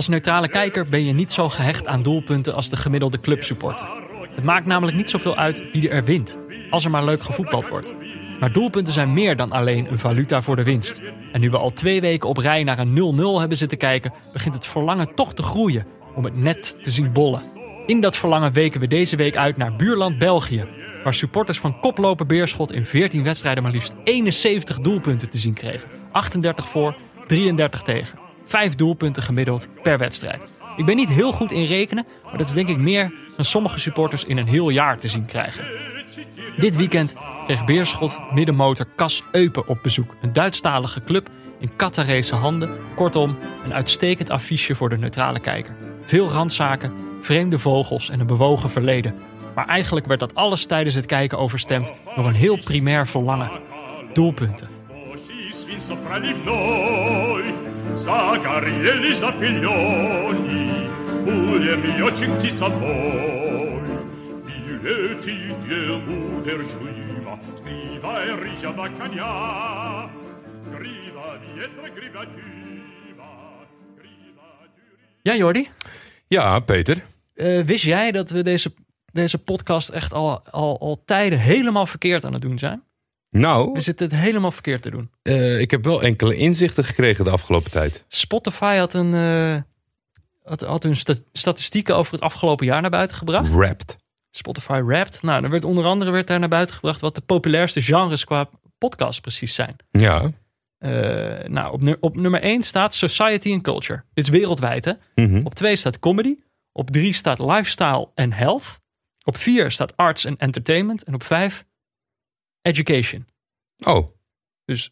Als neutrale kijker ben je niet zo gehecht aan doelpunten als de gemiddelde clubsupporter. Het maakt namelijk niet zoveel uit wie er wint, als er maar leuk gevoetbald wordt. Maar doelpunten zijn meer dan alleen een valuta voor de winst. En nu we al twee weken op rij naar een 0-0 hebben zitten kijken, begint het verlangen toch te groeien om het net te zien bollen. In dat verlangen weken we deze week uit naar buurland België, waar supporters van koploper Beerschot in 14 wedstrijden maar liefst 71 doelpunten te zien kregen. 38 voor, 33 tegen. Vijf doelpunten gemiddeld per wedstrijd. Ik ben niet heel goed in rekenen, maar dat is denk ik meer dan sommige supporters in een heel jaar te zien krijgen. Dit weekend kreeg Beerschot middenmotor Cas Eupen op bezoek. Een Duitsstalige club in Qatarese handen. Kortom, een uitstekend affiche voor de neutrale kijker. Veel randzaken, vreemde vogels en een bewogen verleden. Maar eigenlijk werd dat alles tijdens het kijken overstemd door een heel primair verlangen. Doelpunten. Zagarieli Zapiglioni, Puglia mio cinti sapoi, Bileti Dieu der Juima, Scriva e Rigia Bacania, Griva Vietra, Griva Ja, Jordi? Ja, Peter. Uh, wist jij dat we deze, deze podcast echt al, al, al tijden helemaal verkeerd aan het doen zijn? Nou. We zitten het helemaal verkeerd te doen. Uh, ik heb wel enkele inzichten gekregen de afgelopen tijd. Spotify had, een, uh, had, had hun sta statistieken over het afgelopen jaar naar buiten gebracht. Wrapped. Spotify Wrapped. Nou, er werd onder andere werd daar naar buiten gebracht wat de populairste genres qua podcast precies zijn. Ja. Uh, nou, op, op, nummer 1 staat Society and Culture. Dit is wereldwijd, hè? Mm -hmm. Op 2 staat Comedy. Op 3 staat Lifestyle and Health. Op 4 staat Arts and Entertainment. En op 5 Education. Oh. Dus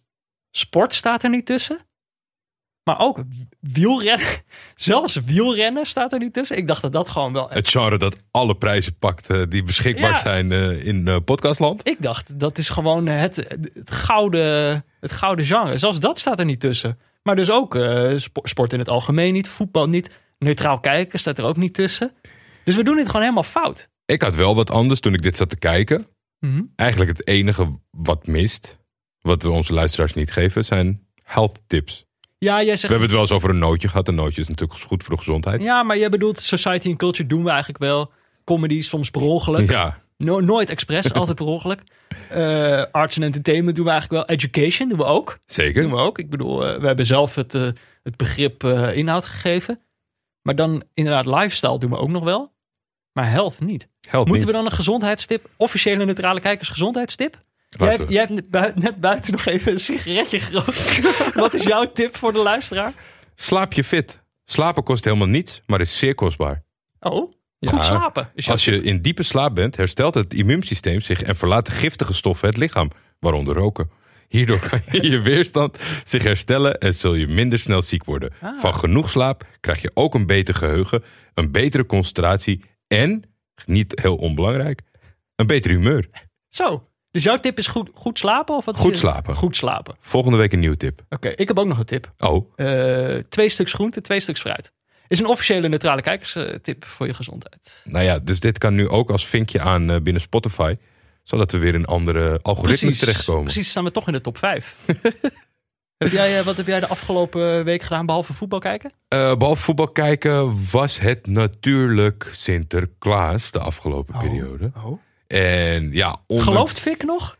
sport staat er niet tussen. Maar ook wielrennen. Zelfs wielrennen staat er niet tussen. Ik dacht dat dat gewoon wel... Het genre dat alle prijzen pakt uh, die beschikbaar ja. zijn uh, in uh, podcastland. Ik dacht, dat is gewoon het, het, gouden, het gouden genre. Zelfs dat staat er niet tussen. Maar dus ook sport in het algemeen niet. Voetbal niet. Neutraal kijken staat er ook niet tussen. Dus we doen dit gewoon helemaal fout. Ik had wel wat anders toen ik dit zat te kijken. Mm -hmm. Eigenlijk het enige wat mist, wat we onze luisteraars niet geven, zijn health tips. Ja, jij zegt... We hebben het wel eens over een nootje gehad. Een nootje is natuurlijk goed voor de gezondheid. Ja, maar jij bedoelt society en culture doen we eigenlijk wel. Comedy soms per ongeluk. Ja. No, nooit expres, altijd per ongeluk. Uh, arts en entertainment doen we eigenlijk wel. Education doen we ook. Zeker. Doen we ook. Ik bedoel, uh, we hebben zelf het, uh, het begrip inhoud gegeven. Maar dan inderdaad lifestyle doen we ook nog wel. Maar health niet. Health Moeten niet. we dan een gezondheidstip? Officiële neutrale kijkers gezondheidstip? Jij, we. jij hebt net buiten, net buiten nog even een sigaretje gerookt. Wat is jouw tip voor de luisteraar? Slaap je fit. Slapen kost helemaal niets, maar is zeer kostbaar. Oh, Ja, goed slapen. Als je in diepe slaap bent, herstelt het immuunsysteem zich en verlaat giftige stoffen het lichaam, waaronder roken. Hierdoor kan je, je weerstand zich herstellen en zul je minder snel ziek worden. Ah. Van genoeg slaap krijg je ook een beter geheugen, een betere concentratie en, niet heel onbelangrijk, een beter humeur. Zo. Dus jouw tip is goed, goed slapen? Of wat Goed slapen. Goed slapen. Volgende week een nieuwe tip. Oké, ik heb ook nog een tip. Oh, Eh, twee stuks groente, twee stuks fruit. Is een officiële neutrale kijkerstip voor je gezondheid. nou ja, dus dit kan nu ook als vinkje aan eh, binnen Spotify, zodat we weer in andere algoritmes terechtkomen. precies, staan we toch in de top 5. heb jij, eh, wat heb jij de afgelopen week gedaan behalve voetbal kijken? Eh, behalve voetbal kijken was het natuurlijk Sinterklaas de afgelopen periode. Oh. En ja, ondanks- Gelooft Fik nog?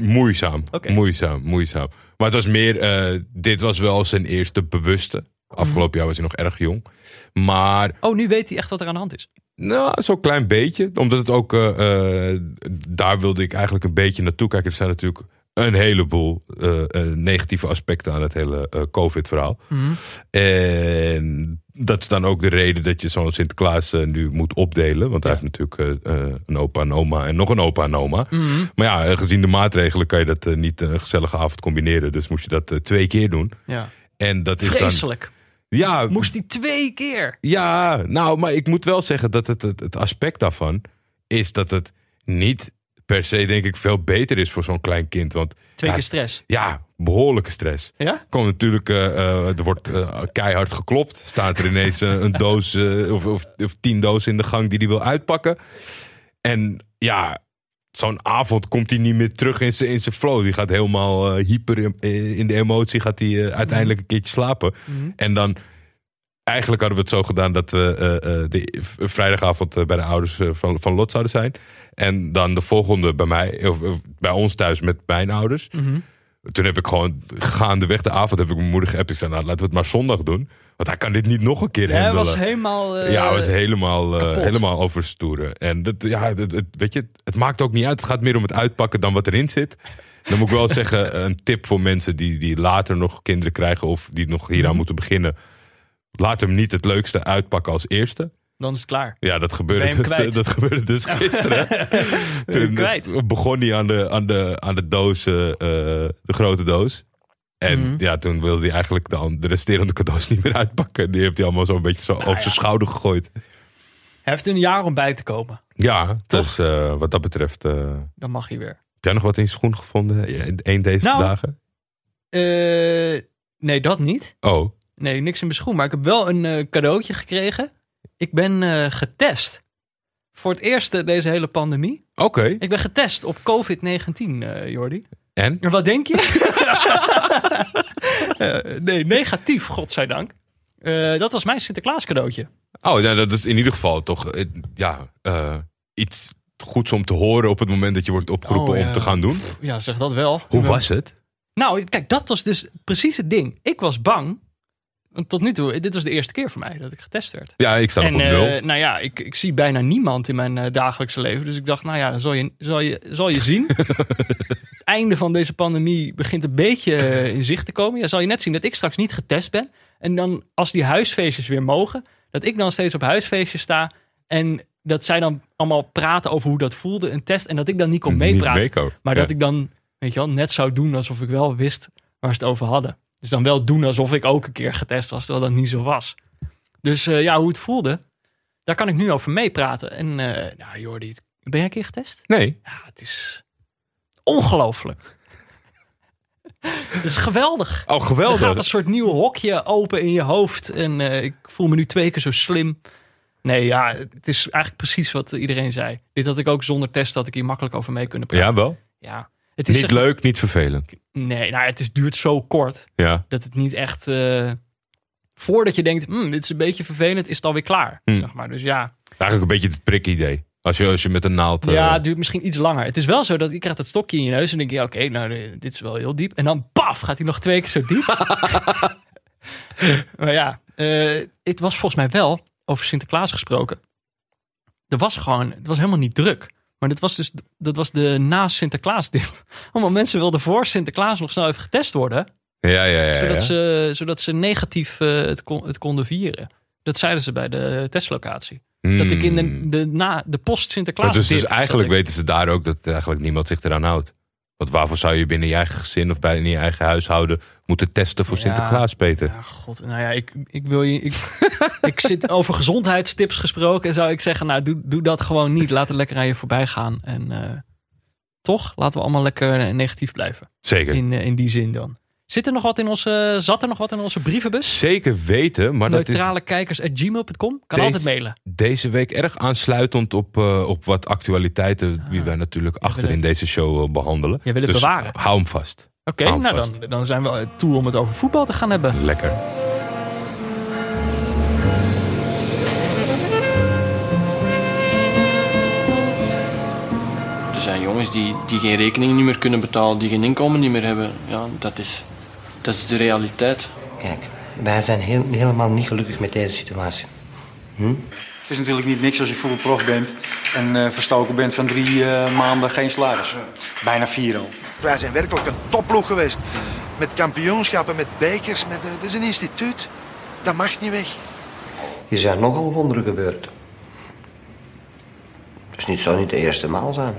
Moeizaam, moeizaam, moeizaam. Maar het was meer, eh, dit was wel zijn eerste bewuste. Afgelopen jaar was hij nog erg jong. Maar Oh, nu weet hij echt wat er aan de hand is. nou, zo'n klein beetje. Omdat het ook, eh, eh, daar wilde ik eigenlijk een beetje naartoe kijken. Er zijn natuurlijk een heleboel eh, eh, negatieve aspecten aan het hele eh, COVID-verhaal. En dat is dan ook de reden dat je zo'n Sinterklaas nu moet opdelen. Want hij Ja. heeft natuurlijk een opa en oma en nog een opa en oma. Maar ja, gezien de maatregelen kan je dat niet een gezellige avond combineren. Dus moest je dat twee keer doen. Ja. En dat is dan... Vreselijk. Ja, Moest hij twee keer? ja, nou, maar ik moet wel zeggen dat het, het, het aspect daarvan is dat het niet per se, denk ik, veel beter is voor zo'n klein kind. Want Twee ja, keer stress. ja, behoorlijke stress. Ja? Komt natuurlijk, eh, eh, er wordt eh, keihard geklopt. Staat er ineens een doos of, of, of tien dozen in de gang die hij wil uitpakken. En ja, zo'n avond komt hij niet meer terug in zijn in zijn flow. Die gaat helemaal hyper in, in de emotie, gaat hij uiteindelijk een keertje slapen. En dan eigenlijk hadden we het zo gedaan dat we de vrijdagavond bij de ouders van, van Lot zouden zijn. En dan de volgende bij mij, of, of bij ons thuis met mijn ouders. Mhm. Toen heb ik gewoon gaandeweg de avond heb ik mijn moeder geappt. Ik zei, nou laten we het maar zondag doen. Want hij kan dit niet nog een keer Hij handelen. was helemaal... eh, ja, hij was helemaal, kapot. helemaal overstoeren. En dat, ja, dat, het, weet je, het maakt ook niet uit. Het gaat meer om het uitpakken dan wat erin zit. Dan moet ik wel zeggen, een tip voor mensen die, die later nog kinderen krijgen... of die nog hieraan Mhm. moeten beginnen. Laat hem niet het leukste uitpakken als eerste. Dan is het klaar. Ja, dat gebeurde, dus, dat gebeurde dus gisteren. Toen kwijt? begon hij aan de, aan de, aan de doos, eh, eh, de grote doos. En Mhm. ja, toen wilde hij eigenlijk de, de resterende cadeaus niet meer uitpakken. Die heeft hij allemaal zo'n beetje zo over Nou ja. zijn schouder gegooid. Hij heeft een jaar om bij te komen. Ja, dus wat dat betreft. heb Dan mag hij weer. jij nog wat in je schoen gevonden een deze Nou. dagen? Nee, dat niet. Oh, Nee, niks in mijn schoen. Maar ik heb wel een cadeautje gekregen. Ik ben eh, getest. Voor het eerst eh, deze hele pandemie. oké. Ik ben getest op COVID-19, eh Jordi. En? En wat denk je? Nee, negatief, godzijdank. Dat was mijn Sinterklaas cadeautje. Oh, nou, dat is in ieder geval toch ja, iets goeds om te horen op het moment dat je wordt opgeroepen Oh, ja. om te gaan doen. Ja, zeg dat wel. Hoe was het? Nou, kijk, dat was dus precies het ding. Ik was bang. Want tot nu toe, dit was de eerste keer voor mij dat ik getest werd. Ja, ik sta En op nul. eh, nou ja, ik, ik zie bijna niemand in mijn eh, dagelijkse leven. Dus ik dacht, nou ja, dan zal je, zal je, zal je zien. het einde van deze pandemie begint een beetje eh, in zicht te komen. Ja, zal je net zien dat ik straks niet getest ben. En dan als die huisfeestjes weer mogen, dat ik dan steeds op huisfeestjes sta. En dat zij dan allemaal praten over hoe dat voelde, een test. En dat ik dan niet kon Niet meepraten. Maar Ja. dat ik dan, weet je wel, net zou doen alsof ik wel wist waar ze het over hadden. Dus dan wel doen alsof ik ook een keer getest was, terwijl dat niet zo was. Dus eh, ja, hoe het voelde, daar kan ik nu over meepraten. En eh nou, Jordi, ben jij een keer getest? Nee. Ja, het is ongelooflijk. Het is geweldig. Oh, Er geweldig. gaat een soort nieuw hokje open in je hoofd. En eh, ik voel me nu twee keer zo slim. Nee, ja, het is eigenlijk precies wat iedereen zei. Dit had ik ook zonder test, had ik hier makkelijk over mee kunnen praten. Ja, wel. Ja, het is Niet zeg- leuk, niet vervelend. Nee, nou, het is, duurt zo kort Ja. dat het niet echt. eh, voordat je denkt, "Hmm, dit is een beetje vervelend, is het alweer klaar. Hmm. Zeg maar. Dus ja, Eigenlijk een beetje het prikidee. Als je, als je met een naald... eh, ja, het duurt misschien iets langer. Het is wel zo dat je krijgt dat stokje in je neus en denk je, ja, oké, nou, eh, dit is wel heel diep. En dan, paf, gaat hij nog twee keer zo diep. maar ja, eh, het was volgens mij wel, over Sinterklaas gesproken. Er was gewoon, het was helemaal niet druk. Maar dat was dus, dat was de na Sinterklaas dip. Allemaal mensen wilden voor Sinterklaas nog snel even getest worden. ja, ja, ja. ja. zodat, Ze, zodat ze negatief eh, het, kon, het konden vieren. Dat zeiden ze bij de testlocatie. Dat ik in de, Hmm. de, na, de post-Sinterklaas Maar dus, dus dip eigenlijk weten ze daar ook dat eigenlijk niemand zich eraan houdt. Want waarvoor zou je binnen je eigen gezin of bij in je eigen huishouden moeten testen voor Ja. Sinterklaas, Peter? Ja, god. Nou ja, ik, ik wil je. Ik, ik zit over gezondheidstips gesproken. En zou ik zeggen, nou, doe, doe dat gewoon niet. Laat het lekker aan je voorbij gaan. En eh, toch, laten we allemaal lekker negatief blijven. Zeker. In, eh, in die zin dan. Zit er nog wat in onze, zat er nog wat in onze brievenbus? Zeker weten, maar dat is Neutrale kijkers at gmail.com. Kan Deze- altijd mailen. deze week erg aansluitend op, eh, op wat actualiteiten die wij natuurlijk achter in deze show eh, behandelen. Jij wil het dus bewaren. hou hem vast. Oké, nou vast. dan, dan zijn we toe om het over voetbal te gaan hebben. Lekker. Er zijn jongens die, die geen rekeningen niet meer kunnen betalen, die geen inkomen niet meer hebben. Ja, dat is, dat is de realiteit. Kijk, wij zijn heel, helemaal niet gelukkig met deze situatie. Het is natuurlijk niet niks als je voetbalprof bent en eh, verstoken bent van drie eh, maanden geen salaris. Bijna vier al. Wij zijn werkelijk een topploeg geweest. Met kampioenschappen, met bekers. Met, eh, het is een instituut. Dat mag niet weg. Er zijn nogal wonderen gebeurd. Het is niet zo niet de eerste maal zijn.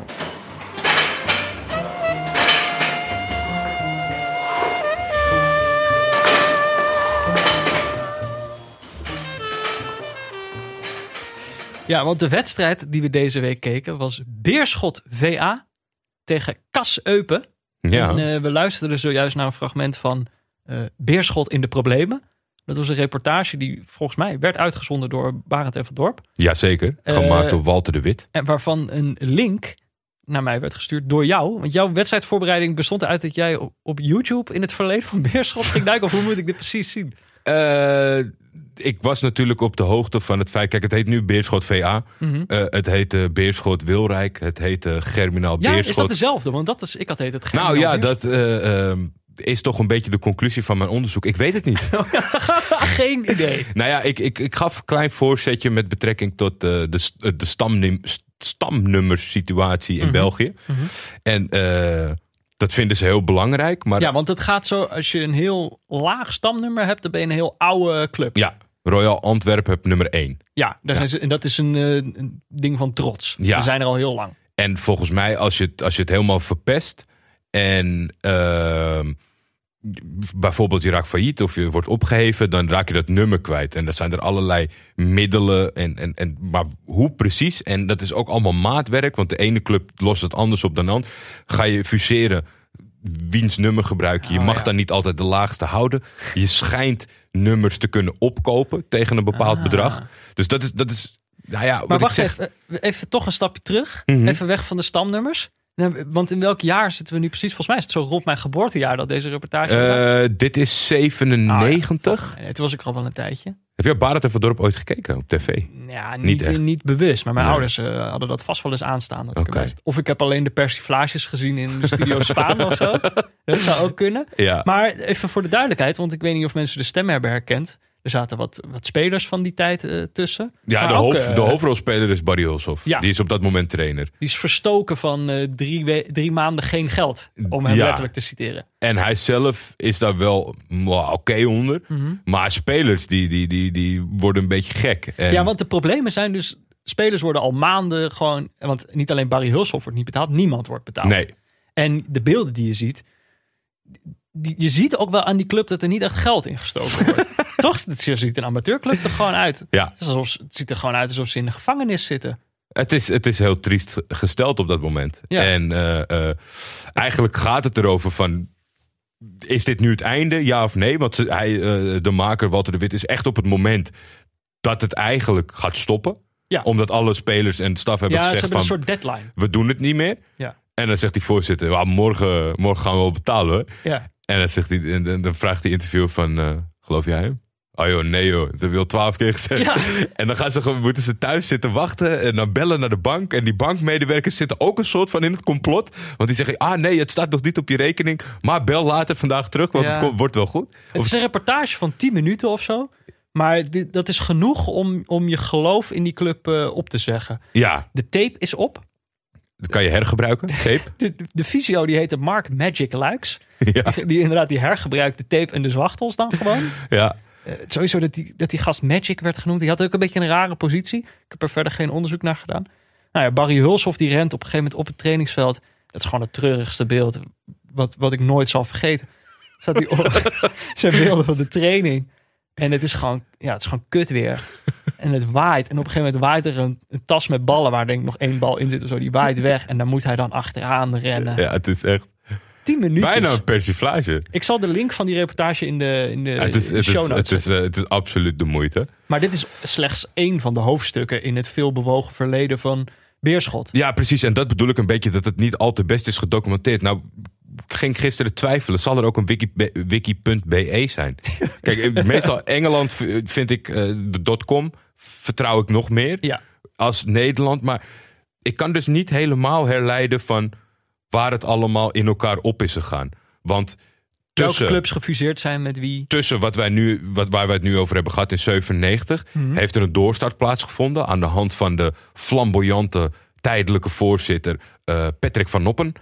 Ja, want de wedstrijd die we deze week keken was Beerschot VA tegen Kas Eupen. Ja. En eh, we luisterden zojuist naar een fragment van eh, Beerschot in de problemen. Dat was een reportage die volgens mij werd uitgezonden door Barend en van Dorp. Jazeker. Eh, Gemaakt door Walter de Wit. En waarvan een link naar mij werd gestuurd door jou. Want jouw wedstrijdvoorbereiding bestond eruit dat jij op, op YouTube in het verleden van Beerschot ging duiken. Of hoe moet ik dit precies zien? Eh, ik was natuurlijk op de hoogte van het feit. Kijk, het heet nu Beerschot VA. Mhm. Eh, het heet Beerschot Wilrijk. Het heet Germinaal Ja, Beerschot. is dat dezelfde? Want dat is, ik had heet het geen. nou ja, dat eh, ehm, is toch een beetje de conclusie van mijn onderzoek. Ik weet het niet. Geen idee. nou ja, ik, ik, ik gaf een klein voorzetje met betrekking tot eh, de, eh, de stamnum, st- stamnummersituatie in Mhm. België. En eh, dat vinden ze heel belangrijk. Maar Ja, want het gaat zo, als je een heel laag stamnummer hebt, dan ben je een heel oude club. ja, Royal Antwerp heb nummer 1. Ja, daar Zijn ze, en dat is een, eh, een ding van trots. Ja. We zijn er al heel lang. En volgens mij, als je het, als je het helemaal verpest en ehm, bijvoorbeeld je raakt failliet of je wordt opgeheven, dan raak je dat nummer kwijt. En dat zijn er allerlei middelen. En, en, en, maar hoe precies? En dat is ook allemaal maatwerk, want de ene club lost het anders op dan de ander. Ga je fuseren, wiens nummer gebruik je? Je Oh, mag ja. dan niet altijd de laagste houden. Je schijnt nummers te kunnen opkopen tegen een bepaald Ah. bedrag. Dus dat is, dat is nou ja, Maar wacht zeg. even, eh, even toch een stapje terug. Mhm. Even weg van de stamnummers. Want in welk jaar zitten we nu precies? Volgens mij is het zo rond mijn geboortejaar dat deze reportage. Eh, dit is 97. Nee, toen was ik al wel een tijdje. Heb je Barend en Dorp ooit gekeken op tv? Ja, Niet niet, bewust. Maar mijn ouders eh, hadden dat vast wel eens aanstaan. Dat ik. Of ik heb alleen de persiflages gezien in de studio Spaan of zo. Dat zou ook kunnen. Ja. Maar even voor de duidelijkheid, want ik weet niet of mensen de stem hebben herkend. Er zaten wat, wat spelers van die tijd eh, tussen. Ja, Maar de, ook, hoofd, eh, de hoofdrolspeler is Barry Hulshoff. Ja. Die is op dat moment trainer. Die is verstoken van eh, drie, maanden geen geld. Om hem Ja. letterlijk te citeren. En hij zelf is daar wel oké onder. Mhm. Maar spelers die, die, die, die worden een beetje gek. En, Ja, want de problemen zijn dus... Spelers worden al maanden gewoon... Want niet alleen Barry Hulshoff wordt niet betaald. Niemand wordt betaald. Nee, En de beelden die je ziet... Die, je ziet ook wel aan die club dat er niet echt geld in gestoken wordt. Toch? Het ziet een amateurclub er gewoon uit. ja. Het, is alsof, het ziet er gewoon uit alsof ze in de gevangenis zitten. Het is, het is heel triest gesteld op dat moment. Ja. En eh, eh, eigenlijk gaat het erover van... Is dit nu het einde, ja of nee? Want hij, eh, de maker Walter de Wit is echt op het moment... dat het eigenlijk gaat stoppen. Ja. Omdat alle spelers en staf hebben Ja, ze gezegd hebben van... een soort deadline. we doen het niet meer. Ja. En dan zegt die voorzitter, "Ja, morgen, morgen gaan we wel betalen hoor. Ja. En dan, zegt hij, en dan, vraagt die interviewer van, geloof jij hem? Oh joh, nee joh, dat al twaalf keer gezegd. Ja. En dan gaan ze, gewoon- moeten ze thuis zitten wachten en dan bellen naar de bank. En die bankmedewerkers zitten ook een soort van in het complot. Want die zeggen, ah nee, het staat nog niet op je rekening. Maar bel later vandaag terug, want Ja. het komt- wordt wel goed. Het is een reportage van 10 minuten of zo. Maar dit, dat is genoeg om, om je geloof in die club eh, op te zeggen. Ja, De tape is op. dat kan je hergebruiken, tape. De, de visio die heette Mark Magic Luiks. ja, Die, die inderdaad, die hergebruikt de tape en de zwachtels dan gewoon. ja. Eh, sowieso dat die, dat die gast Magic werd genoemd. Die had ook een beetje een rare positie. Ik heb er verder geen onderzoek naar gedaan. Nou ja, Barry Hulshoff die rent op een gegeven moment op het trainingsveld. Dat is gewoon het treurigste beeld. Wat, wat ik nooit zal vergeten. Staat hij op zijn beelden van de training. En het is gewoon, ja, het is gewoon kut weer. En het waait. En op een gegeven moment waait er een, tas met ballen. Waar denk ik nog één bal in zit of zo. Die waait weg. En daar moet hij dan achteraan rennen. ja, het is echt Tien minuutjes. bijna een persiflage. Ik zal de link van die reportage in de, in de het, is, het, show is, notes het, is, eh, het is absoluut de moeite. Maar dit is slechts één van de hoofdstukken in het veelbewogen verleden van Beerschot. Ja, precies. En dat bedoel ik een beetje dat het niet al te best is gedocumenteerd. Nou, ik ging gisteren twijfelen. Zal er ook een wiki, wiki.be zijn? Kijk, eh, meestal Engeland v- vind ik eh, de .com vertrouw ik nog meer Ja. als Nederland. Maar ik kan dus niet helemaal herleiden van waar het allemaal in elkaar op is gegaan. Want Welke tussen, clubs gefuseerd zijn met wie? tussen wat wij nu, wat, waar wij het nu over hebben gehad in 97, heeft er een doorstart plaatsgevonden aan de hand van de flamboyante tijdelijke voorzitter eh, Patrick van Noppen.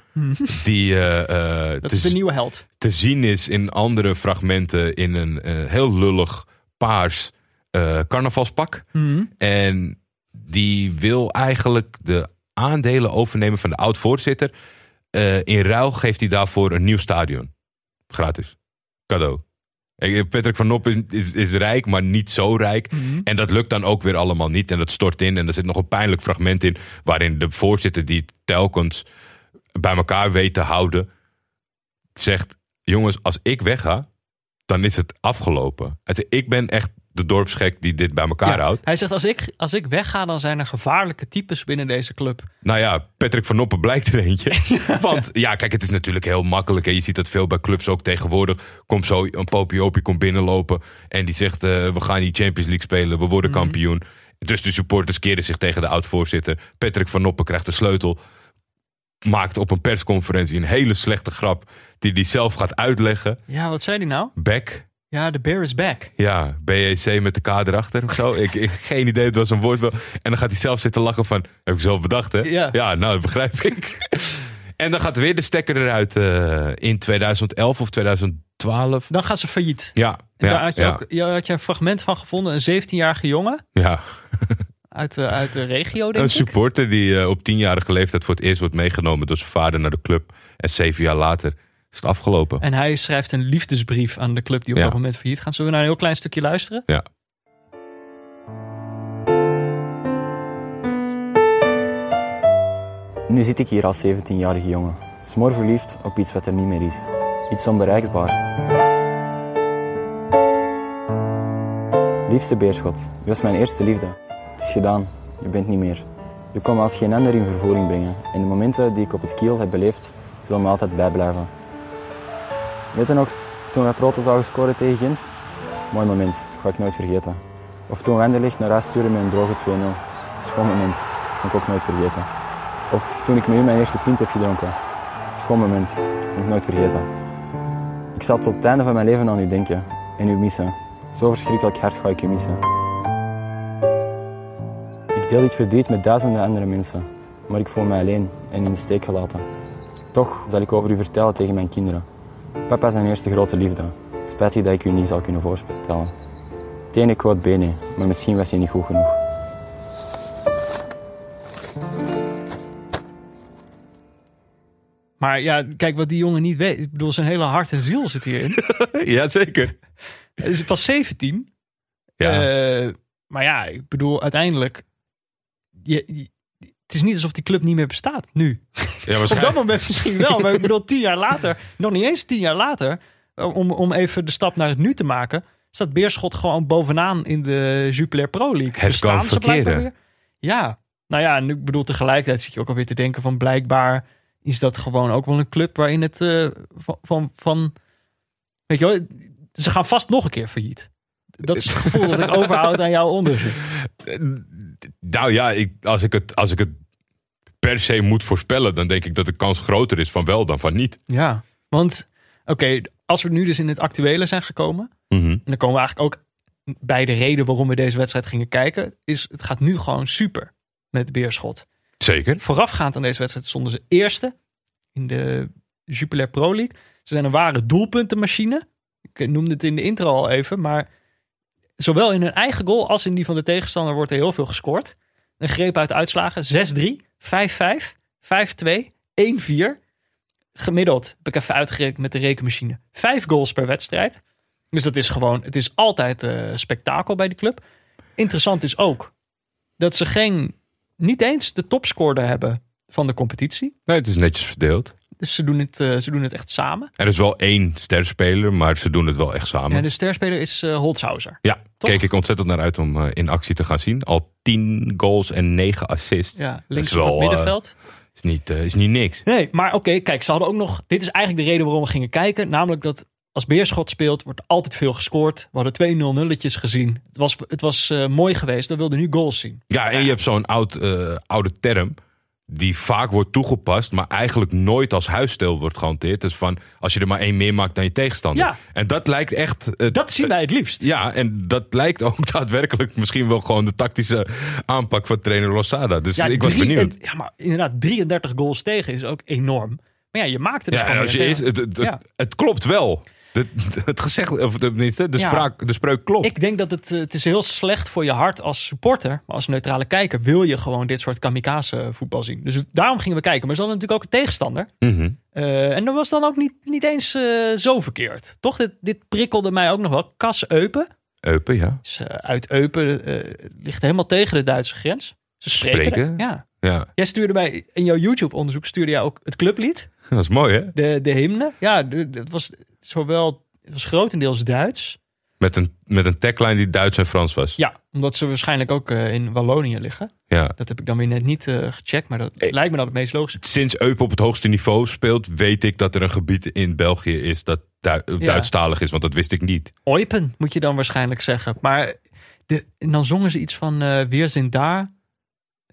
Die eh, eh, Dat te, is de nieuwe held. te zien is in andere fragmenten in een heel lullig paars carnavalspak. En die wil eigenlijk de aandelen overnemen van de oud-voorzitter. Eh, in ruil geeft hij daarvoor een nieuw stadion. Gratis. Cadeau. Patrick van Nop is, is, is rijk, maar niet zo rijk. En dat lukt dan ook weer allemaal niet. En dat stort in. En er zit nog een pijnlijk fragment in. waarin de voorzitter, die telkens bij elkaar weet te houden. zegt: Jongens, als ik wegga, dan is het afgelopen. Hij zegt, ik ben echt de dorpsgek die dit bij elkaar Ja. houdt. Hij zegt, als ik, als ik wegga, dan zijn er gevaarlijke types binnen deze club. Nou ja, Patrick van Noppen blijkt er eentje. Want ja, kijk, het is natuurlijk heel makkelijk. En je ziet dat veel bij clubs ook tegenwoordig. Komt zo een Popiopie komt binnenlopen. En die zegt, eh, we gaan die Champions League spelen. We worden kampioen. Dus de supporters keren zich tegen de oud-voorzitter. Patrick van Noppen krijgt de sleutel. Maakt op een persconferentie een hele slechte grap. Die hij zelf gaat uitleggen. Ja, wat zei hij nou? Back. Ja, de bear is back. Ja, BEC met de K erachter of zo. ik, ik geen idee, het was een woordspel. En dan gaat hij zelf zitten lachen van, heb ik zelf bedacht hè? Ja. nou dat begrijp ik. en dan gaat weer de stekker eruit eh, in 2011 of 2012. Dan gaan ze failliet. Ja, En ja, daar had je, ja, ook, je had je een fragment van gevonden. Een 17-jarige jongen ja. uit de, uit de regio, denk Een ik. supporter die eh, op tienjarige leeftijd voor het eerst wordt meegenomen door zijn vader naar de club. En zeven jaar later is het afgelopen. En hij schrijft een liefdesbrief aan de club die op Ja. dat moment failliet gaat. Zullen we naar een heel klein stukje luisteren? Ja. Nu zit ik hier als 17-jarige jongen, smoorverliefd op iets wat er niet meer is. Iets onbereikbaars. Liefste Beerschot, je was mijn eerste liefde. Het is gedaan, je bent niet meer. Je kon me als geen ander in vervoering brengen en de momenten die ik op het kiel heb beleefd, zullen me altijd bijblijven. Weet je nog, toen wij Proto zouden scoren tegen Gent? Mooi moment, ga ik nooit vergeten. Of toen we Anderlecht naar huis sturen met een droge 2-0. Schoon moment, ga ik ook nooit vergeten. Of toen ik met u mijn eerste pint heb gedronken. Schoon moment, moet ik nooit vergeten. Ik zal tot het einde van mijn leven aan u denken en u missen. Zo verschrikkelijk hard ga ik u missen. Ik deel dit verdriet met duizenden andere mensen, maar ik voel mij alleen en in de steek gelaten. Toch zal ik over u vertellen tegen mijn kinderen. Papa is zijn eerste grote liefde. Spijtig dat ik u niet zal kunnen voorstellen. Het ene quote bene, maar misschien was hij niet goed genoeg. Maar ja, kijk wat die jongen niet weet. Ik bedoel, zijn hele hart en ziel zit hierin. Jazeker. Hij is pas 17. Ja. Eh, maar ja, ik bedoel, uiteindelijk... Je- het is niet alsof die club niet meer bestaat, nu. ja, Op dat moment misschien wel. Maar ik bedoel, tien jaar later, nog niet eens tien jaar later... om, om even de stap naar het nu te maken... staat Beerschot gewoon bovenaan in de Jupiler Pro League. Het Bestaan kan verkeren. weer? Ja, nou ja, en ik bedoel, tegelijkertijd zit je ook alweer te denken van... blijkbaar is dat gewoon ook wel een club waarin het eh, van, van, van... Weet je wel, ze gaan vast nog een keer failliet. Dat is het gevoel dat ik overhoud aan jouw onderzoek. Nou ja, ik, als, ik het, als ik het per se moet voorspellen, dan denk ik dat de kans groter is van wel dan van niet. Ja, want oké, als we nu dus in het actuele zijn gekomen... Mhm. En dan komen we eigenlijk ook bij de reden waarom we deze wedstrijd gingen kijken. Is het gaat nu gewoon super met Beerschot. Zeker. Voorafgaand aan deze wedstrijd stonden ze eerste in de Jupiler Pro League. Ze zijn een ware doelpuntenmachine. Ik noemde het in de intro al even. Maar zowel in hun eigen goal als in die van de tegenstander wordt er heel veel gescoord. Een greep uit uitslagen. 6-3, 5-5, 5-2, 1-4. Gemiddeld heb ik even uitgerekend met de rekenmachine. Vijf goals per wedstrijd. Dus dat is gewoon, het is altijd eh, spektakel bij die club. Interessant is ook dat ze geen, niet eens de topscorer hebben van de competitie. Nee, het is netjes verdeeld. Dus ze doen het, eh, ze doen het echt samen. Er is wel één sterspeler, maar ze doen het wel echt samen. Ja, Ja, de sterspeler is eh Holzhauser. Toch? keek ik ontzettend naar uit om eh, in actie te gaan zien. Al tien goals en negen assists. Ja, links op het middenveld. Is, niet, is niet niks. Nee, maar oké, kijk, ze hadden ook nog. Dit is eigenlijk de reden waarom we gingen kijken. Namelijk dat als Beerschot speelt, wordt altijd veel gescoord. We hadden twee 0 nulletjes gezien. Het was, het was mooi geweest. We wilden nu goals zien. Ja, en je hebt zo'n oud, oude term die vaak wordt toegepast, maar eigenlijk nooit als huisstijl wordt gehanteerd. Dus van als je er maar één meer maakt dan je tegenstander. Ja. En dat lijkt echt. eh, Dat zien wij het liefst. Ja, en dat lijkt ook daadwerkelijk misschien wel gewoon de tactische aanpak van trainer Losada. Dus ik was drie- benieuwd. en- ja, maar inderdaad, 33 goals tegen is ook enorm. Maar ja, je maakt er dus Ja, gewoon als je weer is, tegen. het, het, Ja. het klopt wel. Het, het gezegd, of tenminste, de, Ja. spraak, de spreuk klopt. Ik denk dat het, eh, het is heel slecht voor je hart als supporter. Maar als neutrale kijker wil je gewoon dit soort kamikaze voetbal zien. Dus daarom gingen we kijken. Maar ze hadden natuurlijk ook een tegenstander. Mhm. Eh, en dat was dan ook niet, niet eens eh, zo verkeerd. Toch? Dit, dit prikkelde mij ook nog wel. Cas Eupen. Eupen, ja. Dus, uit Eupen ligt helemaal tegen de Duitse grens. Ze spreken. Spreken? Ja. ja. Jij stuurde mij in jouw YouTube-onderzoek stuurde jij ook het clublied. Dat is mooi, hè? De, de hymne. Ja, het was zowel het was grotendeels Duits. Met een, met een tagline die Duits en Frans was. Ja, omdat ze waarschijnlijk ook eh, in Wallonië liggen. Ja. Dat heb ik dan weer net niet eh, gecheckt, maar dat Eh. lijkt me dan het meest logisch. Sinds Eupen op het hoogste niveau speelt, weet ik dat er een gebied in België is dat Du- Duitsstalig is. Want dat wist ik niet. Eupen moet je dan waarschijnlijk zeggen. Maar de, en dan zongen ze iets van eh Weer zijn daar.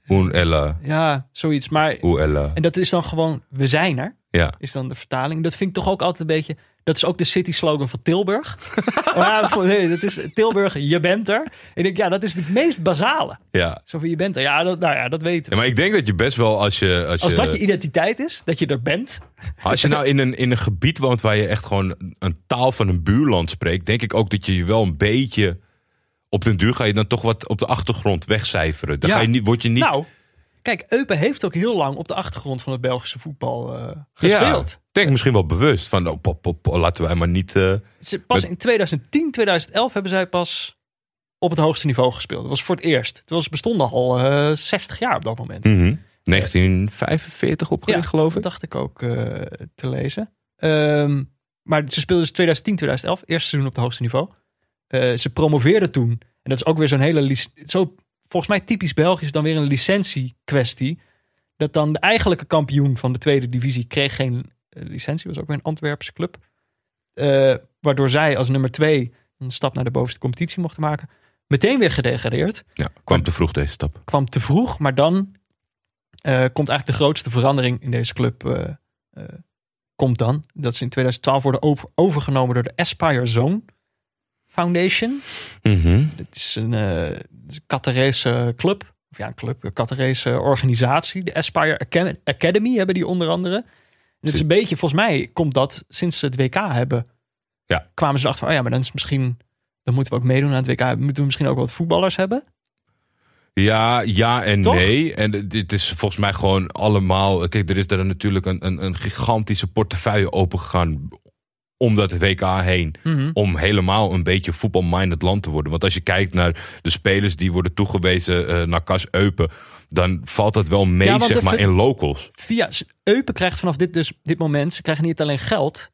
Un Ella, Ja, zoiets. Maar, en dat is dan gewoon We zijn er, Ja. is dan de vertaling. Dat vind ik toch ook altijd een beetje... Dat is ook de city slogan van Tilburg. ja, nee, dat is Tilburg, je bent er. Ik denk, ja, dat is het meest basale. Ja. Zo van, je bent er. Ja, dat, nou ja, dat weten we. Ja, maar ik denk dat je best wel als je. Als, Als je, dat je identiteit is, dat je er bent. Als je nou in een, in een gebied woont waar je echt gewoon een taal van een buurland spreekt, denk ik ook dat je je wel een beetje. Op den duur ga je dan toch wat op de achtergrond wegcijferen. Dan Ja. ga je niet, word je niet. Nou, kijk, Eupen heeft ook heel lang op de achtergrond van het Belgische voetbal eh, gespeeld. Ja, denk misschien wel bewust van. Oh, pop, pop, pop, laten wij maar niet. eh, Ze, pas Met- in 2010, 2011 hebben zij pas op het hoogste niveau gespeeld. Dat was voor het eerst. Het was bestonden al eh 60 jaar op dat moment. mhm. 1945 opgericht, Ja, geloof Dat ik. dacht ik ook eh, te lezen. Ehm, maar ze speelden dus 2010, 2011, eerste seizoen op het hoogste niveau. Eh, ze promoveerden toen. En dat is ook weer zo'n hele... Zo, volgens mij typisch Belgisch dan weer een licentie-kwestie. Dat dan de eigenlijke kampioen van de tweede divisie kreeg geen eh, licentie. Was ook weer een Antwerpse club. Eh, waardoor zij als nummer twee een stap naar de bovenste competitie mochten maken. Meteen weer gedegradeerd Ja, kwam te vroeg deze stap. kwam te vroeg, maar dan eh, komt eigenlijk de grootste verandering in deze club. komt dan. Dat ze in 2012 worden over- overgenomen door de Aspire Zone Foundation. Dit is een, het is een Qatarese club. Of ja, een club, een Qatarese organisatie. De Aspire Acad- Academy hebben die onder andere. En het is een beetje, volgens mij komt dat sinds ze het WK hebben. Ja. Kwamen ze erachter van, oh ja, maar dan is misschien... Dan moeten we ook meedoen aan het WK. Moeten we misschien ook wat voetballers hebben? Ja, ja en Toch? nee. En dit is volgens mij gewoon allemaal. Kijk, er is daar natuurlijk een, een, een gigantische portefeuille opengegaan. Om dat WK heen. Mhm. Om helemaal een beetje voetbalminded land te worden. Want als je kijkt naar de spelers die worden toegewezen eh, naar Kas Eupen. dan valt dat wel mee, Ja, zeg maar, in locals. via Eupen krijgt vanaf dit, dus, dit moment, ze krijgen niet alleen geld,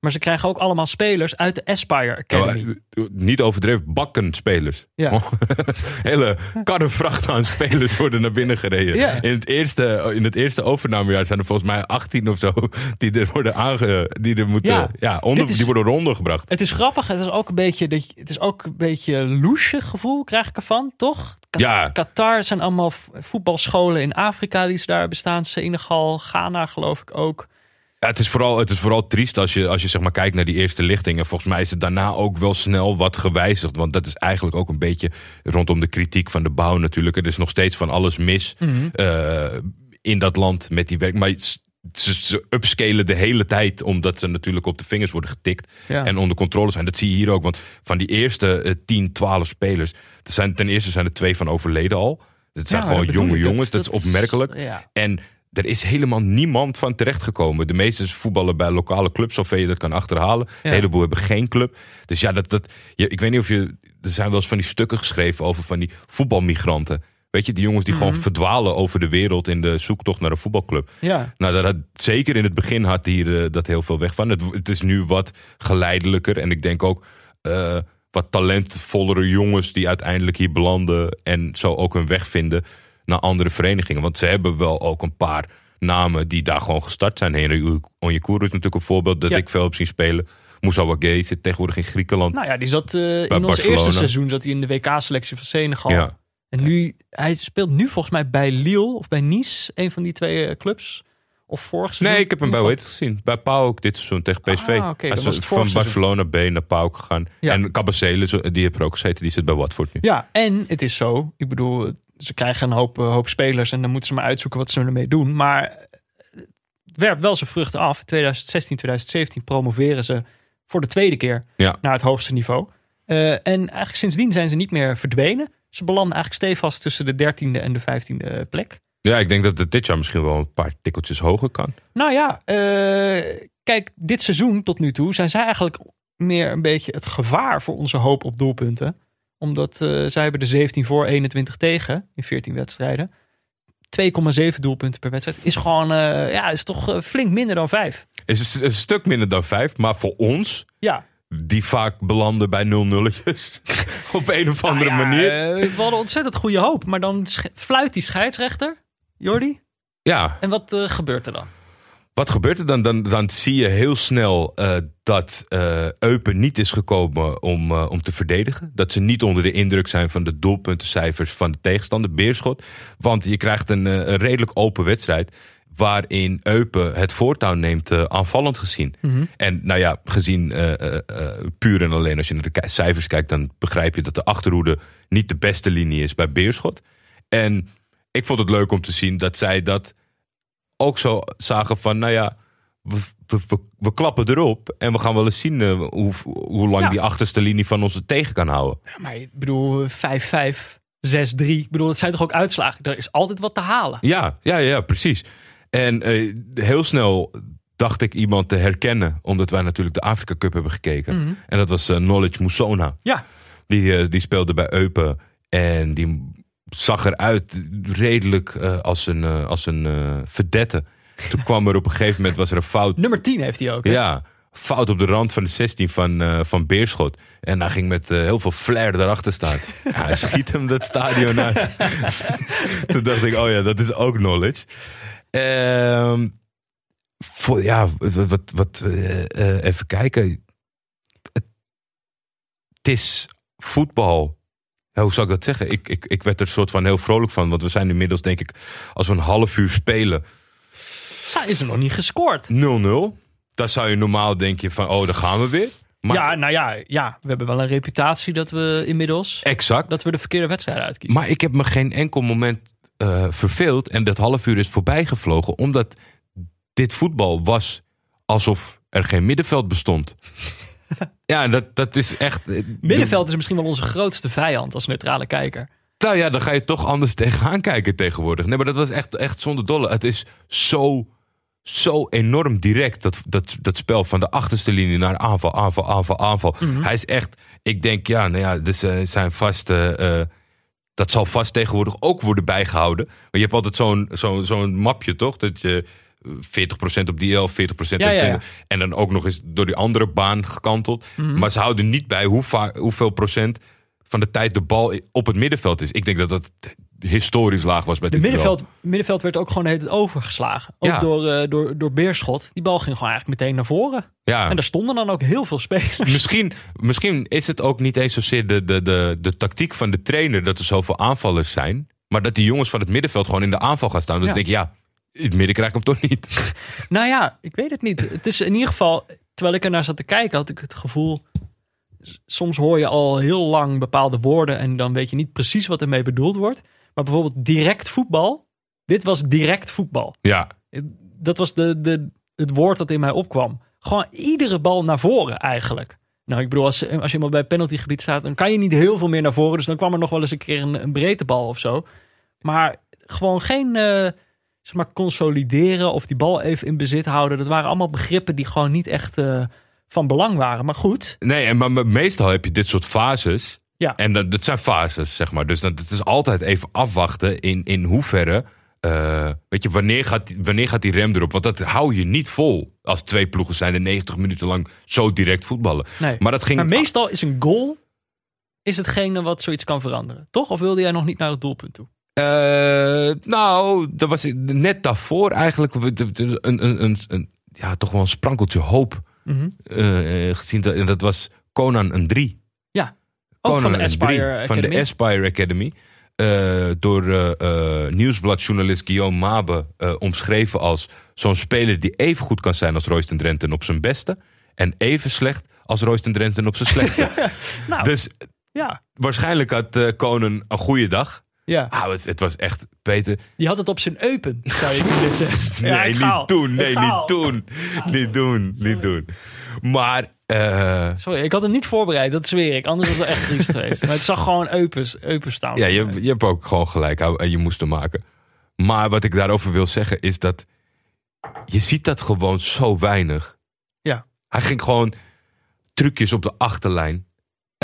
maar ze krijgen ook allemaal spelers uit de Aspire Academy. Niet overdreven, bakken spelers. Ja. Hele karrevracht aan spelers worden naar binnen gereden. Ja. In, het eerste, in het eerste overnamejaar zijn er volgens mij 18 of zo die er worden aange, die er moeten, Ja. onder, is- die worden rondergebracht. Het is grappig, het is ook een beetje, het is ook een beetje loesje gevoel, krijg ik ervan, toch? Ja. Qatar zijn allemaal voetbalscholen in Afrika die ze daar bestaan. Senegal, Ghana geloof ik ook. Ja, het, is vooral, het is vooral triest als je, als je zeg maar kijkt naar die eerste lichting. En volgens mij is het daarna ook wel snel wat gewijzigd. Want dat is eigenlijk ook een beetje rondom de kritiek van de bouw natuurlijk. Er is nog steeds van alles mis Mhm. eh, in dat land met die werk. Maar ze, ze upscalen de hele tijd omdat ze natuurlijk op de vingers worden getikt. Ja. En onder controle zijn. Dat zie je hier ook. Want van die eerste eh, 10, 12 spelers. Er zijn, ten eerste zijn er twee van overleden al. Het zijn Ja, gewoon jonge jongens. Dat, dat- is opmerkelijk. ja. En er is helemaal niemand van terechtgekomen. De meeste voetballen bij lokale clubs, zover je dat kan achterhalen. Ja. Een heleboel hebben geen club. Dus ja, dat, dat, ik weet niet of je... Er zijn wel eens van die stukken geschreven over van die voetbalmigranten. Weet je, die jongens die Mhm. gewoon verdwalen over de wereld in de zoektocht naar een voetbalclub. Ja. Nou, dat had, zeker in het begin had hier eh, dat heel veel weg van. Het, het is nu wat geleidelijker. En ik denk ook eh, wat talentvollere jongens die uiteindelijk hier belanden. En zo ook hun weg vinden naar andere verenigingen. Want ze hebben wel ook een paar namen die daar gewoon gestart zijn. Henry Onyekuru is natuurlijk een voorbeeld dat Ja. ik veel heb zien spelen. Moussa Wagué zit tegenwoordig in Griekenland. Nou ja, die zat eh, in ons eerste seizoen zat hij in de WK-selectie van Senegal. Ja. En nu, hij speelt nu volgens mij bij Lille of bij Nice, een van die twee eh, clubs. Of vorig seizoen. Nee, ik heb hem bij gezien. Bij PAOK dit seizoen tegen PSV. Ah, oké, Hij is van Barcelona B naar PAOK gegaan. Ja. En Cabacele, die heeft er ook gezeten. Die zit bij Watford nu. Ja, en het is zo. Ik bedoel, ze krijgen een hoop, eh, hoop spelers en dan moeten ze maar uitzoeken wat ze ermee doen. Maar eh, het werpt wel zijn vruchten af. 2016, 2017 promoveren ze voor de tweede keer Ja. naar het hoogste niveau. Eh, en eigenlijk sindsdien zijn ze niet meer verdwenen. Ze belanden eigenlijk stevast tussen de dertiende en de vijftiende plek. Ja, ik denk dat het dit jaar misschien wel een paar tikkeltjes hoger kan. Nou ja, eh, kijk, dit seizoen tot nu toe zijn zij eigenlijk meer een beetje het gevaar voor onze hoop op doelpunten. Omdat eh, zij hebben de 17 voor 21 tegen in 14 wedstrijden. 2,7 doelpunten per wedstrijd is gewoon, eh, ja, is toch eh, flink minder dan 5. Is een, stuk minder dan vijf. Maar voor ons Ja, die vaak belanden bij 0-0'tjes. Op een of andere Nou ja, manier. eh, we hadden ontzettend goede hoop. Maar dan fluit die scheidsrechter, Jordi. Ja, En wat gebeurt er dan? Wat gebeurt er dan? Dan, dan zie je heel snel eh, dat eh, Eupen niet is gekomen om, eh, om te verdedigen. Dat ze niet onder de indruk zijn van de doelpuntencijfers van de tegenstander, Beerschot. Want je krijgt een, een redelijk open wedstrijd. Waarin Eupen het voortouw neemt aanvallend gezien. En nou ja, gezien puur en alleen als je naar de cijfers kijkt, dan begrijp je dat de achterhoede niet de beste linie is bij Beerschot. En ik vond het leuk om te zien dat zij dat ook zo zagen van, nou ja, we, we, we, we klappen erop en we gaan wel eens zien eh, hoe, hoe lang Ja. die achterste linie van ons het tegen kan houden. Ja, maar ik bedoel, 5-5, 6-3. Ik bedoel, dat zijn toch ook uitslagen? Er is altijd wat te halen. Ja, ja, ja, precies. En eh, heel snel dacht ik iemand te herkennen, omdat wij natuurlijk de Afrika Cup hebben gekeken. En dat was eh, Knowledge Musona. Ja, Die, die speelde bij Eupen en die zag eruit redelijk eh, als een, eh, als een eh, verdette. Toen kwam er op een gegeven moment was er een fout. nummer 10 heeft hij ook. hè? Ja, fout op de rand van de 16 van, van Beerschot. En hij ging met heel veel flair erachter staan. Ja, hij schiet hem dat stadion uit. Toen dacht ik, oh ja, dat is ook knowledge. Ehm, voor, ja, wat, wat, wat even kijken. Het is voetbal. Ja, hoe zou ik dat zeggen? Ik, ik, ik werd er soort van heel vrolijk van. Want we zijn inmiddels, denk ik, als we een half uur spelen, Zij is er nog niet gescoord. 0-0. Dan zou je normaal denken van, oh, daar gaan we weer. Maar ja, nou ja, ja, we hebben wel een reputatie dat we inmiddels exact. dat we de verkeerde wedstrijden uitkiezen. Maar ik heb me geen enkel moment eh, verveeld. En dat half uur is voorbij gevlogen. Omdat dit voetbal was alsof er geen middenveld bestond. Ja, dat, dat is echt... Middenveld is misschien wel onze grootste vijand als neutrale kijker. Nou ja, dan ga je toch anders tegenaan kijken tegenwoordig. Nee, maar dat was echt, echt zonder dolle. Het is zo, zo enorm direct, dat, dat, dat spel van de achterste linie naar aanval, aanval, aanval, aanval. Hij is echt, ik denk, ja, nou ja, dus eh, zijn vast... eh, dat zal vast tegenwoordig ook worden bijgehouden. Maar je hebt altijd zo'n zo'n zo'n mapje, toch? Dat je 40% op die 11, 40% op Ja, ja, ja. 20. En dan ook nog eens door die andere baan gekanteld. Mhm. Maar ze houden niet bij hoe hoeveel procent van de tijd de bal op het middenveld is. Ik denk dat dat historisch laag was bij De dit middenveld, middenveld werd ook gewoon de hele tijd overgeslagen. Ook door, eh, door, door Beerschot. Die bal ging gewoon eigenlijk meteen naar voren. Ja. En daar stonden dan ook heel veel spelers. Misschien, misschien is het ook niet eens zozeer de, de, de, de tactiek van de trainer dat er zoveel aanvallers zijn. Maar dat die jongens van het middenveld gewoon in de aanval gaan staan. Dus Ja. denk ik, ja, in het midden krijg ik hem toch niet. Nou ja, ik weet het niet. Het is in ieder geval, terwijl ik er naar zat te kijken, had ik het gevoel. Soms hoor je al heel lang bepaalde woorden en dan weet je niet precies wat ermee bedoeld wordt. Maar bijvoorbeeld direct voetbal. Dit was direct voetbal. Ja, Dat was de, de, het woord dat in mij opkwam. Gewoon iedere bal naar voren eigenlijk. Nou, ik bedoel, als, als je maar bij penaltygebied staat, dan kan je niet heel veel meer naar voren. Dus dan kwam er nog wel eens een keer een, een breedte bal of zo. Maar gewoon geen, eh, zeg maar, consolideren of die bal even in bezit houden. Dat waren allemaal begrippen die gewoon niet echt eh, van belang waren. Maar goed, nee, en maar, meestal heb je dit soort fases. Ja. En dat, dat zijn fases, zeg maar. Dus dat, het is altijd even afwachten in, in hoeverre. eh, weet je, wanneer gaat, die- wanneer gaat die rem erop? Want dat hou je niet vol als twee ploegen zijn er 90 minuten lang zo direct voetballen. nee. Maar dat ging. Maar meestal is een goal is hetgene wat zoiets kan veranderen. Toch? Of wilde jij nog niet naar het doelpunt toe? Eh, nou, dat was net daarvoor eigenlijk een, een, een, ja, toch wel een sprankeltje hoop Mhm. eh, gezien. Dat, en dat was Conan een 3. Ja, ook van de Aspire 3 Academy. Van de Aspire Academy. Door eh, nieuwsbladjournalist Guillaume Mabe omschreven als zo'n speler die even goed kan zijn als Royston Drenthen op zijn beste. En even slecht als Royston Drenthen op zijn slechtste. Nou, Dus ja. waarschijnlijk had Conan een goede dag. Ja. Ah, het, het was echt beter. Die had het op zijn eupen, zou je kunnen zeggen. Nee, niet doen. Nee, niet doen. Niet doen. Niet doen. Maar eh, Sorry, ik had hem niet voorbereid, dat zweer ik. Anders was het echt triest geweest. Maar ik zag gewoon eupes staan. ja, je, je hebt ook gewoon gelijk. Je moest hem maken. Maar wat ik daarover wil zeggen is dat je ziet dat gewoon zo weinig. Ja. Hij ging gewoon trucjes op de achterlijn.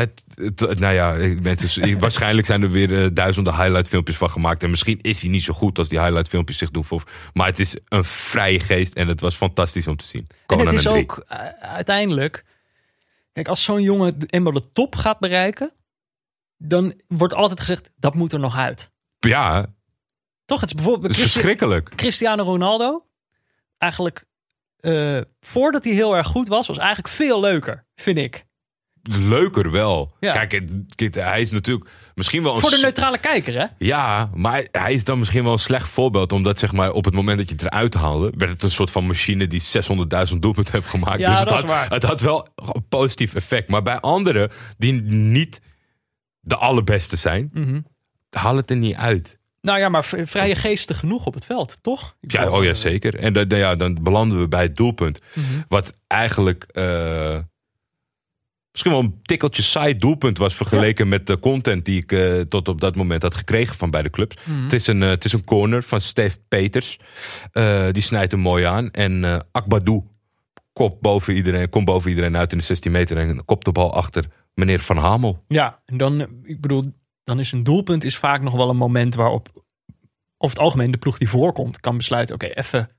Het, het- nou ja, mensen, waarschijnlijk zijn er weer eh, duizenden highlight filmpjes van gemaakt. En misschien is hij niet zo goed als die highlight filmpjes zich doen. Voor, maar het is een vrije geest en het was fantastisch om te zien. En Conan het is en ook eh, uiteindelijk... Kijk, als zo'n jongen eenmaal de top gaat bereiken, dan wordt altijd gezegd dat moet er nog uit. Ja, Toch? Het is bijvoorbeeld dat is Christi- verschrikkelijk. Cristiano Ronaldo. Eigenlijk eh, voordat hij heel erg goed was, was eigenlijk veel leuker, vind ik. Leuker wel. Ja. Kijk, het- hij is natuurlijk misschien wel een Voor de neutrale kijker, hè? Ja, maar hij is dan misschien wel een slecht voorbeeld. Omdat zeg maar, op het moment dat je het eruit haalde... werd het een soort van machine die 600.000 doelpunten heeft gemaakt. Ja, dus het had, waar. het had wel een positief effect. Maar bij anderen die niet de allerbeste zijn... Mhm. haal het er niet uit. Nou ja, maar vrije geesten genoeg op het veld, toch? Ik Ja, oh ja, eh, zeker. En da- da- ja, dan belanden we bij het doelpunt. Mhm. Wat eigenlijk eh, misschien wel een tikkeltje saai doelpunt was... vergeleken met de content die ik eh, tot op dat moment had gekregen van beide clubs. Mhm. Het, is een, eh, het is een corner van Steve Peters. Eh, die snijdt hem mooi aan. En Akbadou kop boven iedereen, komt boven iedereen uit in de 16 meter... en kopt de bal achter meneer Van Hamel. Ja, en dan, ik bedoel, dan is een doelpunt is vaak nog wel een moment waarop over het algemeen de ploeg die voorkomt kan besluiten, oké, even,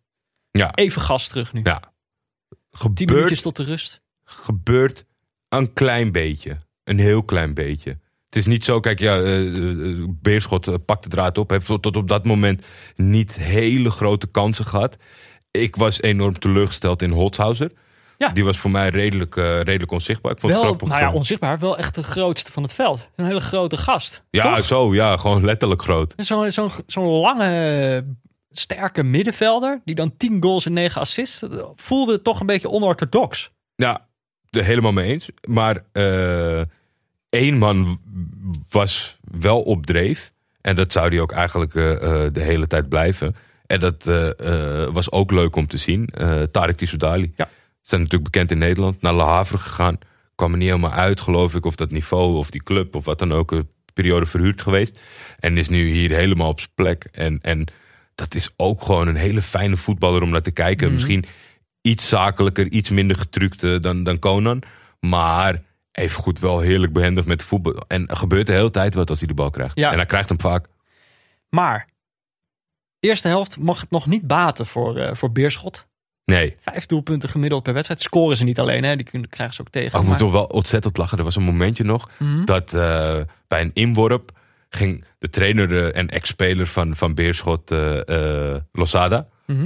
Ja, even gas terug nu. ja. Tien Gebeurt minuutjes tot de rust. gebeurt een klein beetje. Een heel klein beetje. Het is niet zo, kijk, ja, eh, eh, Beerschot eh, pakt de draad op. Heeft tot op dat moment niet hele grote kansen gehad. Ik was enorm teleurgesteld in Holzhauser. Ja. Die was voor mij redelijk, redelijk onzichtbaar. Ik vond Wel, nou ja, onzichtbaar, wel echt de grootste van het veld. Een hele grote gast. ja, toch? zo, ja, gewoon letterlijk groot. Zo'n zo'n zo'n lange, sterke middenvelder, die dan 10 goals en 9 assists, voelde toch een beetje onorthodox. Ja, er helemaal mee eens. Maar eh, één man was wel op dreef. En dat zou die ook eigenlijk eh, eh, de hele tijd blijven. En dat was ook leuk om te zien. Tarek Tissoudali. Ja. Zijn natuurlijk bekend in Nederland. Naar Le Havre gegaan. Kwam er niet helemaal uit, geloof ik. Of dat niveau, of die club, of wat dan ook. Een periode verhuurd geweest. En is nu hier helemaal op zijn plek. En, en dat is ook gewoon een hele fijne voetballer om naar te kijken. Mhm. Misschien iets zakelijker, iets minder getrukt dan, dan Conan. Maar even goed wel heerlijk behendig met voetbal. En er gebeurt de hele tijd wat als hij de bal krijgt. Ja. En hij krijgt hem vaak. Maar, eerste helft mag het nog niet baten voor, eh, voor Beerschot. Nee. Vijf doelpunten gemiddeld per wedstrijd. Scoren ze niet alleen, hè? die krijgen ze ook tegen. Oh, ik moet toch wel ontzettend lachen. Er was een momentje nog Mhm. dat eh, bij een inworp ging de trainer eh, en ex-speler van, van Beerschot, eh, Losada. Mhm.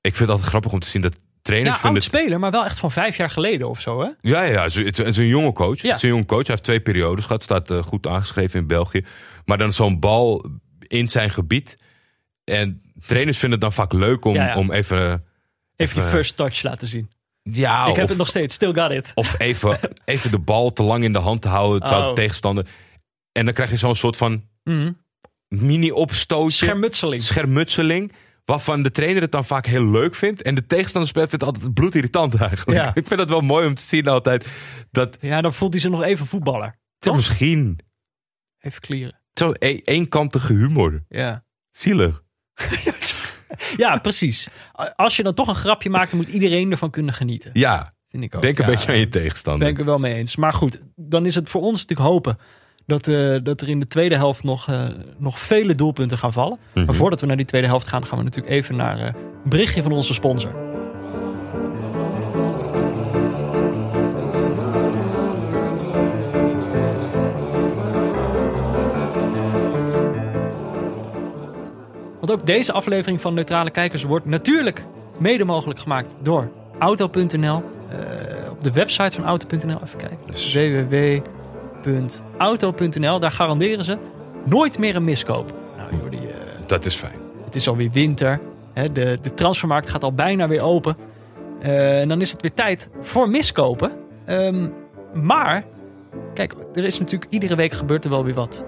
Ik vind het altijd grappig om te zien dat trainers Ja, vinden oud speler, maar wel echt van vijf jaar geleden of zo, hè? Ja, ja, ja. Het is- een jonge coach. Ja. Het is een jonge coach. Hij heeft twee periodes gehad. Staat eh, goed aangeschreven in België. Maar dan zo'n bal in zijn gebied. En trainers vinden het dan vaak leuk om, Ja, om even... Even je first touch laten zien. Ja, ik heb of, het nog steeds, still got it. of even, even de bal te lang in de hand te houden. Terwijl Oh. de tegenstander... En dan krijg je zo'n soort van Mhm. mini-opstootje. Schermutseling. Schermutseling. Waarvan de trainer het dan vaak heel leuk vindt. En de tegenstander speelt het altijd bloedirritant eigenlijk. Ja. Ik vind het wel mooi om te zien altijd. Dat Ja, dan voelt hij zich nog even voetballer. Toch? misschien Even klieren. zo'n e- eenkantige humor. Ja. Zielig. ja, precies. Als je dan toch een grapje maakt, dan moet iedereen ervan kunnen genieten. Ja, Vind ik ook. denk een Ja, beetje aan je tegenstander. Ben ik er wel mee eens. Maar goed, dan is het voor ons natuurlijk hopen dat, eh, dat er in de tweede helft nog, eh, nog vele doelpunten gaan vallen. Mhm. Maar voordat we naar die tweede helft gaan, gaan we natuurlijk even naar eh, een berichtje van onze sponsor. Want ook deze aflevering van Neutrale Kijkers wordt natuurlijk mede mogelijk gemaakt door Auto.nl. Op de website van Auto.nl, even kijken. Dus- www.auto.nl, daar garanderen ze nooit meer een miskoop. Nou, Jordi, eh, Dat is fijn. het is alweer winter. Hè, de, de transfermarkt gaat al bijna weer open. Eh, en dan is het weer tijd voor miskopen. Ehm, maar, kijk, er is natuurlijk iedere week gebeurt er wel weer wat.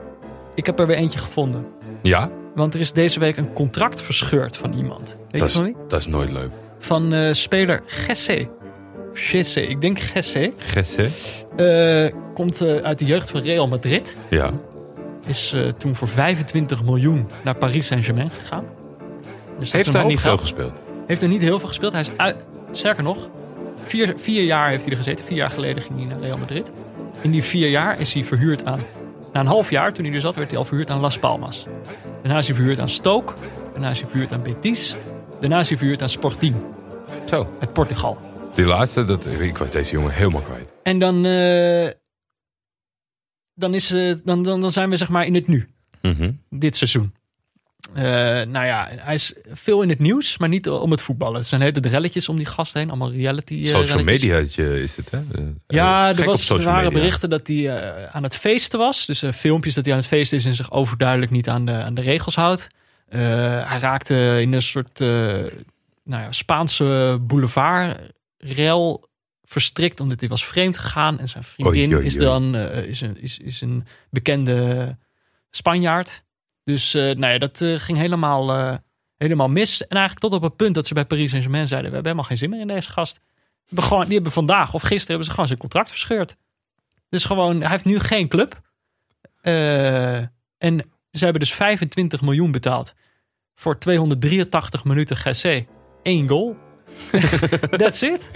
Ik heb er weer eentje gevonden. Ja, Want er is deze week een contract verscheurd van iemand. Weet dat je is, wie? dat is nooit leuk. Van eh, speler Gesse. Gesse, ik denk Gesse. Gesse? Komt eh, uit de jeugd van Real Madrid. Ja. Is eh, toen voor 25 miljoen naar Paris Saint-Germain gegaan. Dus Heeft daar niet veel gespeeld. Heeft er niet heel veel gespeeld. Hij is uit, sterker nog, vier, vier jaar heeft hij er gezeten. Vier jaar geleden ging hij naar Real Madrid. In die vier jaar is hij verhuurd aan... Na een half jaar, toen hij er zat, werd hij al verhuurd aan Las Palmas. Daarna is hij verhuurd aan Stoke. Daarna is hij verhuurd aan Betis. Daarna is hij verhuurd aan Sporting Zo. uit Portugal. Die laatste, dat, ik was deze jongen helemaal kwijt. En dan, eh, dan, is, eh, dan, dan, dan zijn we zeg maar in het nu, Mhm. dit seizoen. Eh, nou ja, hij is veel in het nieuws, maar niet om het voetballen. Het zijn hele relletjes om die gast heen, allemaal reality eh, Social media is het, hè? Ja, er, was, er waren media. berichten dat hij aan het feesten was. Dus filmpjes dat hij aan het feesten is en zich overduidelijk niet aan de, aan de regels houdt. Hij raakte in een soort nou ja, Spaanse boulevardrel verstrikt omdat hij was vreemd gegaan. En zijn vriendin Oei, oei, is dan eh, is een, is, is een bekende Spanjaard. Dus eh, nou ja, dat eh, ging helemaal, helemaal mis. En eigenlijk tot op het punt dat ze bij Paris Saint-Germain zeiden... we hebben helemaal geen zin meer in deze gast. We gewoon, die hebben vandaag of gisteren hebben ze gewoon zijn contract verscheurd. Dus gewoon, hij heeft nu geen club. En ze hebben dus 25 miljoen betaald voor 283 minuten GC. Eén goal. That's it.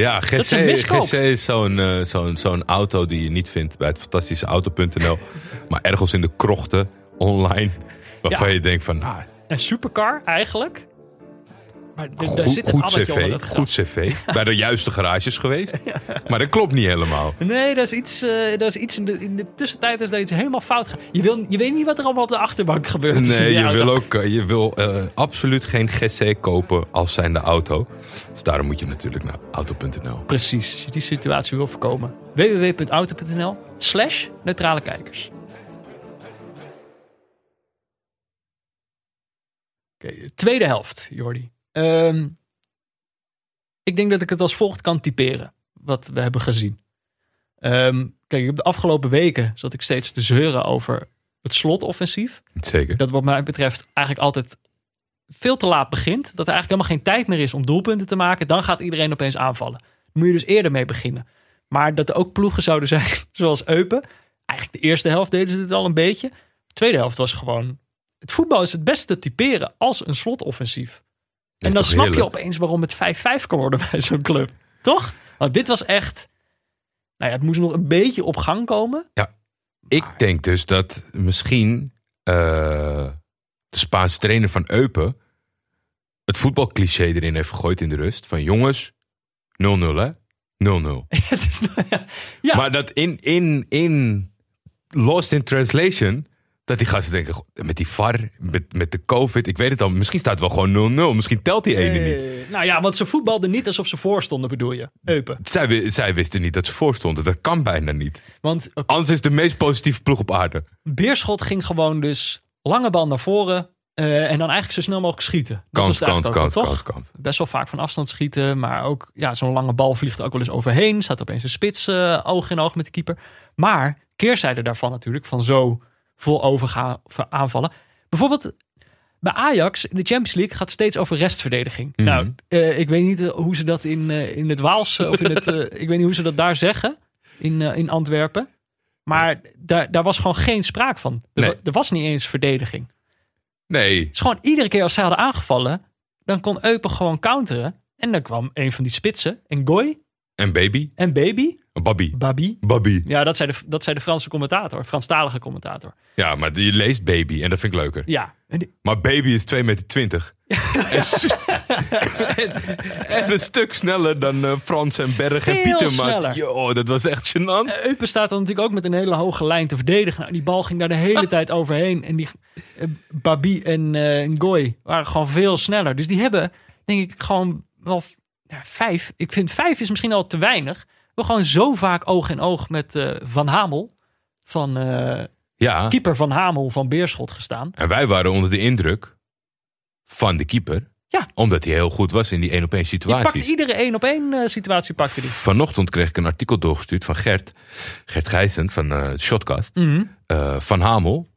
Ja, is GC, miskoop. GC is zo'n eh, zo'n zo'n auto die je niet vindt bij het fantastische auto.nl. maar ergens in de krochten online. Waarvan Ja. je denkt van, nou, Een supercar eigenlijk. Maar daar goed, zit een goed addertje onder cv. dat. Goed cv. bij de juiste garages geweest. Maar dat klopt niet helemaal. Nee, dat is iets, eh, dat is iets in, de, in de tussentijd is daar iets helemaal fout gegaan. Je, wil, je weet niet wat er allemaal op de achterbank gebeurt. Nee, die je auto. wil ook eh, je wil, eh, absoluut geen GC kopen als zijnde auto. Dus daarom moet je natuurlijk naar auto.nl. Precies, als je die situatie wil voorkomen. www.auto.nl slash neutrale kijkers. Oké, tweede helft, Jordi. Ehm, ik denk dat ik het als volgt kan typeren, wat we hebben gezien. Ehm, kijk, heb de afgelopen weken zat ik steeds te zeuren over het slotoffensief. Zeker. Dat wat mij betreft eigenlijk altijd veel te laat begint. Dat er eigenlijk helemaal geen tijd meer is om doelpunten te maken. Dan gaat iedereen opeens aanvallen. Moet je dus eerder mee beginnen. Maar dat er ook ploegen zouden zijn, zoals Eupen. Eigenlijk de eerste helft deden ze het al een beetje. De tweede helft was gewoon... Het voetbal is het beste te typeren als een slotoffensief. En dan snap je opeens waarom het 5-5 kan worden bij zo'n club. Toch? Want dit was echt... Nou ja, het moest nog een beetje op gang komen. Ik denk dus dat misschien eh, de Spaanse trainer van Eupen het voetbalcliché erin heeft gegooid in de rust. Van jongens, 0-0 hè? 0-0. het is, nou ja, ja, Maar dat in, in, in Lost in Translation, dat die gasten denken, "Goh, met die VAR, met, met de COVID, ik weet het al, misschien staat het wel gewoon 0-0. Misschien telt die ene niet. Eh, nou ja, want ze voetbalden niet alsof ze voorstonden, bedoel je. Eupen. Zij, zij wisten niet dat ze voorstonden. Dat kan bijna niet. Want eh, Anders is de meest positieve ploeg op aarde. Beerschot ging gewoon dus lange bal naar voren. eh, en dan eigenlijk zo snel mogelijk schieten. Dat Kans, kans, kans, ook kans, toch? kans. Best wel vaak van afstand schieten. Maar ook ja, zo'n lange bal vliegt er ook wel eens overheen. Staat opeens een spits oog in oog met de keeper. Maar keerzijde daarvan natuurlijk. Van zo vol overgaan aanvallen. Bijvoorbeeld bij Ajax in de Champions League gaat steeds over restverdediging. Mhm. Nou, eh, ik weet niet eh, hoe ze dat in, eh, in het Waals of in het, ik weet niet hoe ze dat daar zeggen in, in Antwerpen. Maar daar, daar was gewoon geen spraak van. Er, Nee. er was niet eens verdediging. Nee, Het is gewoon iedere keer als ze hadden aangevallen, dan kon Eupen gewoon counteren. En dan kwam een van die spitsen, en Goy en baby, en Baby, Babi, Babi. Babi. Ja, dat zei de, dat zei de Franse commentator, Franstalige commentator. Ja, maar je leest baby en dat vind ik leuker. Ja, en die- Maar baby is 2 meter 20. En, en, en een stuk sneller dan eh, Frans en Berg en Veel Pieter. sneller. Maar dat was echt gênant. Eupen staat dan natuurlijk ook met een hele hoge lijn te verdedigen. Nou, die bal ging daar de hele tijd overheen. En die eh, Babi en eh Ngoy waren gewoon veel sneller. Dus die hebben, denk ik, gewoon wel ja, vijf. Ik vind vijf is misschien al te weinig. We gewoon zo vaak oog in oog met eh, Van Hamel. Van eh, Ja, keeper Van Hamel van Beerschot gestaan. en wij waren onder de indruk van de keeper. Ja. Omdat hij heel goed was in die één op één Die pakte situaties. iedere één op één eh, situatie pakte die. Vanochtend kreeg ik een artikel doorgestuurd van Gert. Gert Gijssen van eh Shotcast. Mhm. Van Hamel.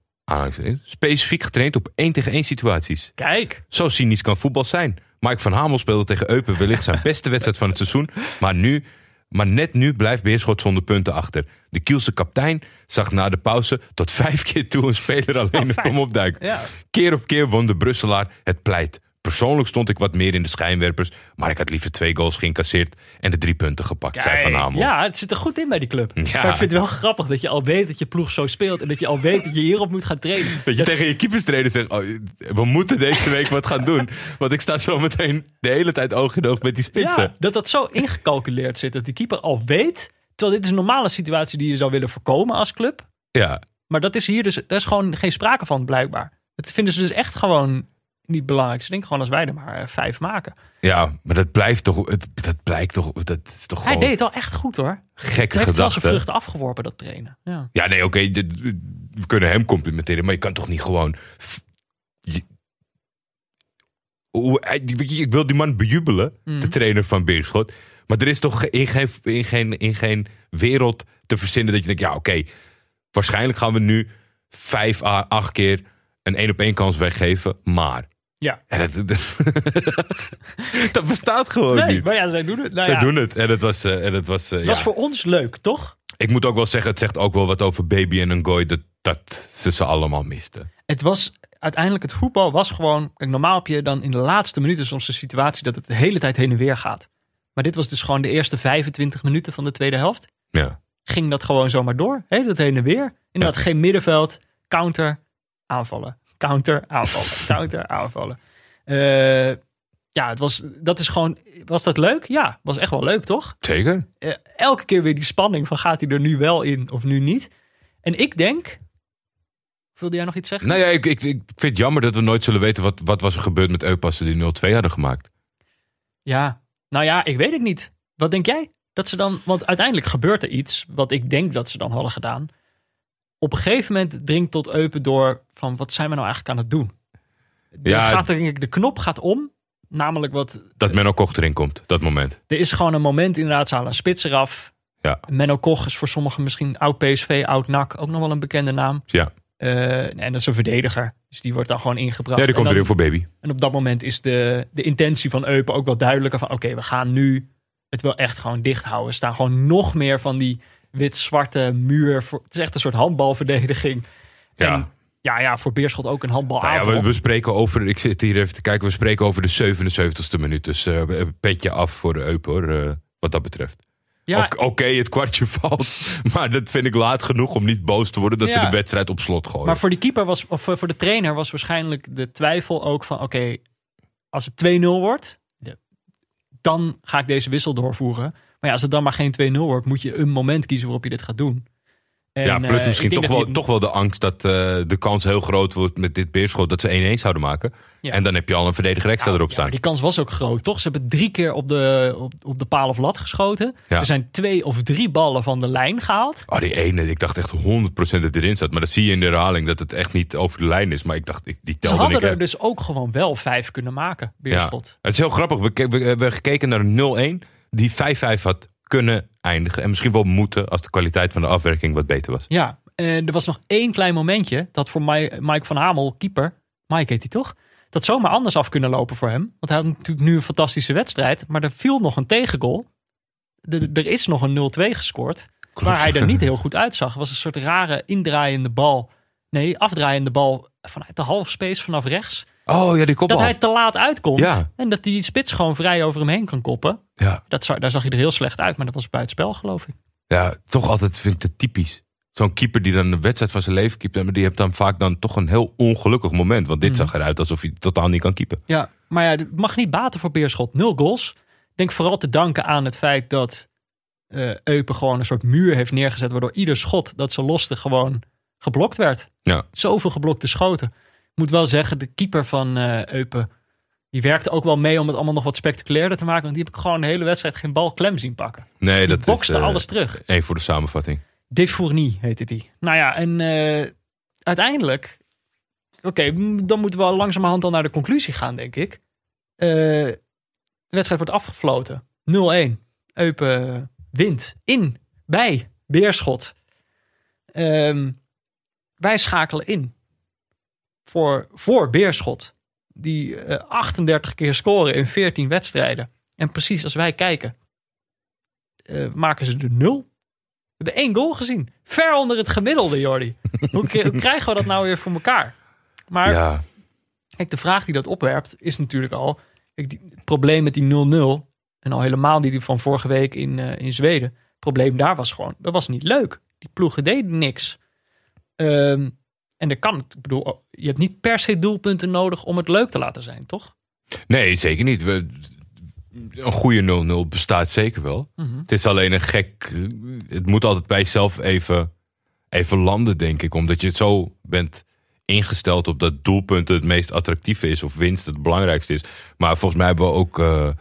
Specifiek getraind op één tegen één situaties. Kijk, Zo cynisch kan voetbal zijn. Mike van Hamel speelde tegen Eupen wellicht zijn beste wedstrijd van het seizoen. Maar, nu, maar net nu blijft Beerschot zonder punten achter. De Kielse kaptein zag na de pauze tot vijf keer toe een speler alleen Oh, nog kom opduiken. Ja. Keer op keer won de Brusselaar het pleit. Persoonlijk stond ik wat meer in de schijnwerpers. Maar ik had liever twee goals geïncasseerd en de drie punten gepakt, zei Van Hamel. Ja, het zit er goed in bij die club. Ja. Maar ik vind het wel grappig dat je al weet dat je ploeg zo speelt. En dat je al weet dat je hierop moet gaan trainen. Dat je tegen je keeperstrainer zegt, oh, we moeten deze week wat gaan doen. Want ik sta zo meteen de hele tijd oog in oog met die spitsen. Ja, dat dat zo ingecalculeerd zit. Dat die keeper al weet. Terwijl dit is een normale situatie die je zou willen voorkomen als club. Ja, Maar dat is hier dus, daar is gewoon geen sprake van blijkbaar. Dat vinden ze dus echt gewoon niet belangrijk. Ze denken gewoon als wij er maar eh, vijf maken. ja maar dat blijft toch, het, dat blijkt toch, dat is toch Hij deed het wel echt goed hoor. gekke Het heeft wel zijn gedachte. vruchten afgeworpen, dat trainen. Ja. Ja, nee, oké, we kunnen hem complimenteren, maar je kan toch niet gewoon... je- hij- ik wil die man bejubelen, de trainer van Beerschot. Maar er is toch in geen, in geen, in geen wereld te verzinnen dat je denkt... ja, oké, waarschijnlijk gaan we nu vijf à acht keer een één op één kans weggeven, maar... Ja. En dat, dat, dat bestaat gewoon Nee, niet. maar ja, zij doen het. Nou Zij ja, doen het en het was... eh, en het was, Het was ja. voor ons leuk, toch? Ik moet ook wel zeggen, het zegt ook wel wat over Baby en Ngoy... dat, dat ze ze allemaal misten. Het was uiteindelijk, het voetbal was gewoon. Kijk, normaal heb je dan in de laatste minuten soms de situatie dat het de hele tijd heen en weer gaat. Maar dit was dus gewoon de eerste 25 minuten van de tweede helft. Ja. Ging dat gewoon zomaar door. Hele tijd heen en weer. Inderdaad, geen middenveld. Counter, aanvallen. Counter, aanvallen. counter, aanvallen. Eh, ja, het was, dat is gewoon. Was dat leuk? Ja, was echt wel leuk, toch? Zeker. eh, elke keer weer die spanning van gaat hij er nu wel in of nu niet. En ik denk. Wilde jij nog iets zeggen? Nou ja, ik, ik, ik vind het jammer dat we nooit zullen weten wat, wat was er gebeurd met Eupas die 0-2 hadden gemaakt. Ja, nou ja, ik weet het niet. Wat denk jij? Dat ze dan, want uiteindelijk gebeurt er iets wat ik denk dat ze dan hadden gedaan. Op een gegeven moment dringt tot Eupen door van wat zijn we nou eigenlijk aan het doen? Er Ja. gaat er, de knop gaat om, namelijk wat Dat Menno Koch erin komt, dat moment. er is gewoon een moment inderdaad, ze halen een spits eraf. Ja. Menno Koch is voor sommigen misschien oud PSV, oud NAC, ook nog wel een bekende naam. Ja, Eh, en dat is een verdediger. Dus die wordt dan gewoon ingebracht. ja die komt dan- erin voor Baby. en op dat moment is de, de intentie van Eupen ook wel duidelijker. Van oké, we gaan nu het wel echt gewoon dicht houden. Er staan gewoon nog meer van die wit-zwarte muur. Voor, het is echt een soort handbalverdediging. Ja. En ja, ja, voor Beerschot ook een handbal Nou ja, we, we spreken over, ik zit hier even te kijken, we spreken over de 77ste minuut. Dus eh, petje af voor de Eupen hoor, eh, wat dat betreft. ja, Oké, het kwartje valt, maar dat vind ik laat genoeg om niet boos te worden dat ze de wedstrijd op slot gooien. maar voor die keeper was, of eh, voor de trainer was waarschijnlijk de twijfel ook van oké, als het 2-0 wordt, de- dan ga ik deze wissel doorvoeren. Maar ja, als het dan maar geen 2-0 wordt, moet je een moment kiezen waarop je dit gaat doen. En, ja, plus eh, misschien toch wel, hij- toch wel de angst dat eh, de kans heel groot wordt met dit beerschot dat ze 1-1 zouden maken. Ja. En dan heb je al een verdediger extra Nou, erop ja, staan. maar die kans was ook groot, toch? Ze hebben drie keer op de, op, op de paal of lat geschoten. Ja. Er zijn twee of drie ballen van de lijn gehaald. Oh, die ene, ik dacht echt 100% dat het erin zat. Maar dat zie je in de herhaling dat het echt niet over de lijn is. Maar ik dacht, ik, die Ze telde hadden ik er echt. dus ook gewoon wel vijf kunnen maken, Ja. Beerschot. Het is heel grappig. We, ke- we, we hebben gekeken naar een 0-1 die 5-5 had kunnen eindigen. En misschien wel moeten als de kwaliteit van de afwerking wat beter was. Ja, en er was nog één klein momentje dat voor Mi- Mike van Hamel, keeper, Mike heet hij toch? Dat zomaar anders af kunnen lopen voor hem. Want hij had natuurlijk nu een fantastische wedstrijd. Maar er viel nog een tegengoal. Er, er is nog een 0-2 gescoord. Waar hij er niet heel goed uitzag. Het was een soort rare indraaiende bal. Nee, afdraaiende bal vanuit de halfspace vanaf rechts. Oh ja, die kopbal. Dat hij te laat uitkomt. Ja. En dat die spits gewoon vrij over hem heen kan koppen. ja. Dat, daar zag hij er heel slecht uit. Maar dat was buitenspel geloof ik. ja, toch altijd vind ik het typisch. Zo'n keeper die dan de wedstrijd van zijn leven keept. Maar die heeft dan vaak dan toch een heel ongelukkig moment. Want dit Mhm. zag eruit alsof hij totaal niet kan keepen. Ja, maar ja, het mag niet baten voor Beerschot. Nul goals. Ik denk vooral te danken aan het feit dat eh Eupen gewoon een soort muur heeft neergezet. Waardoor ieder schot dat ze loste gewoon geblokt werd. Ja. Zoveel geblokte schoten. Ik moet wel zeggen, de keeper van eh Eupen... die werkte ook wel mee om het allemaal nog wat spectaculairder te maken. Want die heb ik gewoon de hele wedstrijd geen bal klem zien pakken. Nee, Die dat bokste is eh, alles terug. één voor de samenvatting. Defournie heette die. Nou ja, en eh, uiteindelijk... Oké, dan moeten we al langzamerhand al naar de conclusie gaan, denk ik. De wedstrijd wordt afgefloten. 0-1. Eupen wint in, bij Beerschot. Ehm, wij schakelen in voor, voor Beerschot. Die eh, 38 keer scoren in 14 wedstrijden. En precies als wij kijken, eh, maken ze er nul. We hebben één goal gezien. Ver onder het gemiddelde, Jordi. hoe krijgen we dat nou weer voor elkaar? Maar Ja, Kijk, de vraag die dat opwerpt is natuurlijk al... Kijk, die, het probleem met die 0-0... en al helemaal die van vorige week in, eh, in Zweden... het probleem daar was gewoon, dat was niet leuk. Die ploegen deden niks. Ehm, en dat kan, ik bedoel, je hebt niet per se doelpunten nodig om het leuk te laten zijn, toch? Nee, zeker niet. We, een goede 0-0 bestaat zeker wel. Het is alleen een gek. Het moet altijd bij jezelf even, even landen, denk ik. Omdat je zo bent ingesteld op dat doelpunten het meest attractieve is. Of winst het belangrijkste is. Maar volgens mij hebben we ook eh, eh,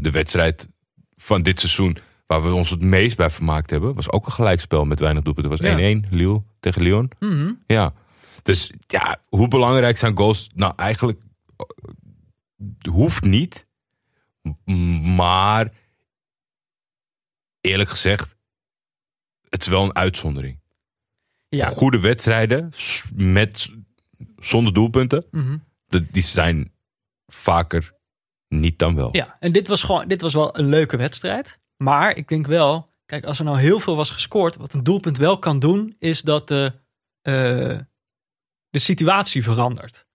de wedstrijd van dit seizoen. Waar we ons het meest bij vermaakt hebben. Was ook een gelijkspel met weinig doelpunten. Het was 1-1. Lille tegen Lyon. Mhm. Ja. Dus ja, hoe belangrijk zijn goals? Nou, eigenlijk eh, hoeft niet. Maar eerlijk gezegd, het is wel een uitzondering. Ja. Goede wedstrijden met, zonder doelpunten, Mhm. de- die zijn vaker niet dan wel. Ja, en dit was gewoon, dit was wel een leuke wedstrijd. Maar ik denk wel, kijk, als er nou heel veel was gescoord, wat een doelpunt wel kan doen, is dat de, eh, de situatie verandert.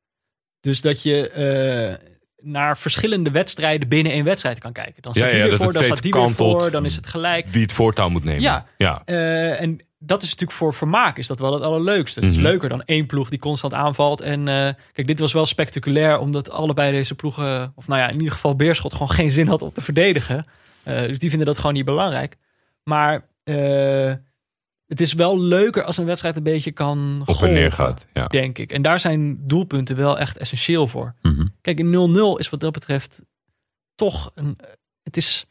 Dus dat je eh, naar verschillende wedstrijden binnen één wedstrijd kan kijken. Dan staat Ja, die ja, weer dat voor, het dan staat die weer voor, dan is het gelijk. Wie het voortouw moet nemen. Ja. ja. Eh, en dat is natuurlijk voor vermaak is dat wel het allerleukste. Het is Mhm. leuker dan één ploeg die constant aanvalt. En kijk, dit was wel spectaculair, omdat allebei deze ploegen, of nou ja, in ieder geval Beerschot gewoon geen zin had om te verdedigen. Eh, dus die vinden dat gewoon niet belangrijk. Maar eh, het is wel leuker als een wedstrijd een beetje kan Op en neer gaat. Ja. denk ik. En daar zijn doelpunten wel echt essentieel voor. Mhm. Kijk, een 0-0 is wat dat betreft toch een. Het is.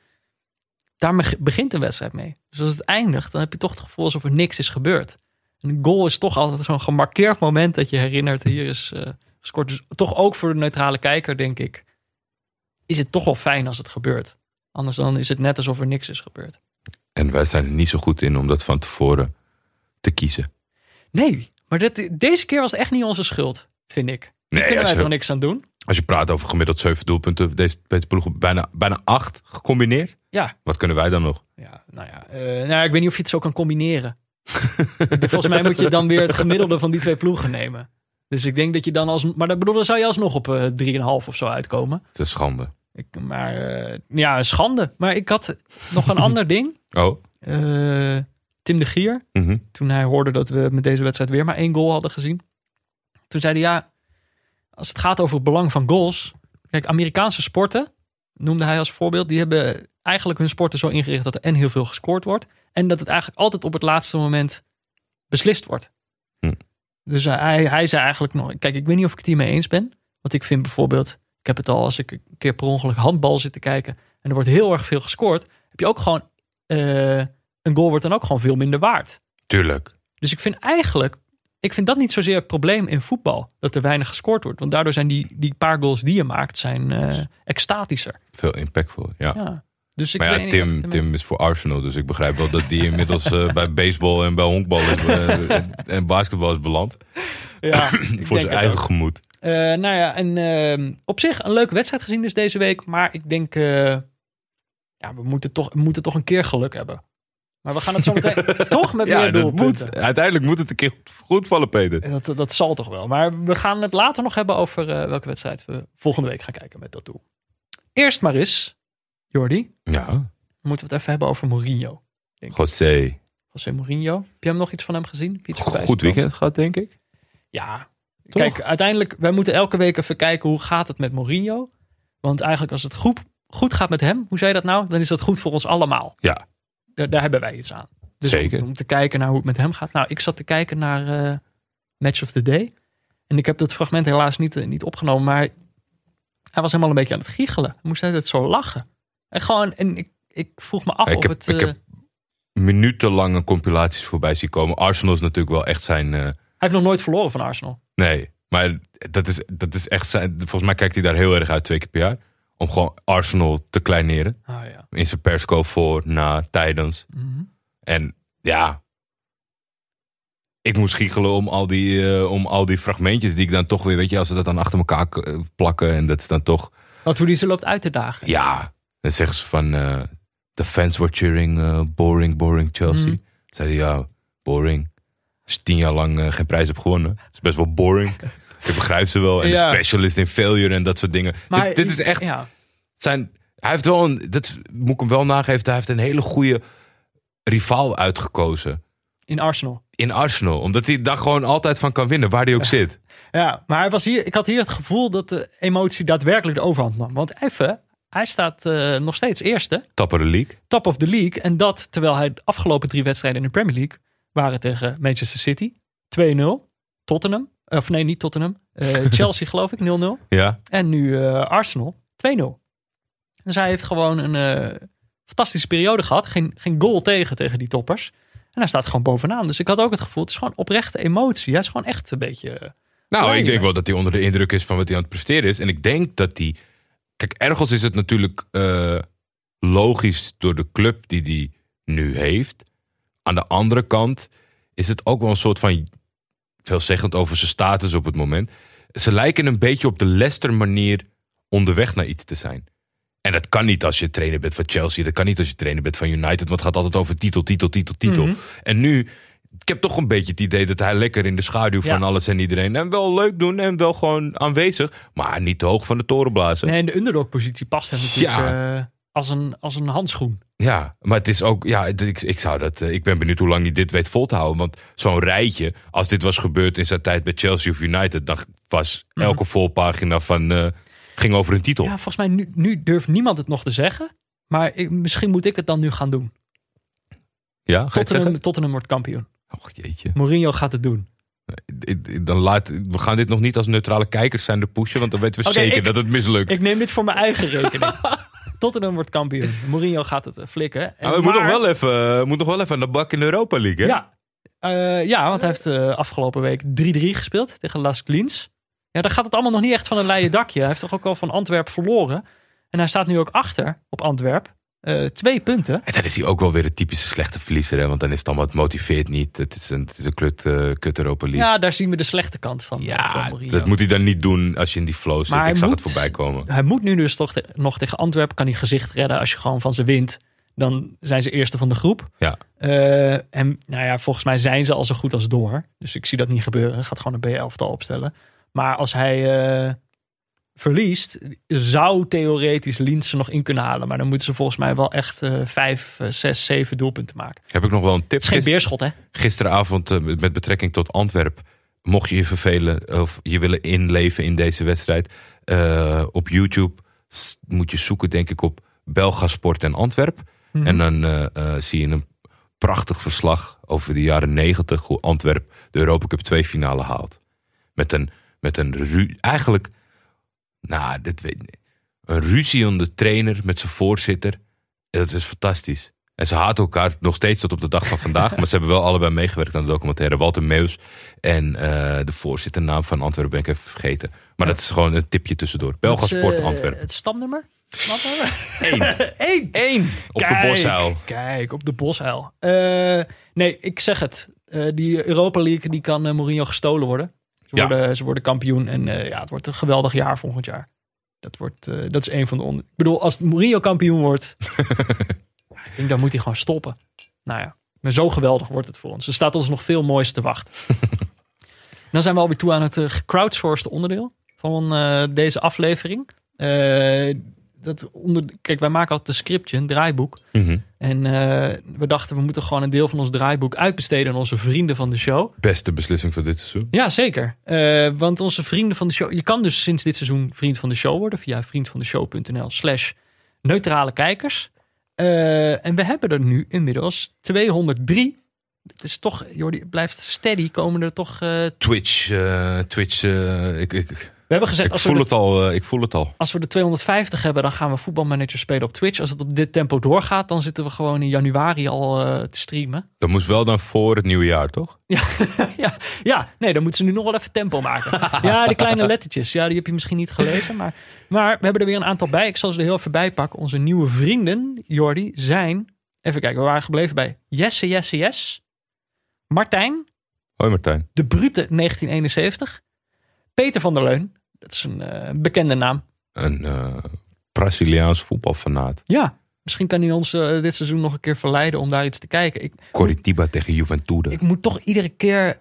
Daarmee begint een wedstrijd mee. Dus als het eindigt, dan heb je toch het gevoel alsof er niks is gebeurd. En een goal is toch altijd zo'n gemarkeerd moment dat je herinnert, hier is eh, gescoord. Dus toch ook voor de neutrale kijker, denk ik, is het toch wel fijn als het gebeurt. Anders dan is het net alsof er niks is gebeurd. En wij zijn er niet zo goed in om dat van tevoren te kiezen. Nee, maar dit, deze keer was het echt niet onze schuld, vind ik. Nee, Kunnen wij je, er niks aan doen? als je praat over gemiddeld zeven doelpunten, deze, deze ploegen bijna, bijna acht gecombineerd. Ja, Wat kunnen wij dan nog? Ja, nou ja, eh, nou ja, ik weet niet of je het zo kan combineren. Volgens mij moet je dan weer het gemiddelde van die twee ploegen nemen. Dus ik denk dat je dan als. Maar dat bedoel, dan zou je alsnog op eh 3,5 of zo uitkomen. Het is schande. Ik, maar eh, ja, schande. Maar ik had nog een ander ding. Oh. Eh, Tim de Gier, mhm. toen hij hoorde dat we met deze wedstrijd weer maar één goal hadden gezien. Toen zei hij ja, als het gaat over het belang van goals. Kijk, Amerikaanse sporten, noemde hij als voorbeeld, die hebben eigenlijk hun sporten zo ingericht dat er en heel veel gescoord wordt. En dat het eigenlijk altijd op het laatste moment beslist wordt. Hm. Dus hij, hij zei eigenlijk nog, kijk, ik weet niet of ik het hiermee eens ben. Want ik vind bijvoorbeeld, heb het al als ik een keer per ongeluk handbal zit te kijken en er wordt heel erg veel gescoord, heb je ook gewoon, eh, een goal wordt dan ook gewoon veel minder waard. Tuurlijk. Dus ik vind eigenlijk, ik vind dat niet zozeer het probleem in voetbal. Dat er weinig gescoord wordt. Want daardoor zijn die, die paar goals die je maakt, zijn eh, extatischer. Veel impactvol. Ja. Ja. Dus ik maar ja, Tim, het- Tim is voor Arsenal, dus ik begrijp wel dat die inmiddels eh, bij baseball en bij honkbal eh, en- en basketbal is beland. Ja, voor zijn eigen ook. gemoed. Eh, nou ja, en ehm, op zich een leuke wedstrijd gezien dus deze week. Maar ik denk, eh, ja, we moeten, toch, we moeten toch een keer geluk hebben. Maar we gaan het zo meteen toch met Ja, meer doelpunten. moet, uiteindelijk moet het een keer goed vallen, Peter. Dat, dat zal toch wel. Maar we gaan het later nog hebben over eh, welke wedstrijd we volgende week gaan kijken met dat doel. Eerst maar eens, Jordi, Ja, moeten we het even hebben over Mourinho. José. José Mourinho. Heb je hem nog iets van hem gezien? Heb je iets voorbij Goed weekend gehad, denk ik. Ja. Toch? Kijk, uiteindelijk, wij moeten elke week even kijken hoe gaat het met Mourinho. Want eigenlijk als het goed, goed gaat met hem, hoe zei je dat nou? Dan is dat goed voor ons allemaal. Ja, Daar, daar hebben wij iets aan. Dus Zeker. Om, om te kijken naar hoe het met hem gaat. Nou, ik zat te kijken naar eh, Match of the Day. En ik heb dat fragment helaas niet, eh, niet opgenomen. Maar hij was helemaal een beetje aan het giechelen. Hij moest het zo lachen. En gewoon, en ik, ik vroeg me af ik of heb, het... ik eh, heb minutenlange compilaties voorbij zien komen. Arsenal is natuurlijk wel echt zijn... Hij heeft nog nooit verloren van Arsenal. Nee, maar dat is, dat is echt zijn... Volgens mij kijkt hij daar heel erg uit twee keer per jaar. Om gewoon Arsenal te kleineren. Ah ja. In zijn persco voor, na, tijdens. Mhm. En ja, ik moest giechelen om al, die, eh, om al die fragmentjes die ik dan toch weer, weet je, als ze dat dan achter elkaar k- plakken en dat is dan toch, Want hoe die ze loopt uit te dagen. ja, dan zeggen ze van, eh the fans were cheering, eh, boring, boring Chelsea. Mhm. Zeiden ja, boring. Als tien jaar lang eh, geen prijs hebt gewonnen, is best wel boring. Ik begrijp ze wel. En Ja. de specialist in failure en dat soort dingen. Maar dit, dit is echt Ja. zijn. Hij heeft wel een. Dat moet ik hem wel nageven. Hij heeft een hele goede rivaal uitgekozen. In Arsenal. In Arsenal. Omdat hij daar gewoon altijd van kan winnen. Waar hij ook zit. Ja, maar hij was hier, ik had hier het gevoel dat de emotie daadwerkelijk de overhand nam. Want even, hij staat eh, nog steeds eerste. Tappere league. Top of the league. En dat terwijl hij de afgelopen drie wedstrijden in de Premier League waren tegen Manchester City. 2-0. Tottenham. Of nee, niet Tottenham. Eh, Chelsea geloof ik, 0-0. Ja. En nu eh, Arsenal, 2-0. Dus hij heeft gewoon een eh, fantastische periode gehad. Geen, geen goal tegen tegen die toppers. En hij staat gewoon bovenaan. Dus ik had ook het gevoel, het is gewoon oprechte emotie. Hij is gewoon echt een beetje... Nou, ik denk wel dat hij onder de indruk is van wat hij aan het presteren is. En ik denk dat hij. Kijk, ergens is het natuurlijk logisch door de club die hij nu heeft. Aan de andere kant is het ook wel een soort van. veelzeggend over zijn status op het moment. Ze lijken een beetje op de Leicester manier onderweg naar iets te zijn. En dat kan niet als je trainer bent van Chelsea. Dat kan niet als je trainer bent van United. Want het gaat altijd over titel, titel, titel, titel. Mhm. En nu, ik heb toch een beetje het idee dat hij lekker in de schaduw van Ja. alles en iedereen. En wel leuk doen en wel gewoon aanwezig. Maar niet te hoog van de toren blazen. Nee, en de underdog-positie past hem natuurlijk eh, als, een, als een handschoen. Ja, maar het is ook, ja, ik, ik zou dat, eh, ik ben benieuwd hoe lang hij dit weet vol te houden. Want zo'n rijtje, als dit was gebeurd in zijn tijd bij Chelsea of United, dan was elke volpagina van, eh, ging over een titel. Ja, volgens mij nu, nu durft niemand het nog te zeggen. Maar ik, misschien moet ik het dan nu gaan doen. Ja, ga Tottenham? Tottenham wordt kampioen. Och jeetje. Mourinho gaat het doen. Ik- Dan laat, we gaan dit nog niet als neutrale kijkers zijn de pushen, want dan weten we zeker ik- dat het mislukt. Ik neem dit voor mijn eigen rekening. Tottenham wordt kampioen. Mourinho gaat het eh, flikken. En Maar we moeten nog wel even, eh, moet nog wel even aan de bak in de Europa League, hè? Ja, Eh, ja want hij heeft afgelopen week 3-3 gespeeld tegen Las Klins. Ja, dan gaat het allemaal nog niet echt van een leien dakje. Hij heeft toch ook al van Antwerp verloren. En hij staat nu ook achter op Antwerp. Eh, twee punten. En dan is hij ook wel weer een typische slechte verliezer, hè? Want dan is het allemaal, het motiveert niet. Het is een, het is een kut, eh, kut Europa League. Ja, daar zien we de slechte kant van, eh, van Ja, Mourinho. dat moet hij dan niet doen als je in die flow zit. Maar Ik zag moet- het voorbij komen. Hij moet nu dus toch te- nog tegen Antwerp. Kan hij gezicht redden als je gewoon van ze wint. Dan zijn ze eerste van de groep. Ja. Eh, en nou ja, volgens mij zijn ze al zo goed als door. Dus ik zie dat niet gebeuren. Gaat gewoon een B-elftal opstellen. Maar als hij eh, verliest, zou theoretisch Linz er nog in kunnen halen. Maar dan moeten ze volgens mij wel echt eh, vijf, eh, zes, zeven doelpunten maken. Heb ik nog wel een tip? Het is geen beerschot, hè? gisteravond eh, met betrekking tot Antwerp. Mocht je je vervelen of je willen inleven in deze wedstrijd. op YouTube moet je zoeken, denk ik, op Belgasport en Antwerp. Mhm. En dan zie je een prachtig verslag over de jaren negentig. Hoe Antwerp de Europa Cup 2 finale haalt. Met een, met een ru- eigenlijk, nou, dit weet een ruziende trainer met zijn voorzitter. Dat is fantastisch. En ze haten elkaar nog steeds tot op de dag van vandaag. maar ze hebben wel allebei meegewerkt aan de documentaire. Walter Meus en eh, de voorzitternaam van Antwerpen ben ik even vergeten. Maar dat is gewoon een tipje tussendoor. Dat is, Sport eh, Antwerpen. Het stamnummer? Eén. Eén. Eén op de Kijk, Boshuil. Kijk, op de Boshuil. Eh, nee, ik zeg het. Die Europa League die kan eh, Mourinho gestolen worden. Ze Ja. worden, ze worden kampioen en eh, ja, het wordt een geweldig jaar volgend jaar. Dat, wordt, eh, dat is een van de onder... Ik bedoel, als Mourinho kampioen wordt, ja, ik denk dan moet hij gewoon stoppen. Nou ja, maar zo geweldig wordt het voor ons. Er staat ons nog veel moois te wachten. dan zijn we alweer toe aan het uh, gecrowdsourced onderdeel van deze aflevering. Dat onder, kijk, wij maken altijd een scriptje, een draaiboek. Mhm. En eh, we dachten, we moeten gewoon een deel van ons draaiboek uitbesteden aan onze vrienden van de show. Beste beslissing van dit seizoen. Ja, zeker. Eh, want onze vrienden van de show... Je kan dus sinds dit seizoen vriend van de show worden... via vriendvandeshow.nl slash neutrale kijkers. Eh, en we hebben er nu inmiddels 203. Het is toch, Jordi, het blijft steady. Komen er toch... Twitch, Twitch, ik, ik, hebben gezegd, ik, als we, voel de, het al, eh, ik voel het al. als we de 250 hebben... dan gaan we voetbalmanager spelen op Twitch. Als het op dit tempo doorgaat... dan zitten we gewoon in januari al eh, te streamen. Dat moest wel dan voor het nieuwe jaar, toch? Ja, ja, ja, nee, dan moeten ze nu nog wel even tempo maken. Ja, die kleine lettertjes. Ja, die heb je misschien niet gelezen. Maar, maar we hebben er weer een aantal bij. Ik zal ze er heel even bij pakken. Onze nieuwe vrienden, Jordi, zijn... Even kijken, we waren gebleven bij Jesse, Jesse, Yes. Martijn, Hoi Martijn. De Brute 1971. Peter van der Leun, dat is een eh, bekende naam. Een eh, Braziliaans voetbalfanaat. Ja, misschien kan hij ons eh, dit seizoen nog een keer verleiden om daar iets te kijken. Ik, Coritiba tegen Juventude. Ik moet toch iedere keer,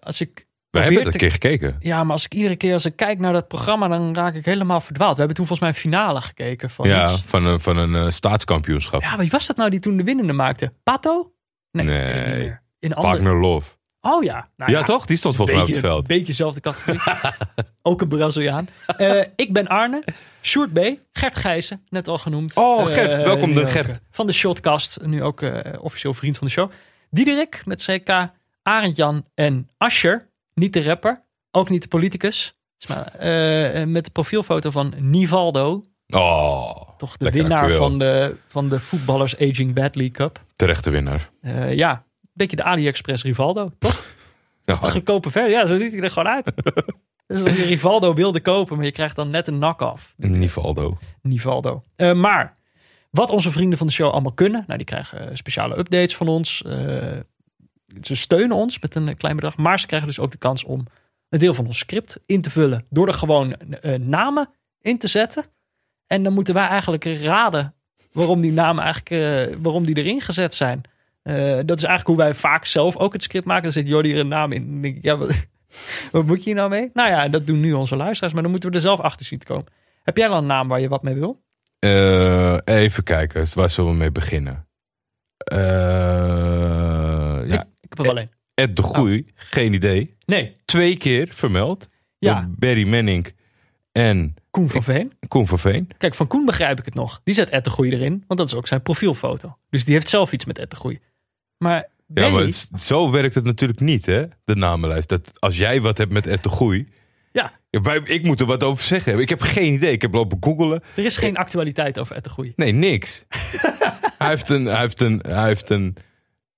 als ik Wij hebben dat te- een keer gekeken. Ja, maar als ik iedere keer als ik kijk naar dat programma, dan raak ik helemaal verdwaald. We hebben toen volgens mij een finale gekeken van Ja, iets. van een, van een staatskampioenschap. Ja, wie was dat nou die toen de winnende maakte? Pato? Nee, Nee. In andere. Wagner Love. Oh ja. Nou ja, toch? Die stond volgens mij op het veld. beetje dezelfde categorie. Ook een Braziliaan. Eh, ik ben Arne. Sjoerd B. Gert Gijzen, net al genoemd. Oh, Gert. Eh, Welkom de Gert. eh, van de Shotcast. Nu ook officieel vriend van de show. Diederik met CK. Arend Jan en Ascher. Niet de rapper. Ook niet de politicus. Met de profielfoto van Nivaldo. Oh, Toch de winnaar actueel. van de, van de voetballers Aging Badly Cup. Terechte winnaar. Ja, een beetje de AliExpress Rivaldo, toch? Ja, De goedkope versie. Ja, zo ziet hij er gewoon uit. dus als je Rivaldo wilde kopen, maar je krijgt dan net een knock-off. Nivaldo. Nivaldo. Eh, maar wat onze vrienden van de show allemaal kunnen. Nou, die krijgen eh, speciale updates van ons. Eh, ze steunen ons met een klein bedrag. Maar ze krijgen dus ook de kans om een deel van ons script in te vullen. Door er gewoon namen in te zetten. En dan moeten wij eigenlijk raden waarom die namen eigenlijk waarom die erin gezet zijn. Eh, dat is eigenlijk hoe wij vaak zelf ook het script maken. Dan zit Jordi er een naam in. Dan denk ik, ja, wat, wat moet je hier nou mee? Nou ja, dat doen nu onze luisteraars. Maar dan moeten we er zelf achter zien te komen. Heb jij dan een naam waar je wat mee wil? Eh, even kijken, waar zullen we mee beginnen? Eh ja, Ik, ik heb er wel één. Ed de Goeie, geen idee. Nee, Twee keer vermeld. Ja. Barry Manning en Koen van Veen. Koen van Veen. Kijk, van Koen begrijp ik het nog. Die zet Ed de Goeie erin, want dat is ook zijn profielfoto. Dus die heeft zelf iets met Ed de Goeie. Maar Ja, maar het zo werkt het natuurlijk niet, hè? De namenlijst. Dat als jij wat hebt met Ed de ja, wij, ik moet er wat over zeggen. Ik heb geen idee. Ik heb lopen googelen. er is geen actualiteit over Ed de. Nee, niks. hij heeft een, hij heeft een, hij heeft een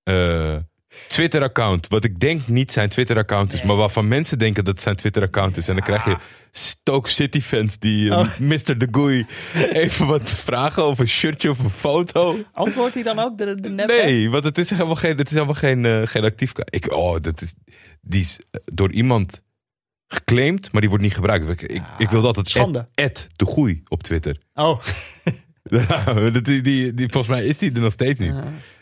eh, Twitter-account. Wat ik denk niet zijn Twitter-account is. Maar waarvan mensen denken dat het zijn Twitter-account is. En dan krijg je Stoke City-fans die eh, Oh. Mr. De Goeie even wat vragen over een shirtje of een foto. Antwoordt hij dan ook de, de nep Nee, want het is helemaal geen, het is helemaal geen, eh, geen actief. Ik, oh, dat is, die is eh, door iemand geclaimd, maar die wordt niet gebruikt. Ik, ik, ik wil dat het schande. Ed, Ed de Goeie op Twitter. Oh, Ja, die, die, die, volgens mij is die er nog steeds niet.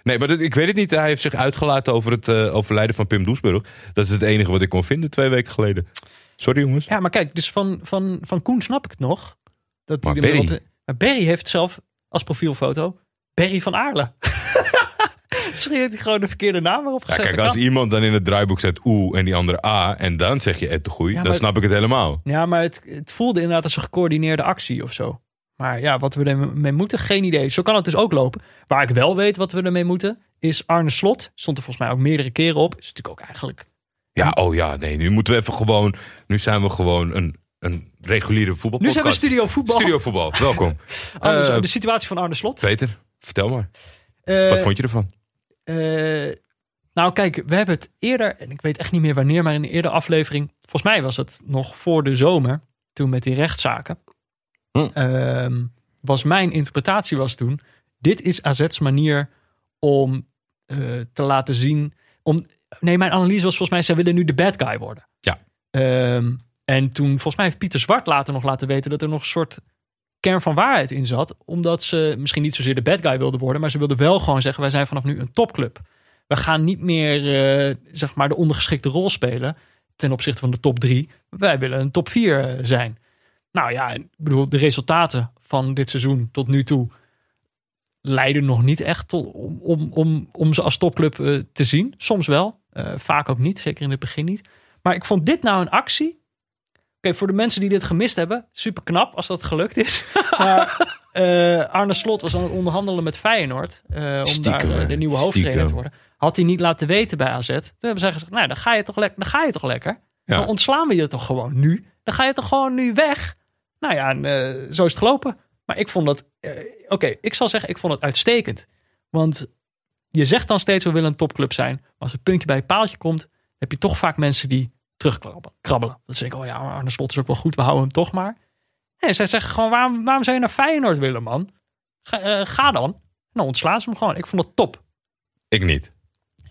Nee, maar dat, ik weet het niet. Hij heeft zich uitgelaten over het eh, overlijden van Pim Doesburg. Dat is het enige wat ik kon vinden twee weken geleden. Sorry jongens. ja, maar kijk, dus van, van, van Koen snap ik het nog. Dat Maar er Barry? maar Barry heeft zelf als profielfoto Barry van Aarle. Misschien heeft hij gewoon de verkeerde naam erop Ja, gezet. kijk, als iemand dan in het draaiboek zet oe en die andere a en dan zeg je Ed de Goeie, Ja, dan snap ik het helemaal. Ja, maar het, het voelde inderdaad als een gecoördineerde actie of zo. Maar ja, wat we ermee moeten, geen idee. Zo kan het dus ook lopen. Waar ik wel weet wat we ermee moeten, is Arne Slot. Stond er volgens mij ook meerdere keren op. Is natuurlijk ook eigenlijk... Ja, oh ja, nee, nu moeten we even gewoon, nu zijn we gewoon een, een reguliere Nu voetbalpodcast. zijn we Studio Voetbal. Studio voetbal, welkom. Arne- Eh, de situatie van Arne Slot. Peter, vertel maar. Eh, Wat vond je ervan? eh, nou kijk, we hebben het eerder, en ik weet echt niet meer wanneer, maar in een eerdere aflevering, volgens mij was het nog voor de zomer, toen met die rechtszaken, Hm. ehm, was mijn interpretatie was toen, dit is AZ's manier om eh, te laten zien, om, nee, mijn analyse was volgens mij, zij willen nu de bad guy worden. Ja. Ehm, en toen, volgens mij heeft Pieter Zwart later nog laten weten dat er nog een soort kern van waarheid in zat. Omdat ze misschien niet zozeer de bad guy wilden worden, maar ze wilden wel gewoon zeggen: wij zijn vanaf nu een topclub. We gaan niet meer eh, zeg maar de ondergeschikte rol spelen ten opzichte van de top drie. Wij willen een top vier zijn. Nou ja, ik bedoel, de resultaten van dit seizoen tot nu toe leiden nog niet echt tot, om, om, om, om ze als topclub eh, te zien. Soms wel, eh, vaak ook niet, zeker in het begin niet. Maar ik vond dit nou een actie. Oké, voor de mensen die dit gemist hebben, super knap als dat gelukt is. maar eh, Arne Slot was aan het onderhandelen met Feyenoord om Stiekem, daar de nieuwe hoofdtrainer Stiekem. te worden. Had hij niet laten weten bij AZ. Toen hebben zij gezegd, nou, dan ga je toch, lek- dan ga je toch lekker. Ja. Dan ontslaan we je toch gewoon nu. Dan ga je toch gewoon nu weg. Nou ja, en, eh, zo is het gelopen. Maar ik vond dat, eh, oké, ik zal zeggen, ik vond het uitstekend. Want je zegt dan steeds, we willen een topclub zijn. Maar als het puntje bij het paaltje komt, heb je toch vaak mensen die terugkrabbelen. Krabbelen. Dat zeg ik, oh ja, maar Arne Slot is ook wel goed, we houden hem toch maar. Nee, zij zeggen gewoon, waarom, waarom zou je naar Feyenoord willen, man? Ga, eh, ga dan. Nou, ontslaan ze hem gewoon. Ik vond het top. Ik niet.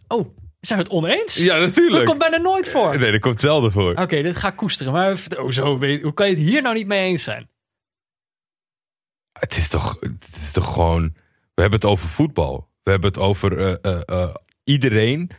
Oh, zijn we het oneens? Ja, Dat natuurlijk. komt bijna nooit voor. Nee, dat komt zelden voor. Oké, dit ga ik koesteren. Maar oh, zo, hoe kan je het hier nou niet mee eens zijn? Het is toch, het is toch gewoon. We hebben het over voetbal. We hebben het over. eh, eh, eh, iedereen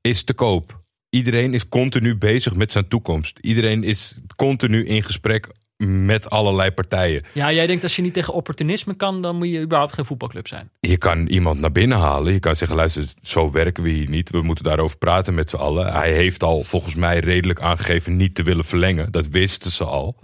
is te koop. iedereen is continu bezig met zijn toekomst. Iedereen is continu in gesprek met allerlei partijen. Ja, jij denkt als je niet tegen opportunisme kan, dan moet je überhaupt geen voetbalclub zijn. Je kan iemand naar binnen halen. Je kan zeggen, luister, zo werken we hier niet. We moeten daarover praten met z'n allen. Hij heeft al volgens mij redelijk aangegeven niet te willen verlengen. Dat wisten ze al.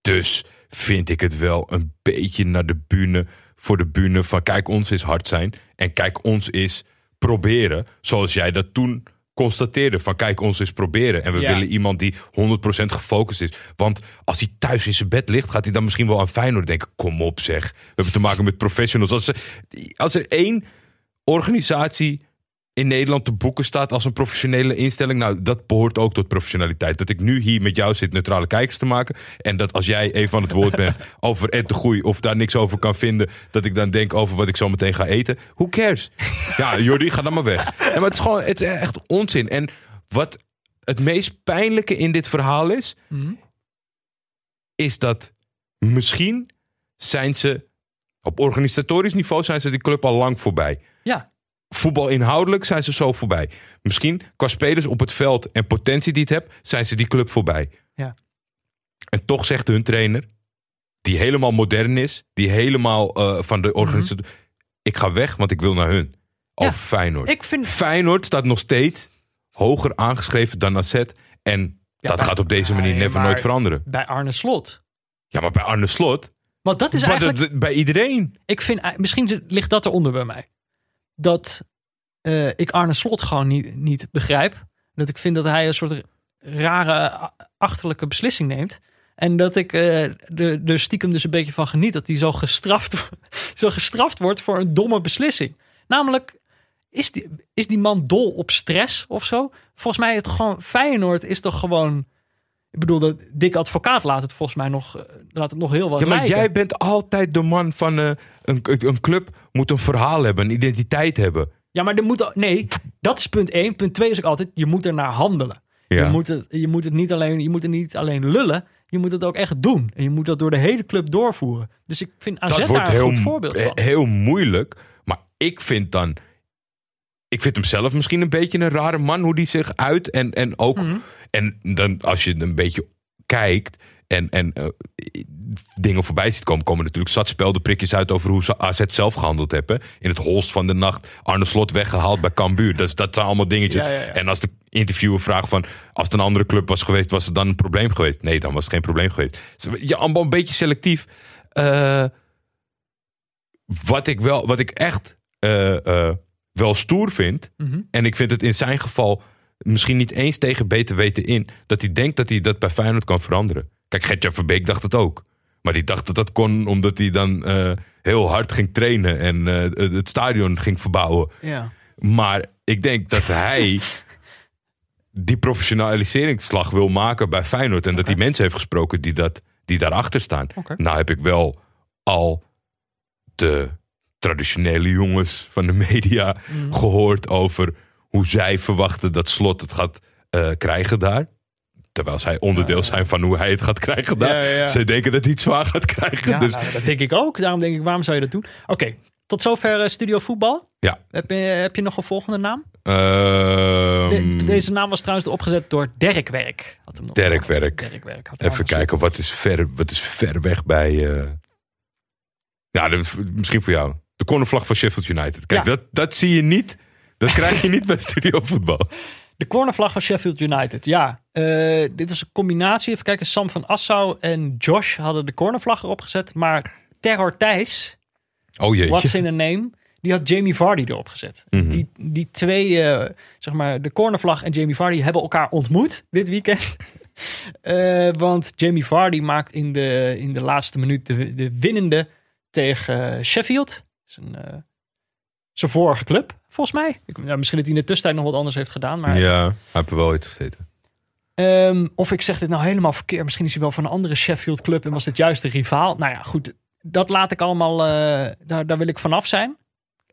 Dus vind ik het wel een beetje naar de bühne. Voor de bühne van kijk, ons is hard zijn. En kijk, ons is proberen. Zoals jij dat toen constateerde. Van kijk, ons is proberen. En we Ja. willen iemand die 100% gefocust is. Want als hij thuis in zijn bed ligt, gaat hij dan misschien wel aan Feyenoord denken. Kom op zeg. We hebben te maken met professionals. Als er, als er één organisatie in Nederland te boeken staat als een professionele instelling. Nou, dat behoort ook tot professionaliteit. Dat ik nu hier met jou zit neutrale kijkers te maken. En dat als jij even van het woord bent over Ed de Goeie of daar niks over kan vinden. Dat ik dan denk over wat ik zo meteen ga eten. Who cares? Ja, Jordi, ga dan maar weg. Ja, maar het is gewoon het is echt onzin. En wat het meest pijnlijke in dit verhaal is. Is dat misschien zijn ze op organisatorisch niveau zijn ze die club al lang voorbij Ja, voetbal inhoudelijk zijn ze zo voorbij. Misschien qua spelers op het veld en potentie die het hebt, zijn ze die club voorbij. Ja. En toch zegt hun trainer, die helemaal modern is, die helemaal eh, van de organisatie. Ik ga weg, want ik wil naar hun. Of Ja, Feyenoord. ik vind- Feyenoord staat nog steeds hoger aangeschreven dan AZ. En Ja, dat gaat op deze manier Nee, never nooit veranderen. bij Arne Slot. Ja, maar bij Arne Slot. Want dat is eigenlijk... dat- bij iedereen. Ik vind, misschien zit- ligt dat eronder bij mij. Dat eh, ik Arne Slot gewoon niet, niet begrijp. Dat ik vind dat hij een soort rare, achterlijke beslissing neemt. En dat ik eh er, er stiekem dus een beetje van geniet dat hij zo gestraft, zo gestraft wordt voor een domme beslissing. Namelijk, is die, is die man dol op stress of zo? Volgens mij is het gewoon, Feyenoord is toch gewoon... Ik bedoel, dat Dick Advocaat laat het volgens mij nog, eh, laat het nog heel wat Ja, maar lijken. jij bent altijd de man van een, een club moet een verhaal hebben, een identiteit hebben. Ja, maar er moet. Nee, dat is punt 1. Punt 2 is ook altijd: je moet er naar handelen. Ja. Je, moet het, je moet het niet alleen, je moet het niet alleen lullen. Je moet het ook echt doen. En je moet dat door de hele club doorvoeren. Dus ik vind AZ dat wordt daar een heel, goed voorbeeld van. eh, heel moeilijk. Maar ik vind dan. Ik vind hem zelf misschien een beetje een rare man, hoe die zich uit. En, en ook. Mhm. En dan als je een beetje kijkt. En, en eh, dingen voorbij ziet komen, komen natuurlijk zat speldenprikjes uit over hoe ze AZ zelf gehandeld hebben. In het holst van de nacht Arne Slot weggehaald bij Cambuur. Dat, zijn allemaal dingetjes. Ja, ja, ja. En als de interviewer vraagt van, als het een andere club was geweest, was het dan een probleem geweest? Nee, dan was het geen probleem geweest. Je allemaal een beetje selectief. Eh, wat ik wel, wat ik echt eh, wel stoer vind, Mhm. en ik vind het in zijn geval misschien niet eens tegen beter weten in, dat hij denkt dat hij dat bij Feyenoord kan veranderen. Kijk, Gertjan Verbeek dacht het ook. Maar die dacht dat dat kon omdat hij dan eh, heel hard ging trainen en eh, het- stadion ging verbouwen. Ja. Maar ik denk dat hij die professionaliseringsslag wil maken bij Feyenoord. En dat hij mensen heeft gesproken die, dat, die daarachter staan. Nou heb ik wel al de traditionele jongens van de media Mhm. gehoord over hoe zij verwachten dat Slot het gaat eh, krijgen daar. Terwijl zij onderdeel zijn van hoe hij het gaat krijgen daar. Ja, ja, ja. Ze denken dat hij het zwaar gaat krijgen. Ja, dus nou, dat denk ik ook. Daarom denk ik, waarom zou je dat doen? Oké, tot zover eh, Studio Voetbal. ja. Heb je, heb je nog een volgende naam? Ehm, De- deze naam was trouwens opgezet door Derkwerk. Had hem nog- Derkwerk. Derkwerk. Had hem Even nog kijken, wat is ver, wat is ver weg bij. eh, Ja, dat- misschien voor jou. De cornervlag van Sheffield United. Kijk, Ja. dat, dat zie je niet. Dat krijg je niet bij Studio Voetbal. De cornervlag van Sheffield United. Ja, eh, dit is een combinatie. Even kijken, Sam van Assau en Josh hadden de cornervlag erop gezet. Maar Terror Thijs, Oh jeetje. what's in a name, die had Jamie Vardy erop gezet. Mhm. Die, die twee, eh, zeg maar, de cornervlag en Jamie Vardy hebben elkaar ontmoet dit weekend. Eh, want Jamie Vardy maakt in de, in de laatste minuut de, de winnende tegen Sheffield. Zijn, eh, zijn vorige club, volgens mij. Ik, nou, misschien dat hij in de tussentijd nog wat anders heeft gedaan. Maar Ja, hij heeft er wel ooit gezeten. Ehm, of ik zeg dit nou helemaal verkeerd. Misschien is hij wel van een andere Sheffield club en was dit juist de rivaal. Nou ja, goed. Dat laat ik allemaal. eh, daar, daar wil ik vanaf zijn.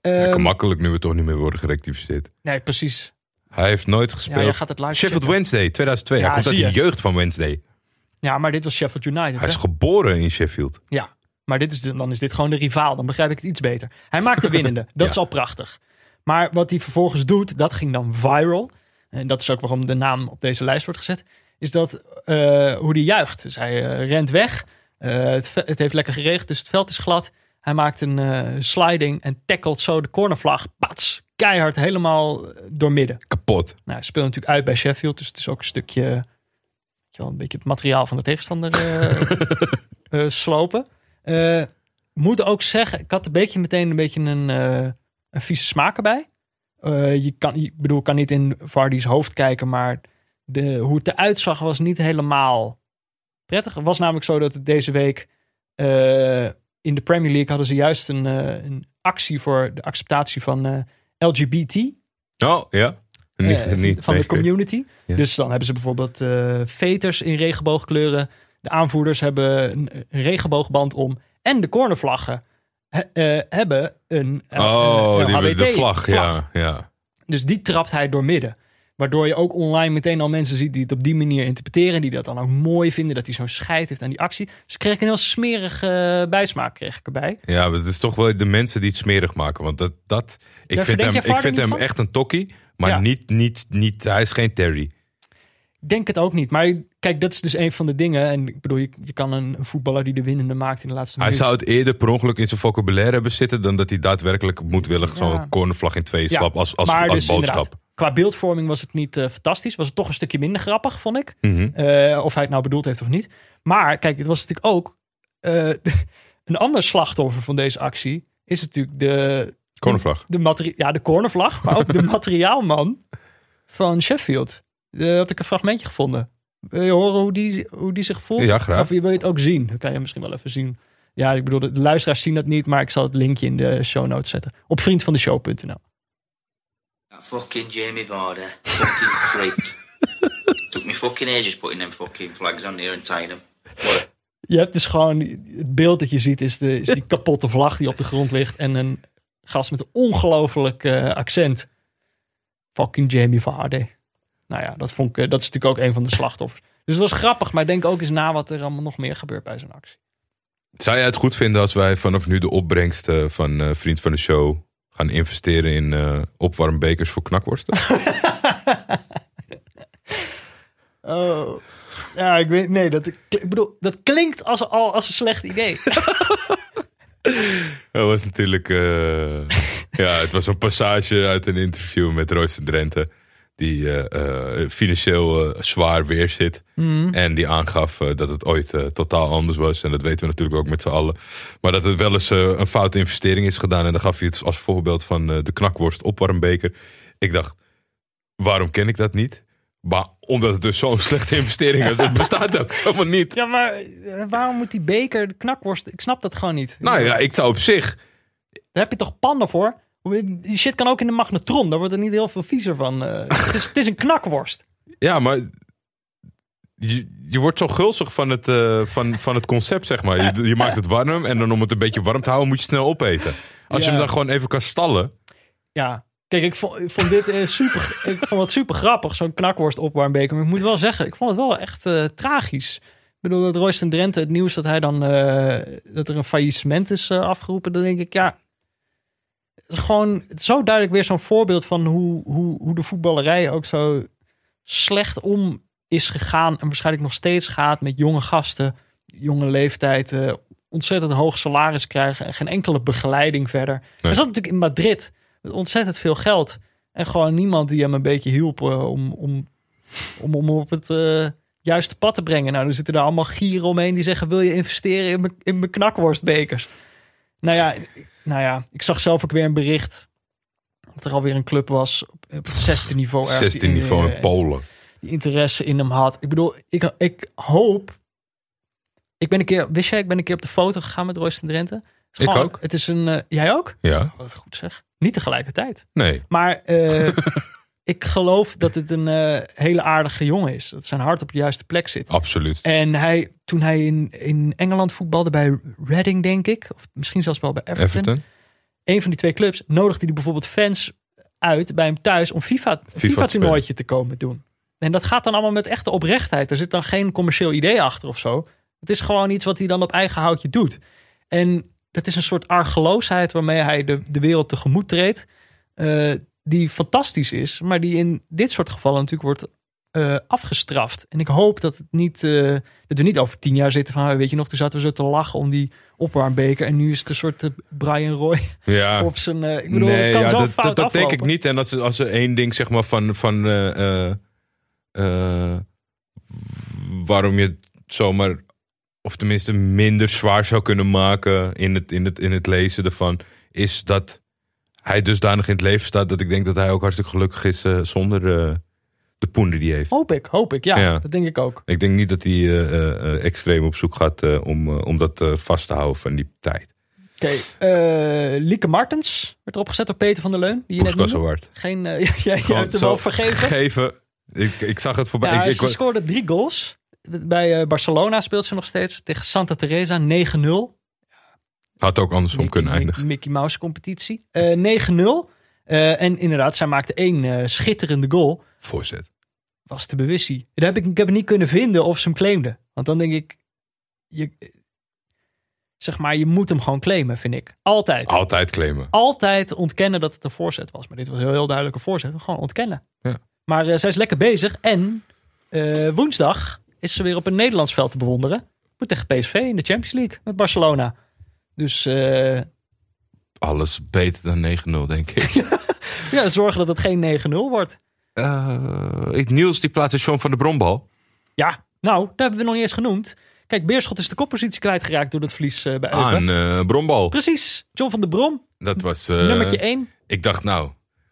Ehm, Kan makkelijk nu we toch niet meer worden gerectificeerd. nee, precies. Hij heeft nooit gespeeld. gaat het Sheffield checken. Wednesday 2002. Ja, hij komt uit de je. jeugd van Wednesday. Ja, maar dit was Sheffield United. Hij is geboren in Sheffield. Ja, maar dit is, de- dan is dit gewoon de rivaal. Dan begrijp ik het iets beter. Hij maakt de winnende. Dat Ja. is al prachtig. Maar wat hij vervolgens doet, dat ging dan viral. en dat is ook waarom de naam op deze lijst wordt gezet, is dat eh, hoe die juicht. Dus hij eh, rent weg. Eh, het, heeft lekker geregend, dus het veld is glad. Hij maakt een sliding en tackelt zo de cornervlag. Pats! Keihard helemaal doormidden. Kapot. Nou, hij speelt natuurlijk uit bij Sheffield, dus het is ook een stukje, wel, een beetje het materiaal van de tegenstander slopen. Eh, moet ook zeggen, ik had een beetje meteen een beetje een, eh, een vieze smaak erbij. Eh, je kan, ik bedoel, ik kan niet in Vardy's hoofd kijken, maar de, hoe het eruit zag was niet helemaal prettig. Het was namelijk zo dat het deze week in de Premier League hadden ze juist een, een actie voor de acceptatie van LGBT Oh, ja. Niet, niet van de community. Ja. Dus dan hebben ze bijvoorbeeld veters in regenboogkleuren. De aanvoerders hebben een, een regenboogband om. En de cornervlaggen he- eh, hebben een, eh, Oh, een die, de vlag, ja. ja. Dus die trapt hij door midden. Waardoor je ook online meteen al mensen ziet die het op die manier interpreteren. Die dat dan ook mooi vinden. Dat hij zo'n scheid heeft aan die actie. Dus ik kreeg een heel smerige bijsmaak kreeg ik erbij. Ja, maar het is toch wel de mensen die het smerig maken. Want dat, dat ik Ja, vind hem, ik vind hem van? echt een tokkie. Maar Ja. niet, niet, niet, hij is geen Terry. Denk het ook niet. Maar kijk, dat is dus een van de dingen. En ik bedoel, je, je kan een, een voetballer die de winnende maakt in de laatste Hij minuut. zou het eerder per ongeluk in zijn vocabulaire hebben zitten... dan dat hij daadwerkelijk moedwillig Ja. zo'n cornervlag in twee Ja, slap als, als, maar als dus boodschap. Qua beeldvorming was het niet eh, fantastisch. Was het toch een stukje minder grappig, vond ik. Mhm. Eh, of hij het nou bedoeld heeft of niet. Maar kijk, het was natuurlijk ook... eh, een ander slachtoffer van deze actie... is natuurlijk de, Cornervlag. de, ja, de cornervlag. maar ook de materiaalman van Sheffield. Daar had ik een fragmentje gevonden. Wil je horen hoe die, hoe die zich voelt? Ja, graag. Of wil je het ook zien? Dan kan je misschien wel even zien. Ja, ik bedoel, de luisteraars zien dat niet, maar ik zal het linkje in de show notes zetten. Op vriendvandeshow.nl. Fucking Jamie Vardy. Fucking freak. Took me fucking ages putting them fucking flags on there and tying them. What? Je hebt dus gewoon, het beeld dat je ziet is, de, is die kapotte vlag die op de grond ligt. En een gast met een ongelooflijk eh, accent. Fucking Jamie Vardy. Nou ja, dat, vond ik, eh, dat is natuurlijk ook een van de slachtoffers. Dus het was grappig, maar denk ook eens na wat er allemaal nog meer gebeurt bij zo'n actie. Zou jij het goed vinden als wij vanaf nu de opbrengst eh, van eh, Vriend van de Show... gaan investeren in eh opwarmbekers voor knakworsten? Oh. Ja, ik weet, nee, dat, ik bedoel, dat klinkt als, al als een slecht idee. Dat was natuurlijk. ja, het was een passage uit een interview met Royce Drenthe. Die eh, eh, financieel eh, zwaar weer zit. En die aangaf dat het ooit totaal anders was. En dat weten we natuurlijk ook met z'n allen. Maar dat het wel eens een foute investering is gedaan. En dan gaf hij het als voorbeeld van de knakworst opwarmbeker. Ik dacht, waarom ken ik dat niet? Maar omdat het dus zo'n slechte investering is. Het bestaat ook helemaal niet. Ja, maar waarom moet die beker, de knakworst, ik snap dat gewoon niet. Nou ja, ik zou op zich. Daar heb je toch pannen voor? Die shit kan ook in de magnetron, daar wordt er niet heel veel viezer van. eh. het, is, het is een knakworst. Ja, maar je, je wordt zo gulzig van het, eh, van, van het concept, zeg maar. Je, je maakt het warm en dan om het een beetje warm te houden moet je snel opeten. Als je hem dan gewoon even kan stallen. Ja, kijk, ik vond, ik vond dit eh, super, ik vond het super grappig, zo'n knakworst opwarmbeker. Maar ik moet wel zeggen, ik vond het wel echt tragisch. Ik bedoel, dat Royce Drenthe, het nieuws dat hij dan, dat er een faillissement is afgeroepen, dan denk ik, ja, is gewoon zo duidelijk weer zo'n voorbeeld van hoe, hoe, hoe de voetballerij ook zo slecht om is gegaan en waarschijnlijk nog steeds gaat met jonge gasten, jonge leeftijd, eh, ontzettend hoog salaris krijgen en geen enkele begeleiding verder. Hij zat natuurlijk in Madrid met ontzettend veel geld en gewoon niemand die hem een beetje hielp eh, om, om, om, om op het eh, juiste pad te brengen. Nou, er zitten daar allemaal gieren omheen die zeggen: wil je investeren in mijn- in mijn knakworstbekers? Nou ja, nou ja, ik zag zelf ook weer een bericht dat er alweer een club was op, op het zesde niveau. ergens 16 die- niveau in eh, Polen. die interesse in hem had. Ik bedoel, ik, ik hoop. Ik ben een keer, wist jij, ik ben een keer op de foto gegaan met Royce Drenthe. Het is Ik ook. Het is een, eh, jij ook? Ja, Wat goed zeg. Niet tegelijkertijd. nee. Maar eh, ik geloof dat het een eh, hele aardige jongen is. Dat zijn hart op de juiste plek zit. Absoluut. En hij, toen hij in, in Engeland voetbalde bij Reading, denk ik. Of misschien zelfs wel bij Everton. Everton. Een van die twee clubs nodigde hij bijvoorbeeld fans uit bij hem thuis om FIFA, te FIFA toernooitje te komen doen. En dat gaat dan allemaal met echte oprechtheid. Er zit dan geen commercieel idee achter of zo. Het is gewoon iets wat hij dan op eigen houtje doet. En dat is een soort argeloosheid waarmee hij de, de wereld tegemoet treedt. eh, die fantastisch is, maar die in dit soort gevallen natuurlijk wordt eh, afgestraft. En ik hoop dat, het niet, eh, dat we niet over tien jaar zitten van, ah, weet je nog, toen zaten we zo te lachen om die opwarmbeker en nu is het een soort eh, Brian Roy Ja. op zijn... ik bedoel, nee, kan ja, zo dat, fout dat, dat denk ik niet. En als, ze- als er één ding zeg maar van, van waarom je het zomaar, of tenminste minder zwaar zou kunnen maken in het, in het, in het lezen ervan, is dat hij dusdanig in het leven staat dat ik denk dat hij ook hartstikke gelukkig is eh, zonder eh, de poen die hij heeft. Hoop ik, hoop ik. Ja, Ja. dat denk ik ook. Ik denk niet dat hij eh, extreem op zoek gaat om, om dat vast te houden van die tijd. Oké, eh, Lieke Martens werd erop gezet door Peter van der Leun. Die Poeskas. Geen, jij Gewoon hebt hem wel vergeven. Geven. Ik, ik zag het voorbij. Ja, ik, ik, ze scoorde drie goals. Bij Barcelona speelt ze nog steeds tegen Santa Teresa 9-0. Had ook andersom Mickey- kunnen eindigen. Mickey, Mouse competitie. Eh 9-0. Eh, en inderdaad, zij maakte één eh, schitterende goal. Voorzet. Was de bewissie. Daar heb ik, ik heb het niet kunnen vinden of ze hem claimde. Want dan denk ik, je, zeg maar, je moet hem gewoon claimen, vind ik. Altijd. Altijd claimen. Altijd ontkennen dat het een voorzet was. Maar dit was een heel duidelijke voorzet. Gewoon ontkennen. Ja. Maar eh, zij is lekker bezig. En eh, woensdag is ze weer op een Nederlands veld te bewonderen. Moet tegen PSV in de Champions League met Barcelona. Dus eh, Alles beter dan 9-0, denk ik. ja, zorgen dat het geen 9-0 wordt. Eh, ik, Niels, die plaatst Sean van de Brombal. Ja, nou, dat hebben we nog niet eens genoemd. Kijk, Beerschot is de koppositie kwijtgeraakt door dat verlies eh, bij Eupen. Aan Brombal. Precies, John van der Brom, Dat was... eh, nummertje 1. Ik dacht, nou,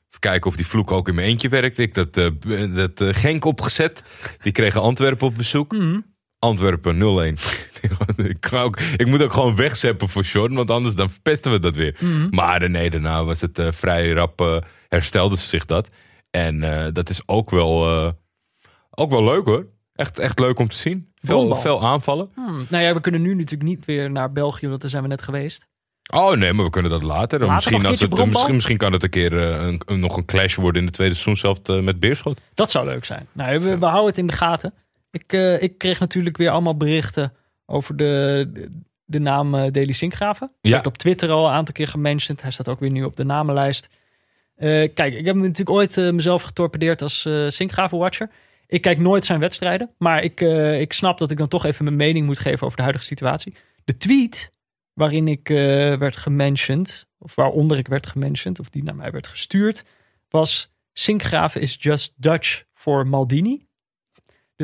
even kijken of die vloek ook in mijn eentje werkt. Ik dat, dat Genk opgezet. Die kregen Antwerpen op bezoek. Mhm. Antwerpen 0-1. ik, ook, ik moet ook gewoon wegzeppen voor Sean, want anders dan verpesten we dat weer. Mhm. Maar eh, nee, daarna was het eh, vrij rap, eh, herstelde ze zich dat. En dat is ook wel, ook wel leuk hoor. Echt, echt leuk om te zien. Veel, aanvallen. Hmm. Nou ja, we kunnen nu natuurlijk niet weer naar België, want daar zijn we net geweest. Oh nee, maar we kunnen dat later. Later misschien, als het, misschien, misschien kan het een keer een, een- nog een clash worden in de tweede seizoen zelf met Beerschot. Dat zou leuk zijn. Nou, we, we houden het in de gaten. Ik, ik kreeg natuurlijk weer allemaal berichten over de, de, naam eh Deli Sinkgraven. Ja. Werd op Twitter al een aantal keer gementiond. Hij staat ook weer nu op de namenlijst. Eh, kijk, ik heb natuurlijk ooit eh, mezelf getorpedeerd als eh Sinkgraven-watcher. Ik kijk nooit zijn wedstrijden. Maar ik, ik snap dat ik dan toch even mijn mening moet geven over de huidige situatie. De tweet waarin ik werd gementiond, of waaronder ik werd gementiond, of die naar mij werd gestuurd, was Sinkgraven is just Dutch voor Maldini.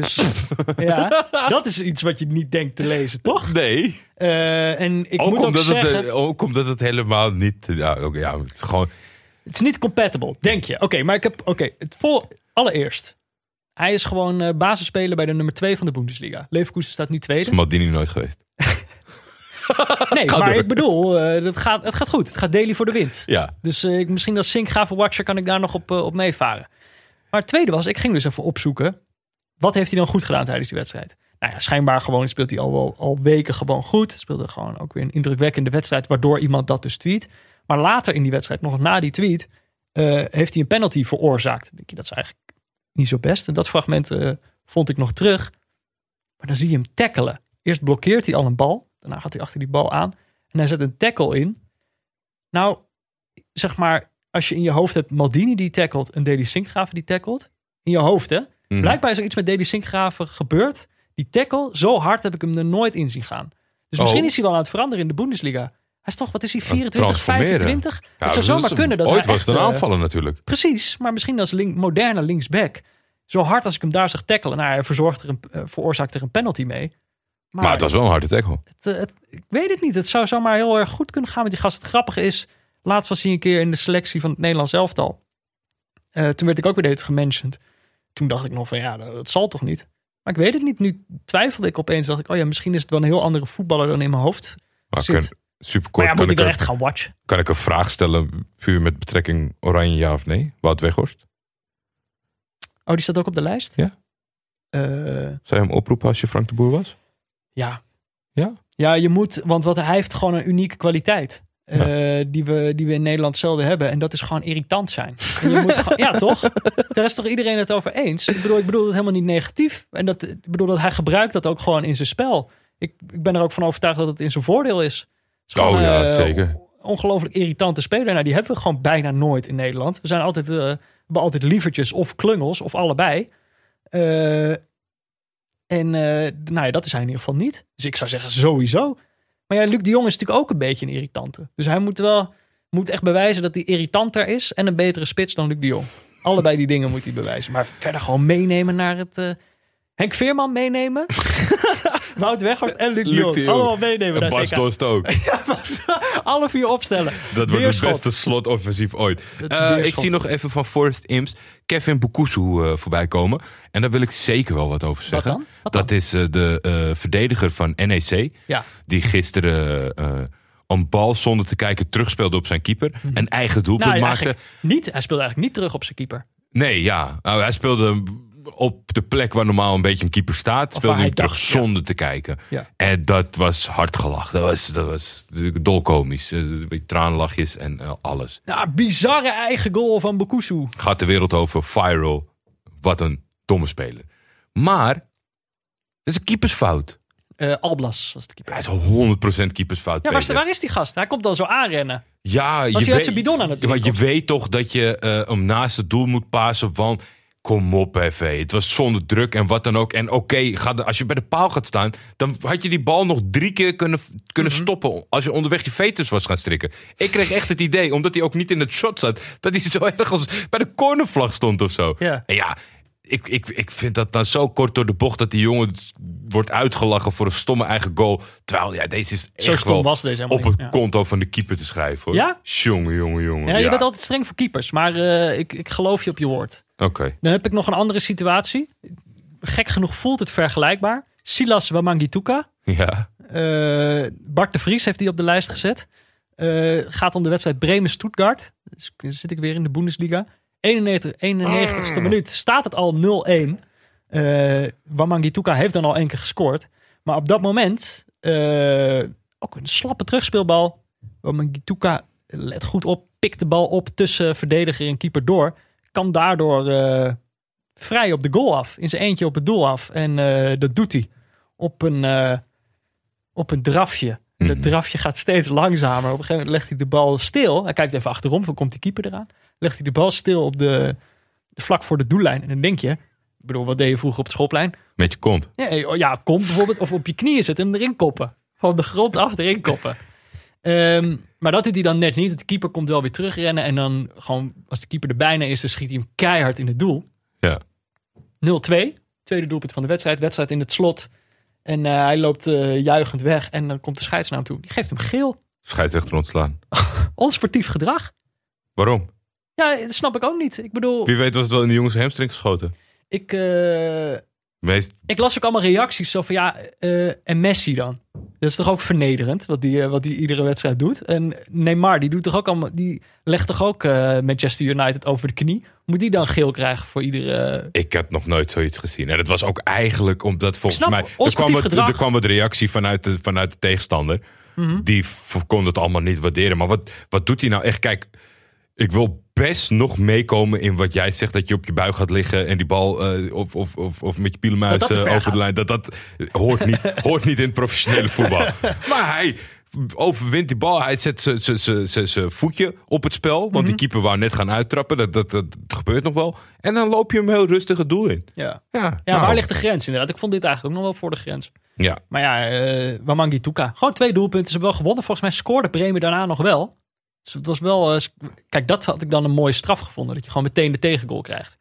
Dus ja, dat is iets wat je niet denkt te lezen, toch? Nee. Eh, en ik ook, moet ook omdat zeggen, het, eh, ook omdat het helemaal niet... Ja, ja, het is gewoon... het is niet compatible, denk je. Oké, maar ik heb, oké, het vol, allereerst. Hij is gewoon eh basisspeler bij de nummer 2 van de Bundesliga. Leverkusen staat nu is tweede. Maldini nooit geweest. Nee, Ga maar door. ik bedoel, eh, dat gaat, het gaat goed. Het gaat daily voor de wind. Ja. Dus eh, ik- misschien als Sinkgraven Watcher kan ik daar nog op, eh, op meevaren. Maar het tweede was, ik ging dus even opzoeken. Wat heeft hij dan goed gedaan tijdens die wedstrijd? Nou ja, schijnbaar gewoon speelt hij al, wel, al weken gewoon goed. Speelde gewoon ook weer een indrukwekkende wedstrijd, waardoor iemand dat dus tweet. Maar later in die wedstrijd, nog na die tweet, eh, heeft hij een penalty veroorzaakt. Dan denk je, dat is eigenlijk niet zo best. En dat fragment eh, vond ik nog terug. Maar dan zie je hem tackelen. Eerst blokkeert hij al een bal. Daarna gaat hij achter die bal aan. En hij zet een tackle in. Nou, zeg maar, als je in je hoofd hebt Maldini die tackelt en Deli Sinkgraven die tackelt. In je hoofd, hè? Mhm. Blijkbaar is er iets met Deli Sinkgraven gebeurd. Die tackle, zo hard heb ik hem er nooit in zien gaan. Dus Oh. misschien is hij wel aan het veranderen in de Bundesliga. Hij is toch, wat is hij, 24, transformeren. 25? Ja, het zou dat zomaar kunnen dat Ooit hij was het een eh, aanvaller natuurlijk. Precies, maar misschien als link, moderne linksback. Zo hard als ik hem daar zag tackelen. Nou, hij verzorgt er een, eh, veroorzaakt er een penalty mee. Maar, het was wel een harde tackle. het, eh, het- ik weet het niet. Het zou zomaar heel erg goed kunnen gaan met die gast. Het grappige is, laatst was hij een keer in de selectie van het Nederlands elftal. Toen werd ik ook weer dit gementiond. Toen dacht ik nog van ja, dat, zal toch niet. Maar ik weet het niet. Nu twijfelde ik opeens. Dacht ik, oh ja, misschien is het wel een heel andere voetballer dan in mijn hoofd. Maar Zit. kan, super Maar ja, moet ik ik er echt gaan watchen? kan ik een vraag stellen puur met betrekking Oranje ja of nee? Wout Weghorst? Oh, die staat ook op de lijst? Ja. Eh, Zou je hem oproepen als je Frank de Boer was? Ja. Ja? Ja, je moet, want wat, hij heeft gewoon een unieke kwaliteit. Eh, die, we, die we in Nederland zelden hebben. En dat is gewoon irritant zijn. En je moet gewoon- ja, toch? Daar is toch iedereen het over eens? Ik bedoel, ik bedoel het helemaal niet negatief. En dat, ik bedoel dat hij gebruikt dat ook gewoon in zijn spel. Ik, ik ben er ook van overtuigd dat het in zijn voordeel is. Oh ja, eh, zeker. ongelooflijk irritante speler. Nou, die hebben we gewoon bijna nooit in Nederland. We zijn altijd, eh, we hebben altijd lievertjes of klungels of allebei. En nou ja, dat is hij in ieder geval niet. Dus ik zou zeggen sowieso. Maar ja, Luc de Jong is natuurlijk ook een beetje een irritante. Dus hij moet wel moet echt bewijzen dat hij irritanter is en een betere spits dan Luc de Jong. Allebei die dingen moet hij bewijzen. Maar verder gewoon meenemen naar het... eh, Henk Veerman meenemen. Wout Weghorst en Luc Luc Jong. Allemaal meenemen En naar Bas het WK. Dost ook. Ja, alle vier opstellen. Dat wordt het beste slotoffensief ooit. Eh, ik zie nog even van Forrest Imps Kevin Bukusu eh, voorbij komen. En daar wil ik zeker wel wat over zeggen. dan? Wat dan? Dat is eh, de eh, verdediger van NEC. Ja. Die gisteren eh, een bal zonder te kijken terugspeelde op zijn keeper. Een eigen doelpunt Nou, ja, maakte. eigenlijk niet. Hij speelde eigenlijk niet terug op zijn keeper. Nee, ja. Nou, hij speelde op de plek waar normaal een beetje een keeper staat. Speelde hij terug dacht, ja. zonder te kijken. Ja. En dat was hard gelachen. Dat was, dat was dolkomisch. Eh, traanlachjes en eh, alles. Nou, bizarre eigen goal van Bokusu. Gaat de wereld over. Viral. Wat een domme speler. Maar, dat is een keepersfout. Eh, Alblas was de keeper. Hij is 100% keepersfout. Ja, waar, Peter. waar is die gast? Hij komt dan zo aanrennen. Ja, je weet, zijn bidon aan het Maar je weet toch dat je eh, hem naast het doel moet pasen van... Kom op, FV. Het was zonder druk en wat dan ook. En oké, ga de- als je bij de paal gaat staan... dan had je die bal nog drie keer kunnen, kunnen Mhm. stoppen... als je onderweg je veters was gaan strikken. Ik kreeg echt het idee, omdat hij ook niet in het shot zat... dat hij zo erg als bij de cornervlag stond of zo. Ja. En ja, ik, ik, ik vind dat dan zo kort door de bocht... dat die jongen wordt uitgelachen voor een stomme eigen goal. Terwijl, ja, deze is Zo echt stom wel was deze helemaal op het ja. konto van de keeper te schrijven. Hoor. Ja? Jongen, jongen, jongen. Ja, je bent altijd streng voor keepers. Maar eh, ik, ik geloof je op je woord. Oké. Dan heb ik nog een andere situatie. Gek genoeg voelt het vergelijkbaar. Silas Wamangituka. Ja. Eh, Bart de Vries heeft die op de lijst gezet. Eh, gaat om de wedstrijd Bremen-Stuttgart. Dus zit ik weer in de Bundesliga. 91, 91ste minuut staat het al 0-1. Eh Wamangituka heeft dan al één keer gescoord. Maar op dat moment eh, ook een slappe terugspeelbal. Wamangituka let goed op, pikt de bal op tussen verdediger en keeper door. Kan daardoor eh, vrij op de goal af. In zijn eentje op het doel af. En dat doet hij op een, op een drafje. Dat Mhm. drafje gaat steeds langzamer. Op een gegeven moment legt hij de bal stil. Hij kijkt even achterom, van komt die keeper eraan. Legt hij de bal stil op de, vlak voor de doellijn. En dan denk je, ik bedoel, wat deed je vroeger op het schoolplein? Met je kont. Ja, eh, ja kom bijvoorbeeld. Of op je knieën en hem erin koppen. Van de grond af erin koppen. Ehm, maar dat doet hij dan net niet. De keeper komt wel weer terugrennen. En dan gewoon, als de keeper er bijna is, dan schiet hij hem keihard in het doel. Ja. 0-2. Tweede doelpunt van de wedstrijd. Wedstrijd in het slot. En eh, hij loopt eh, juichend weg. En dan komt de scheids naar hem toe. Die geeft hem geel. Scheidsrechter ontslaan. Onsportief gedrag. Waarom? Ja, dat snap ik ook niet. Ik bedoel, Wie weet was het wel in de jongens hamstring geschoten. ik, Meest, ik las ook allemaal reacties zo van ja, eh, en Messi dan? Dat is toch ook vernederend wat die, eh, wat die iedere wedstrijd doet. En Neymar, die doet toch ook allemaal, die legt toch ook Manchester United over de knie. Moet die dan geel krijgen voor iedere. ik had nog nooit zoiets gezien. En het was ook eigenlijk omdat volgens snap, mij... Er kwam, het, er kwam reactie vanuit de, vanuit de tegenstander. Mhm. Die kon het allemaal niet waarderen. Maar wat, wat doet hij nou echt? Kijk, ik wil best nog meekomen in wat jij zegt. Dat je op je buik gaat liggen en die bal eh, of, of, of, of met je pielenmuis Dat dat te eh, ver over de lijn. Dat dat hoort niet, hoort niet in het professionele voetbal. maar hij overwint die bal. Hij zet zijn- voetje op het spel. Want Mhm. die keeper wou net gaan uittrappen. Dat, dat, dat, gebeurt nog wel. En dan loop je hem heel rustig het doel in. Ja, Ja, ja nou, waar ligt de grens inderdaad? Ik vond dit eigenlijk ook nog wel voor de grens. Ja, Maar ja, eh Wamangi Tuka. Gewoon twee doelpunten. Ze hebben wel gewonnen. Volgens mij scoorde Bremen daarna nog wel. Dus het was wel... eh, kijk, dat had ik dan een mooie straf gevonden. Dat je gewoon meteen de tegengoal krijgt.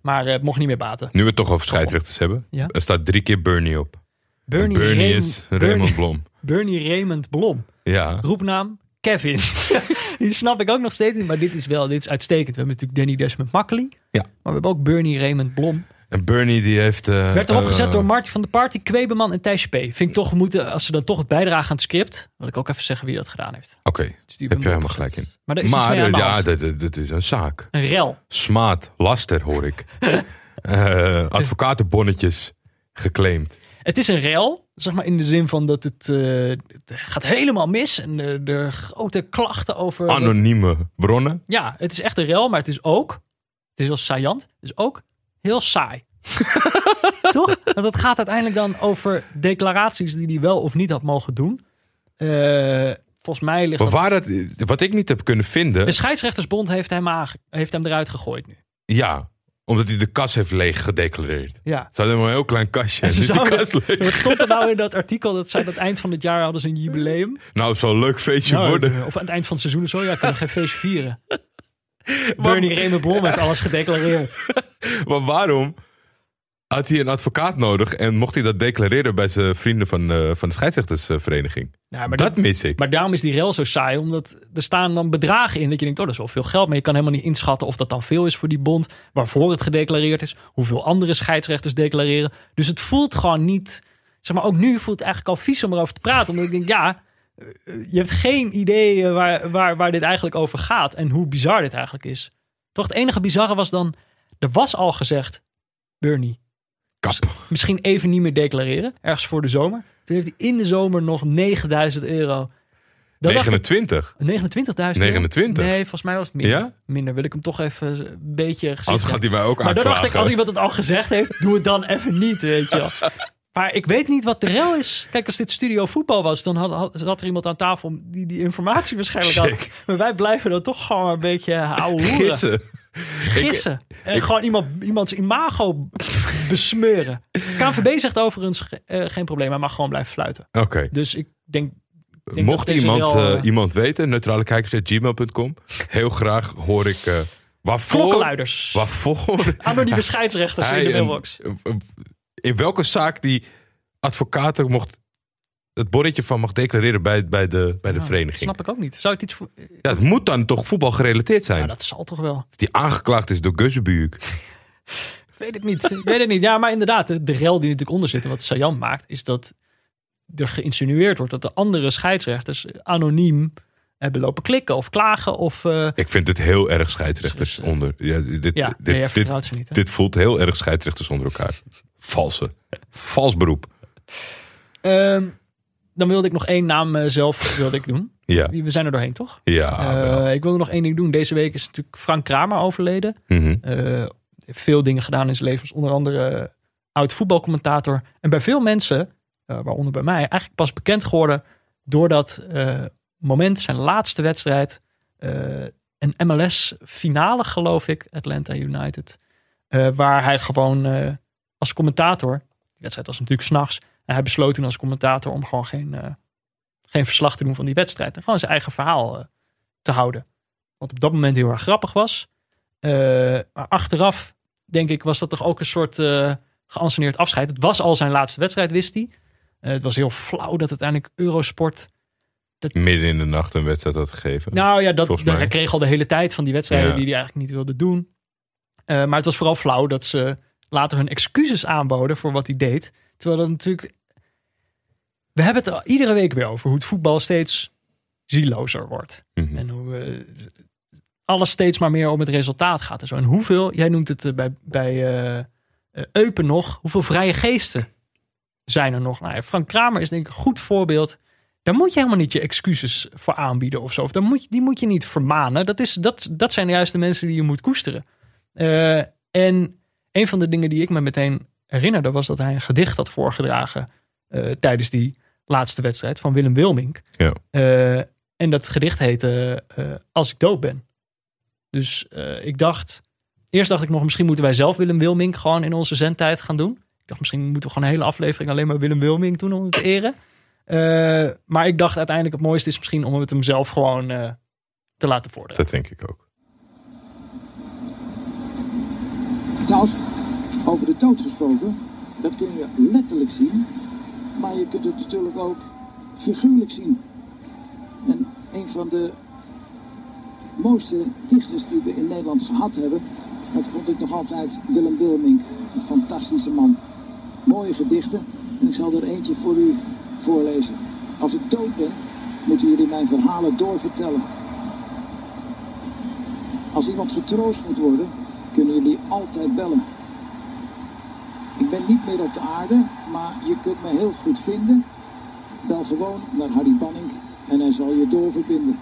Maar eh, het mocht niet meer baten. nu we het toch over scheidsrechters hebben. Ja. Er staat drie keer Bernie op. Bernie, is Raymond Blom. Bernie Raymond Blom. Ja. Roepnaam Kevin. Die snap ik ook nog steeds niet. Maar dit is wel dit is uitstekend. We hebben natuurlijk Danny Desmond Makkely. Ja. Maar we hebben ook Bernie Raymond Blom. En Bernie die heeft... eh, Werd erop eh, gezet door Marty van der Party, Kwebeman en Thijsje P. Vind ik toch, moeten, als ze dan toch het bijdragen aan het script, wil ik ook even zeggen wie dat gedaan heeft. Oké, Dus die heb je helemaal gelijk in. Maar er is Maar de ja, dat, is een zaak. Een rel. Smaad, laster hoor ik. Eh, advocatenbonnetjes geclaimd. Het is een rel, zeg maar in de zin van dat het, het gaat helemaal mis. En de, grote klachten over... Anonieme bronnen. Ja, het is echt een rel, maar het is ook, het is heel saillant, het is ook heel saai. Toch? Want het gaat uiteindelijk dan over declaraties die hij wel of niet had mogen doen. Eh, volgens mij ligt Maar dat- waar dat, wat ik niet heb kunnen vinden. De scheidsrechtersbond heeft hem, heeft hem eruit gegooid nu. Ja, omdat hij de kas heeft leeg gedeclareerd. Ja. Het staat helemaal een heel klein kastje. En ze zouden- kas leeg. Wat stond er nou in dat artikel? Dat zei dat het eind van het jaar hadden ze een jubileum. Nou, het zal een leuk feestje Nou, worden. Of aan het eind van het seizoen of zo. Ja, kunnen we geen feestje vieren. Bernie Raymond Blom heeft alles gedeclareerd. Maar waarom had hij een advocaat nodig en mocht hij dat declareren bij zijn vrienden van, eh, van de scheidsrechtersvereniging? Ja, maar dat mis ik. Maar daarom is die rel zo saai, omdat er staan dan bedragen in dat je denkt, oh, dat is wel veel geld, maar je kan helemaal niet inschatten of dat dan veel is voor die bond, waarvoor het gedeclareerd is, hoeveel andere scheidsrechters declareren. Dus het voelt gewoon niet, zeg maar, ook nu voelt het eigenlijk al vies om erover te praten, omdat ik denk, ja, je hebt geen idee eh, waar, waar, waar dit eigenlijk over gaat en hoe bizar dit eigenlijk is. Toch het enige bizarre was dan, er was al gezegd, Bernie, Kap. misschien even niet meer declareren, ergens voor de zomer. Toen heeft hij in de zomer nog 9000 euro. Dan dacht ik, 29. 29.000 29? Nee, volgens mij was het minder. Ja? Minder wil ik hem toch even een beetje. Anders gaat hij mij ook Maar dan dacht ik, als iemand het al gezegd heeft, doe het dan even niet, weet je wel. Maar ik weet niet wat de rel is. Kijk, als dit studio voetbal was, dan had, er iemand aan tafel die die informatie waarschijnlijk had. Maar wij blijven dan toch gewoon een beetje ouwe hoeren. Gissen. Gissen. en gewoon iemand, iemands imago besmeuren. KNVB zegt overigens eh, geen probleem. Hij mag gewoon blijven fluiten. Oké. Dus ik denk... Mocht iemand, eh, eh, iemand weten, neutralekijkers.gmail.com. Heel graag hoor ik eh waarvoor... Klokkenluiders. Waarvoor... Anonieme scheidsrechters in de een- mailbox. In welke zaak die advocaten mocht... Het bordje van mag declareren bij, bij de, bij de Ja, vereniging. Snap ik ook niet. Zou het iets voor... Ja, het moet dan toch voetbal gerelateerd zijn. Ja, dat zal toch wel. Die aangeklaagd is door Guzzebuurk. Ik weet het niet. Ik weet het niet. Ja, maar inderdaad, de, de rel die natuurlijk onder zit wat saillant maakt, is dat er geïnsinueerd wordt dat de andere scheidsrechters anoniem hebben lopen klikken of klagen of... eh, Ik vind dit heel erg scheidsrechters Dus, onder. Ja, dit, ja, dit, dit, niet. Dit voelt heel erg scheidsrechters onder elkaar. Valse. Vals beroep. Ehm, dan wilde ik nog één naam eh, zelf wilde ik doen. Ja. We zijn er doorheen, toch? Ja. Eh, ik wilde nog één ding doen. Deze week is natuurlijk Frank Kramer overleden. Mhm. Eh, veel dingen gedaan in zijn leven. Onder andere oud voetbalcommentator. En bij veel mensen, waaronder bij mij, eigenlijk pas bekend geworden door dat eh, moment, zijn laatste wedstrijd. een MLS-finale, geloof ik, Atlanta United. waar hij gewoon als commentator, die wedstrijd was natuurlijk s'nachts, en hij besloot toen als commentator om gewoon geen, eh, geen verslag te doen van die wedstrijd. En gewoon zijn eigen verhaal eh, te houden. Wat op dat moment heel erg grappig was. Eh, maar achteraf, denk ik, was dat toch ook een soort geanceneerd afscheid. Het was al zijn laatste wedstrijd, wist hij. Het was heel flauw dat uiteindelijk Eurosport. Midden in de nacht een wedstrijd had gegeven. Nou ja, dat, mij. hij kreeg al de hele tijd van die wedstrijden Ja. die hij eigenlijk niet wilde doen. Maar het was vooral flauw dat ze later hun excuses aanboden voor wat hij deed. Terwijl dat natuurlijk. We hebben het er iedere week weer over hoe het voetbal steeds zielozer wordt. Mhm. En hoe eh, alles steeds maar meer om het resultaat gaat. En, zo. en hoeveel, jij noemt het eh, bij, bij eh, Eupen nog, hoeveel vrije geesten zijn er nog? Nou, Frank Kramer is denk ik een goed voorbeeld. Daar moet je helemaal niet je excuses voor aanbieden of zo. Of daar moet je, die moet je niet vermanen. Dat, is, dat, dat zijn juist de mensen die je moet koesteren. En een van de dingen die ik me meteen herinnerde was dat hij een gedicht had voorgedragen eh, tijdens die laatste wedstrijd van Willem Wilmink. Ja. Eh, en dat gedicht heette eh, Als ik dood ben. Dus ik dacht, eerst dacht ik nog, misschien moeten wij zelf Willem Wilmink gewoon in onze zendtijd gaan doen. Ik dacht, misschien moeten we gewoon een hele aflevering alleen maar Willem Wilmink doen om hem te eren. Maar ik dacht uiteindelijk, het mooiste is misschien om het hem zelf gewoon te laten voordragen. Dat denk ik ook. Trouwens, over de dood gesproken, dat kun je letterlijk zien, maar je kunt het natuurlijk ook figuurlijk zien. En een van de mooiste dichters die we in Nederland gehad hebben, dat vond ik nog altijd Willem Wilmink. Een fantastische man. Mooie gedichten en ik zal er eentje voor u voorlezen. Als ik dood ben, moeten jullie mijn verhalen doorvertellen. Als iemand getroost moet worden, kunnen jullie altijd bellen. Ik ben niet meer op de aarde, maar je kunt me heel goed vinden. Bel gewoon naar Harry Banning en hij zal je doorverbinden.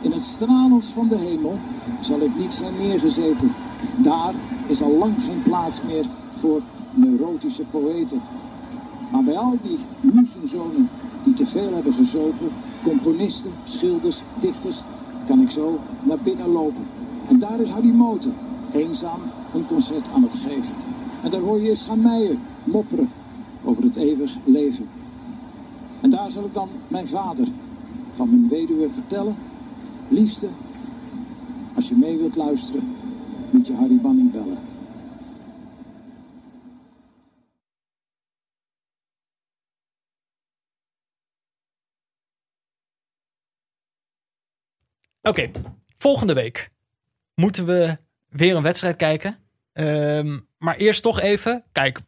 In het stralens van de hemel zal ik niet zijn neergezeten. Daar is al lang geen plaats meer voor neurotische poëten. Maar bij al die muzenzonen die te veel hebben gezopen, componisten, schilders, dichters, kan ik zo naar binnen lopen. En daar is Harry Moten, eenzaam een concert aan het geven. En daar hoor je eens gaan mopperen over het eeuwig leven. En daar zal ik dan mijn vader van mijn weduwe vertellen. Liefste, als je mee wilt luisteren, moet je Harry Banning bellen. Oké, volgende week moeten we weer een wedstrijd kijken. Ehm, maar eerst toch even, kijk,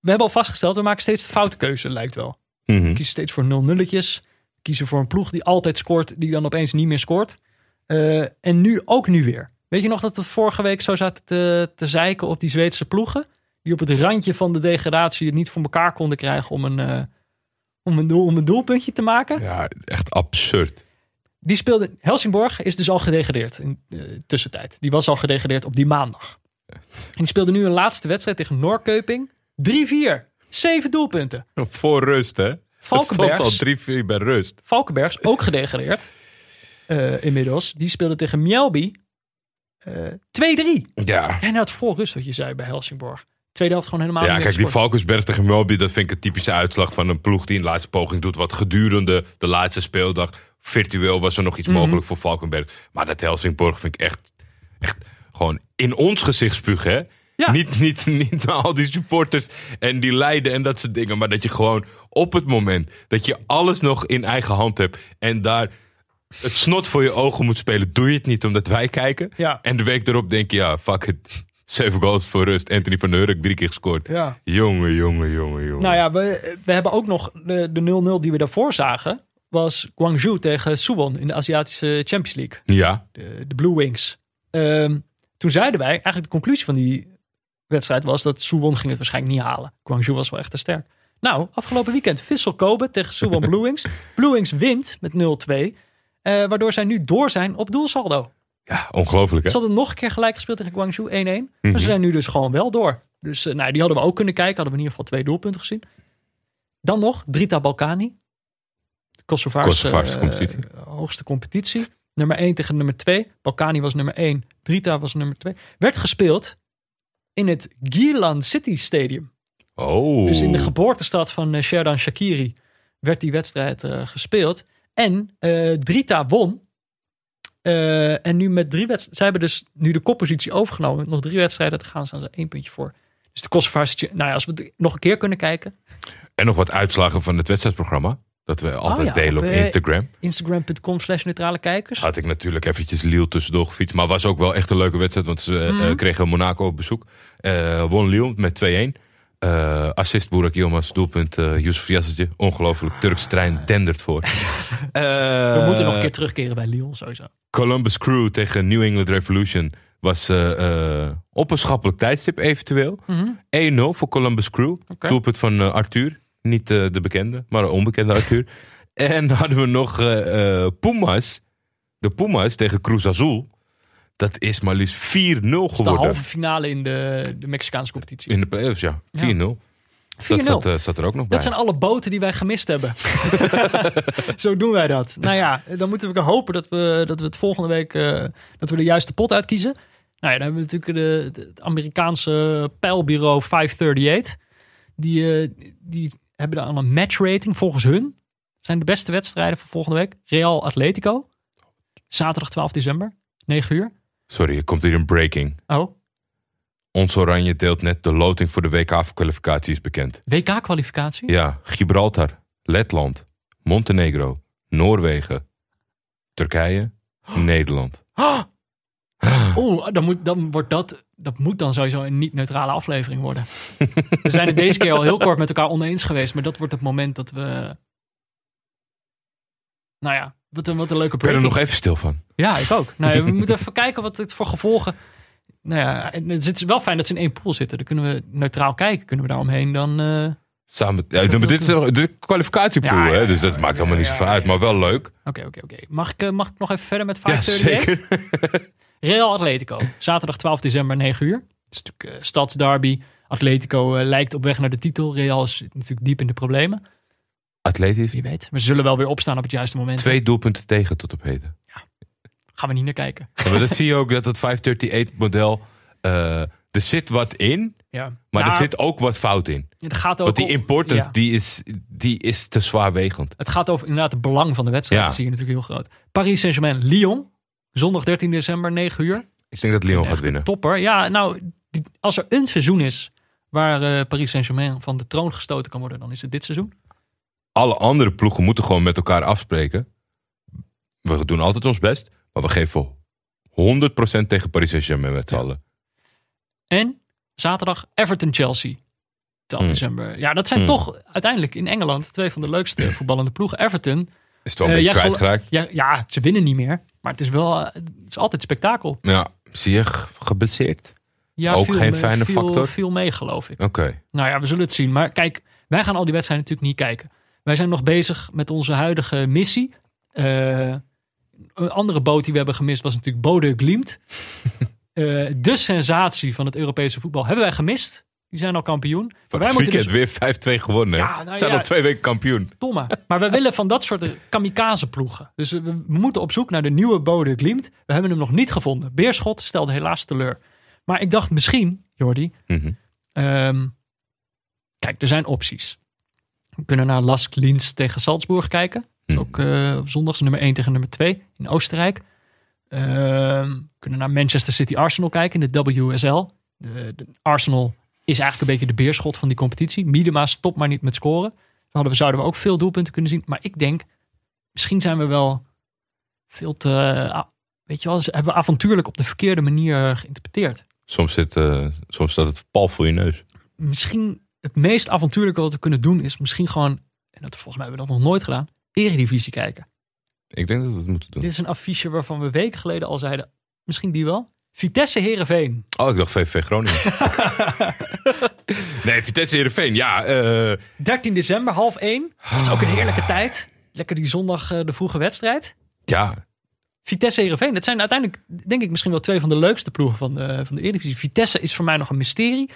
we hebben al vastgesteld, we maken steeds de foute keuze, lijkt wel. Mhm. We kiezen steeds voor nul nulletjes. Kiezen voor een ploeg die altijd scoort, die dan opeens niet meer scoort. Eh, en nu ook nu weer. Weet je nog dat we vorige week zo zaten te, te zeiken op die Zweedse ploegen? Die op het randje van de degradatie het niet voor elkaar konden krijgen om een, eh, om een, doel, om een doelpuntje te maken. Ja, echt absurd. Die speelde, Helsingborg is dus al gedegradeerd in de tussentijd. Die was al gedegradeerd op die maandag. En die speelde nu een laatste wedstrijd tegen Noorkeuping. 3-4. Zeven doelpunten. Voor rust, hè? Het stond Valkenbergs. al 3-4 bij rust. Valkenbergs, ook gedegradeerd. eh, inmiddels. Die speelde tegen Mjelby. eh 2-3. Ja. En had voor rust wat je zei bij Helsingborg. Tweede helft gewoon helemaal Ja, kijk, die. Valkensberg tegen Melby, dat vind ik een typische uitslag van een ploeg die een laatste poging doet. Wat gedurende de laatste speeldag virtueel was er nog iets Mhm. mogelijk voor Valkenberg. Maar dat Helsingborg vind ik echt, echt gewoon in ons gezicht spugen, hè? Ja. Niet, niet, niet naar al die supporters en die lijden en dat soort dingen. Maar dat je gewoon op het moment dat je alles nog in eigen hand hebt en daar het snot voor je ogen moet spelen, doe je het niet omdat wij kijken. Ja. En de week erop denk je, ja, fuck it. Zeven goals voor rust. Anthony van der Hurk drie keer gescoord. Ja. Jongen, jongen, jongen, jongen. Nou ja, we, we hebben ook nog de de 0-0 die we daarvoor zagen. Was Guangzhou tegen Suwon in de Aziatische Champions League. Ja, de, de Blue Wings. Ehm, toen zeiden wij, eigenlijk de conclusie van die wedstrijd was dat Suwon ging het waarschijnlijk niet halen. Guangzhou was wel echt te sterk. Nou, afgelopen weekend Vissel Kobe tegen Suwon Blue Wings. Blue Wings wint met 0-2. eh, waardoor zij nu door zijn op doelsaldo. ja ongelooflijk hè? Ze hadden nog een keer gelijk gespeeld tegen Guangzhou 1-1. Mhm. Maar ze zijn nu dus gewoon wel door. Dus eh, nou, die hadden we ook kunnen kijken. Hadden we in ieder geval twee doelpunten gezien. Dan nog Drita Balkani. Kosovaarse, Kosovaarse eh, competitie. hoogste competitie. Nummer 1 tegen nummer 2. Balkani was nummer 1. Drita was nummer 2. Werd gespeeld in het Gilan City Stadium. Oh. Dus in de geboortestad van eh, Sherdan Shakiri werd die wedstrijd eh, gespeeld. En Drita won. En nu met drie wedstrijden. Zij hebben dus nu de koppositie overgenomen. Nog drie wedstrijden te gaan, staan ze één puntje voor. Dus de Kosovaarse. Nou ja, als we het nog een keer kunnen kijken. En nog wat uitslagen van het wedstrijdprogramma. Dat we altijd Oh ja, delen op, op, eh, Instagram. Instagram.com slash neutrale kijkers. Had ik natuurlijk eventjes Lille tussendoor gefietst. Maar was ook wel echt een leuke wedstrijd. Want ze eh, Mhm. eh, kregen Monaco op bezoek. Eh, won Lille met 2-1. Eh, assist Burak Yilmaz, doelpunt eh Yusuf Yassetje. Ongelooflijk. Turkse trein dendert voor. we moeten nog een keer terugkeren bij Lille sowieso. Columbus Crew tegen New England Revolution was op een schappelijk tijdstip eventueel. Mhm. 1-0 voor Columbus Crew. Doelpunt van Arthur. Niet eh, de bekende, maar de onbekende Arthur. en hadden we nog eh, eh, Pumas. De Pumas tegen Cruz Azul. Dat is maar liefst 4-0 Dat is de geworden. halve finale in de, de Mexicaanse competitie. In de playoffs, ja. 4-0. Ja. Dat 4-0. zat, zat er ook nog bij. Dat zijn alle boten die wij gemist hebben. Zo doen wij dat. Nou ja, dan moeten we hopen dat we, dat we het volgende week dat we de juiste pot uitkiezen. Nou ja, dan hebben we natuurlijk de, de- het Amerikaanse pijlbureau 538. Die, die hebben dan een matchrating volgens hun. Zijn de beste wedstrijden voor volgende week. Real Atletico. Zaterdag 12 december, 9 uur. Sorry, er komt hier een breaking. Oh, Ons Oranje deelt net de loting voor de WK-kwalificatie is bekend. WK-kwalificatie. Ja, Gibraltar, Letland, Montenegro, Noorwegen, Turkije, Nederland. Oeh, dan, moet, dan wordt dat, dat moet dan sowieso een niet-neutrale aflevering worden. we zijn het deze keer al heel kort met elkaar oneens geweest, maar dat wordt het moment dat we. Nou ja, wat een, wat een leuke Ik ben er nog even stil van. Ja, ik ook. Nou ja, we moeten even kijken wat het voor gevolgen. Nou ja, het is wel fijn dat ze in één pool zitten. Dan kunnen we neutraal kijken. Kunnen we daaromheen dan. eh, Samen, ja, maar dit is de, kwalificatiepool, Ja, ja, hè, dus ja, dat maakt helemaal niet ja, zoveel ja, uit. Maar wel leuk. Oké, oké, oké. Mag, ik, eh, mag ik nog even verder met Ja, 538? zeker. Real Atletico. Zaterdag 12 december 9 uur. Het is natuurlijk eh, stadsderby. Atletico eh, lijkt op weg naar de titel. Real is natuurlijk diep in de problemen. Atletisch. Wie weet. We zullen wel weer opstaan op het juiste moment. Twee doelpunten tegen tot op heden. Gaan we niet naar kijken. Ja, maar dat zie je ook, dat het 538-model... eh, er zit wat in, Ja. maar er zit ook wat fout in. Het gaat ook Want die importance, ja. die, is, die is te zwaarwegend. Het gaat over inderdaad het belang van de wedstrijd. Ja. Dat zie je natuurlijk heel groot. Paris Saint-Germain, Lyon. Zondag 13 december, 9 uur. Ik denk dat Lyon gaat winnen. Topper. Ja, nou, als er een seizoen is waar eh, Paris Saint-Germain van de troon gestoten kan worden, dan is het dit seizoen. Alle andere ploegen moeten gewoon met elkaar afspreken. We doen altijd ons best, maar we geven 100% tegen Paris Saint-Germain met z'n allen. En zaterdag Everton-Chelsea. 12 Hmm. december. Ja, dat zijn Hmm. toch uiteindelijk in Engeland twee van de leukste voetballende ploegen. Everton. Is het wel een eh, beetje kwijtgeraakt? Ja, ja, ze winnen niet meer. Maar het is wel, eh, het is altijd spektakel. Ja, zie je ge- geblesseerd? Ja, Ook geen me- fijne viel- factor? Viel mee, geloof ik. Oké. Nou ja, we zullen het zien. Maar kijk, wij gaan al die wedstrijden natuurlijk niet kijken. Wij zijn nog bezig met onze huidige missie. Eh, een andere boot die we hebben gemist was natuurlijk Bode Glimt. Eh, de sensatie van het Europese voetbal hebben wij gemist. Die zijn al kampioen. Maar wij moeten weekend dus... weer 5-2 gewonnen. Ja, nou zijn ja. al twee weken kampioen. Domme. Maar we willen van dat soort kamikaze ploegen. Dus we, we moeten op zoek naar de nieuwe Bode Glimt. We hebben hem nog niet gevonden. Beerschot stelde helaas teleur. Maar ik dacht misschien, Jordi, Mhm. Ehm, kijk, er zijn opties. We kunnen naar Lask Linz tegen Salzburg kijken. Dat is Mhm. ook eh, op zondags nummer 1 tegen nummer 2 in Oostenrijk. Ehm, we kunnen naar Manchester City Arsenal kijken in de WSL. De, de Arsenal is eigenlijk een beetje de beerschot van die competitie. Miedema stopt maar niet met scoren. Dan hadden we, zouden we ook veel doelpunten kunnen zien. Maar ik denk, misschien zijn we wel veel te... ah, weet je wel, hebben we avontuurlijk op de verkeerde manier geïnterpreteerd. Soms, zit, eh, soms staat het pal voor je neus. misschien het meest avontuurlijke wat we kunnen doen is misschien gewoon, en dat, volgens mij hebben we dat nog nooit gedaan, Eredivisie kijken. Ik denk dat we het moeten doen. Dit is een affiche waarvan we weken geleden al zeiden, misschien die wel. Vitesse Herenveen. Oh, ik dacht VVV Groningen. nee, Vitesse Heerenveen. Ja, eh, 13 december, half 1. Dat is ook een heerlijke tijd. Lekker die zondag eh, de vroege wedstrijd. ja, Vitesse Herenveen. Dat zijn uiteindelijk, denk ik, misschien wel twee van de leukste ploegen van de, van de Eredivisie. Vitesse is voor mij nog een mysterie.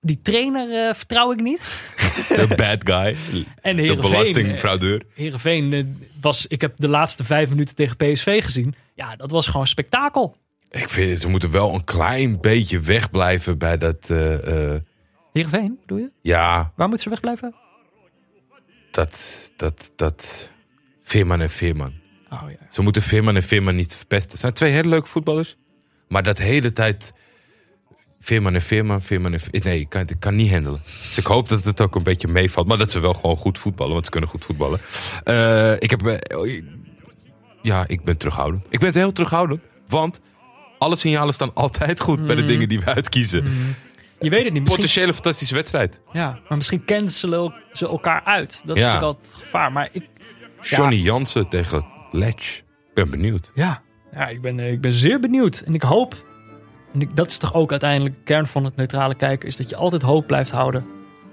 Die trainer eh, vertrouw ik niet. de bad guy. En De belastingfraudeur. Heerenveen eh, was, ik heb de laatste vijf minuten tegen PSV gezien. Ja, dat was gewoon spektakel. Ik vind, ze moeten wel een klein beetje wegblijven bij dat... eh, eh, Heerenveen, bedoel je? ja, Waar moeten ze wegblijven? dat, dat, dat... Veerman en Veerman. Oh ja. Ze moeten Veerman en Veerman niet verpesten. Het zijn twee hele leuke voetballers. Maar dat hele tijd... Veerman en Veerman, Veerman en Veerman. Nee, ik kan, ik kan niet handelen. Dus ik hoop dat het ook een beetje meevalt. Maar dat ze wel gewoon goed voetballen. Want ze kunnen goed voetballen. Eh, ik heb... ja, ik ben terughoudend. Ik ben heel terughoudend. Want alle signalen staan altijd goed bij de dingen die we uitkiezen. Je weet het niet. Misschien, Potentiële fantastische wedstrijd. ja, maar misschien kennen ze, el- ze elkaar uit. Dat is natuurlijk altijd het gevaar. Maar ik, Johnny Jansen tegen Ledge. Ik ben benieuwd. ja, ja ik, ben, eh, ik ben zeer benieuwd. En ik hoop, en ik, dat is toch ook uiteindelijk de kern van het neutrale kijken, is dat je altijd hoop blijft houden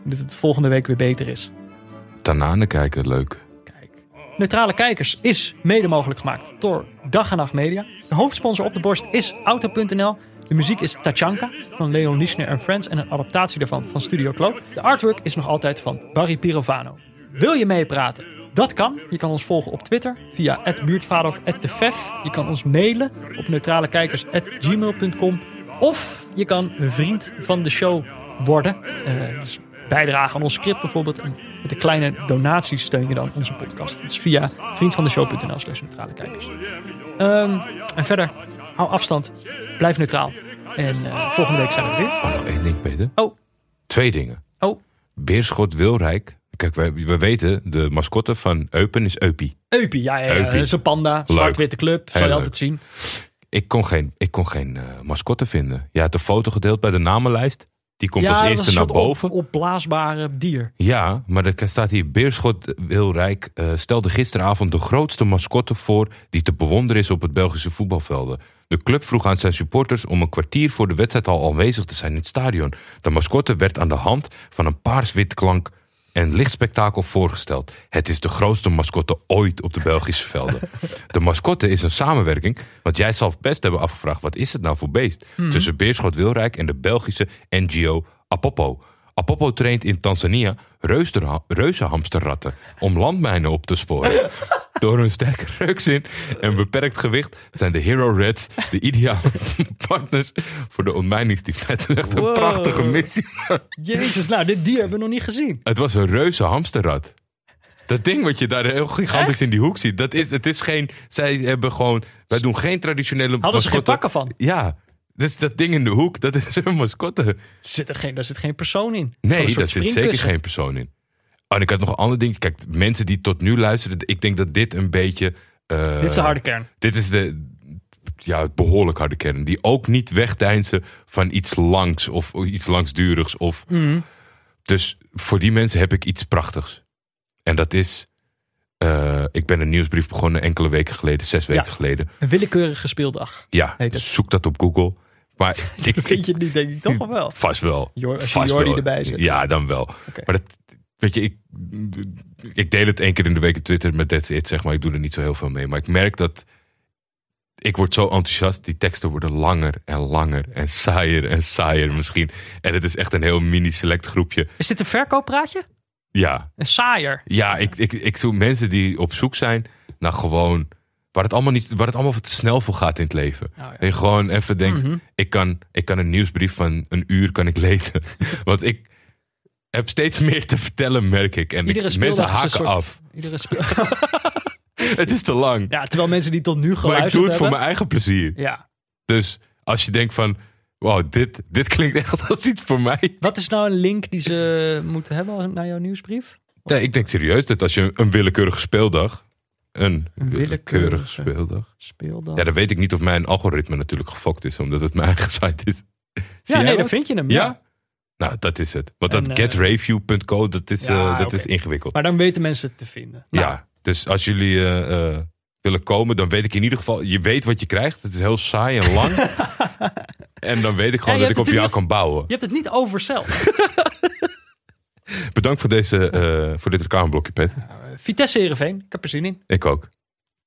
dat het volgende week weer beter is. Tananen kijken, leuk. Neutrale Kijkers is mede mogelijk gemaakt door Dag en Nacht Media. De hoofdsponsor op de borst is Auto.nl. De muziek is Tachanka van Leon Lischner en Friends en een adaptatie daarvan van Studio Cloak. De artwork is nog altijd van Barry Pirovano. Wil je meepraten? Dat kan. Je kan ons volgen op Twitter via buurtvader of @defef. Je kan ons mailen op neutralekijkers@gmail.com of je kan een vriend van de show worden. Eh, dus bijdragen aan ons script bijvoorbeeld. En met een kleine donatie steun je dan onze podcast. Dat is via vriendvandeshow.nl slash neutrale kijkers. Ehm, en verder, hou afstand. Blijf neutraal. En eh, volgende week zijn we er weer. Oh, nog één ding, Peter. Oh. Twee dingen. Oh. Beerschot Wilrijk. Kijk, we, we weten, de mascotte van Eupen is Eupie. Eupie, ja, ja, ja. Een panda. Zwart-witte club. Zal Heel je leuk. altijd zien. Ik kon geen, ik kon geen eh, mascotte vinden. Je had de foto gedeeld bij de namenlijst. Die komt als eerste een naar boven. Op, opblaasbare dier. Ja, maar er staat hier: Beerschot Wilrijk eh, stelde gisteravond de grootste mascotte voor die te bewonderen is op het Belgische voetbalvelden. De club vroeg aan zijn supporters om een kwartier voor de wedstrijd al aanwezig te zijn in het stadion. De mascotte werd aan de hand van een paars-wit klank en lichtspektakel voorgesteld. Het is de grootste mascotte ooit op de Belgische velden. De mascotte is een samenwerking, want jij zal best hebben afgevraagd: wat is het nou voor beest? Tussen Beerschot Wilrijk en de Belgische NGO Apopo. Apopo traint in Tanzania reuzenhamsterratten om landmijnen op te sporen. Door hun sterke reukzin en beperkt gewicht zijn de Hero Reds de ideale partners voor de ontmijningsdief. Het is echt een Wow. prachtige missie. Jezus, nou, dit dier hebben we nog niet gezien. Het was een reuze hamsterrad. Dat ding wat je daar heel gigantisch in die hoek ziet, dat is, het is geen. Zij hebben gewoon. Wij doen geen traditionele. Hadden ze geen mascotte. pakken van? Ja. Dus dat ding in de hoek, dat is een mascotte. Er zit, er geen, daar zit geen persoon in. Nee, daar zit zeker geen persoon in. Oh, en ik had nog een ander ding. Kijk, mensen die tot nu luisteren, ik denk dat dit een beetje. eh, Dit is de harde kern. Dit is de. Ja, behoorlijk harde kern. Die ook niet wegdeinzen van iets langs of iets langsdurigs. Of, Mhm. Dus voor die mensen heb ik iets prachtigs. En dat is. eh, ik ben een nieuwsbrief begonnen enkele weken geleden, zes weken Ja. geleden. Een willekeurige speeldag. Ja, zoek dat op Google. Maar ik, Vind je het niet, denk ik toch wel? Vast wel. Jor- als Vast Jordi wel. erbij zet. Ja, dan wel. Maar dat, weet je, ik, ik deel het één keer in de week op Twitter met That's It, zeg maar. Ik doe er niet zo heel veel mee. Maar ik merk dat ik word zo enthousiast. Die teksten worden langer en langer en saaier en saaier misschien. En het is echt een heel mini-select groepje. Is dit een verkooppraatje? Ja, Een saaier. ja ik, ik, ik zoek mensen die op zoek zijn naar gewoon... Waar het, allemaal niet, waar het allemaal te snel voor gaat in het leven. Oh, ja. En je gewoon even denkt, Mhm. ik, kan, ik kan een nieuwsbrief van een uur kan ik lezen. Want ik heb steeds meer te vertellen, merk ik. En Iedere ik, mensen haken soort- af. Iedere speel... Het is te lang. ja, terwijl mensen die tot nu geluisterd maar ik doe het voor hebben... mijn eigen plezier. Ja. Dus als je denkt van, wow, dit, dit klinkt echt als iets voor mij. Wat is nou een link die ze moeten hebben naar jouw nieuwsbrief? Nee, ik denk serieus dat als je een willekeurige speeldag... Een, willekeurige speeldag... Speeldag. Ja, dan weet ik niet of mijn algoritme natuurlijk gefokt is, omdat het mijn eigen site is. Zie ja, nee, dan vind je hem. Ja? Ja. Nou, dat is het. Want En, dat eh, getreview.co, dat, is, Ja, eh, dat is ingewikkeld. Maar dan weten mensen het te vinden. Nou, ja, dus als jullie eh, willen komen, dan weet ik in ieder geval... Je weet wat je krijgt. Het is heel saai en lang. en dan weet ik gewoon Ja, dat ik op jou kan bouwen. Je hebt het niet over zelf. Bedankt voor, deze, voor dit reclameblokje, Pet. Vitesse Heerenveen, ik heb er zin in. Ik ook.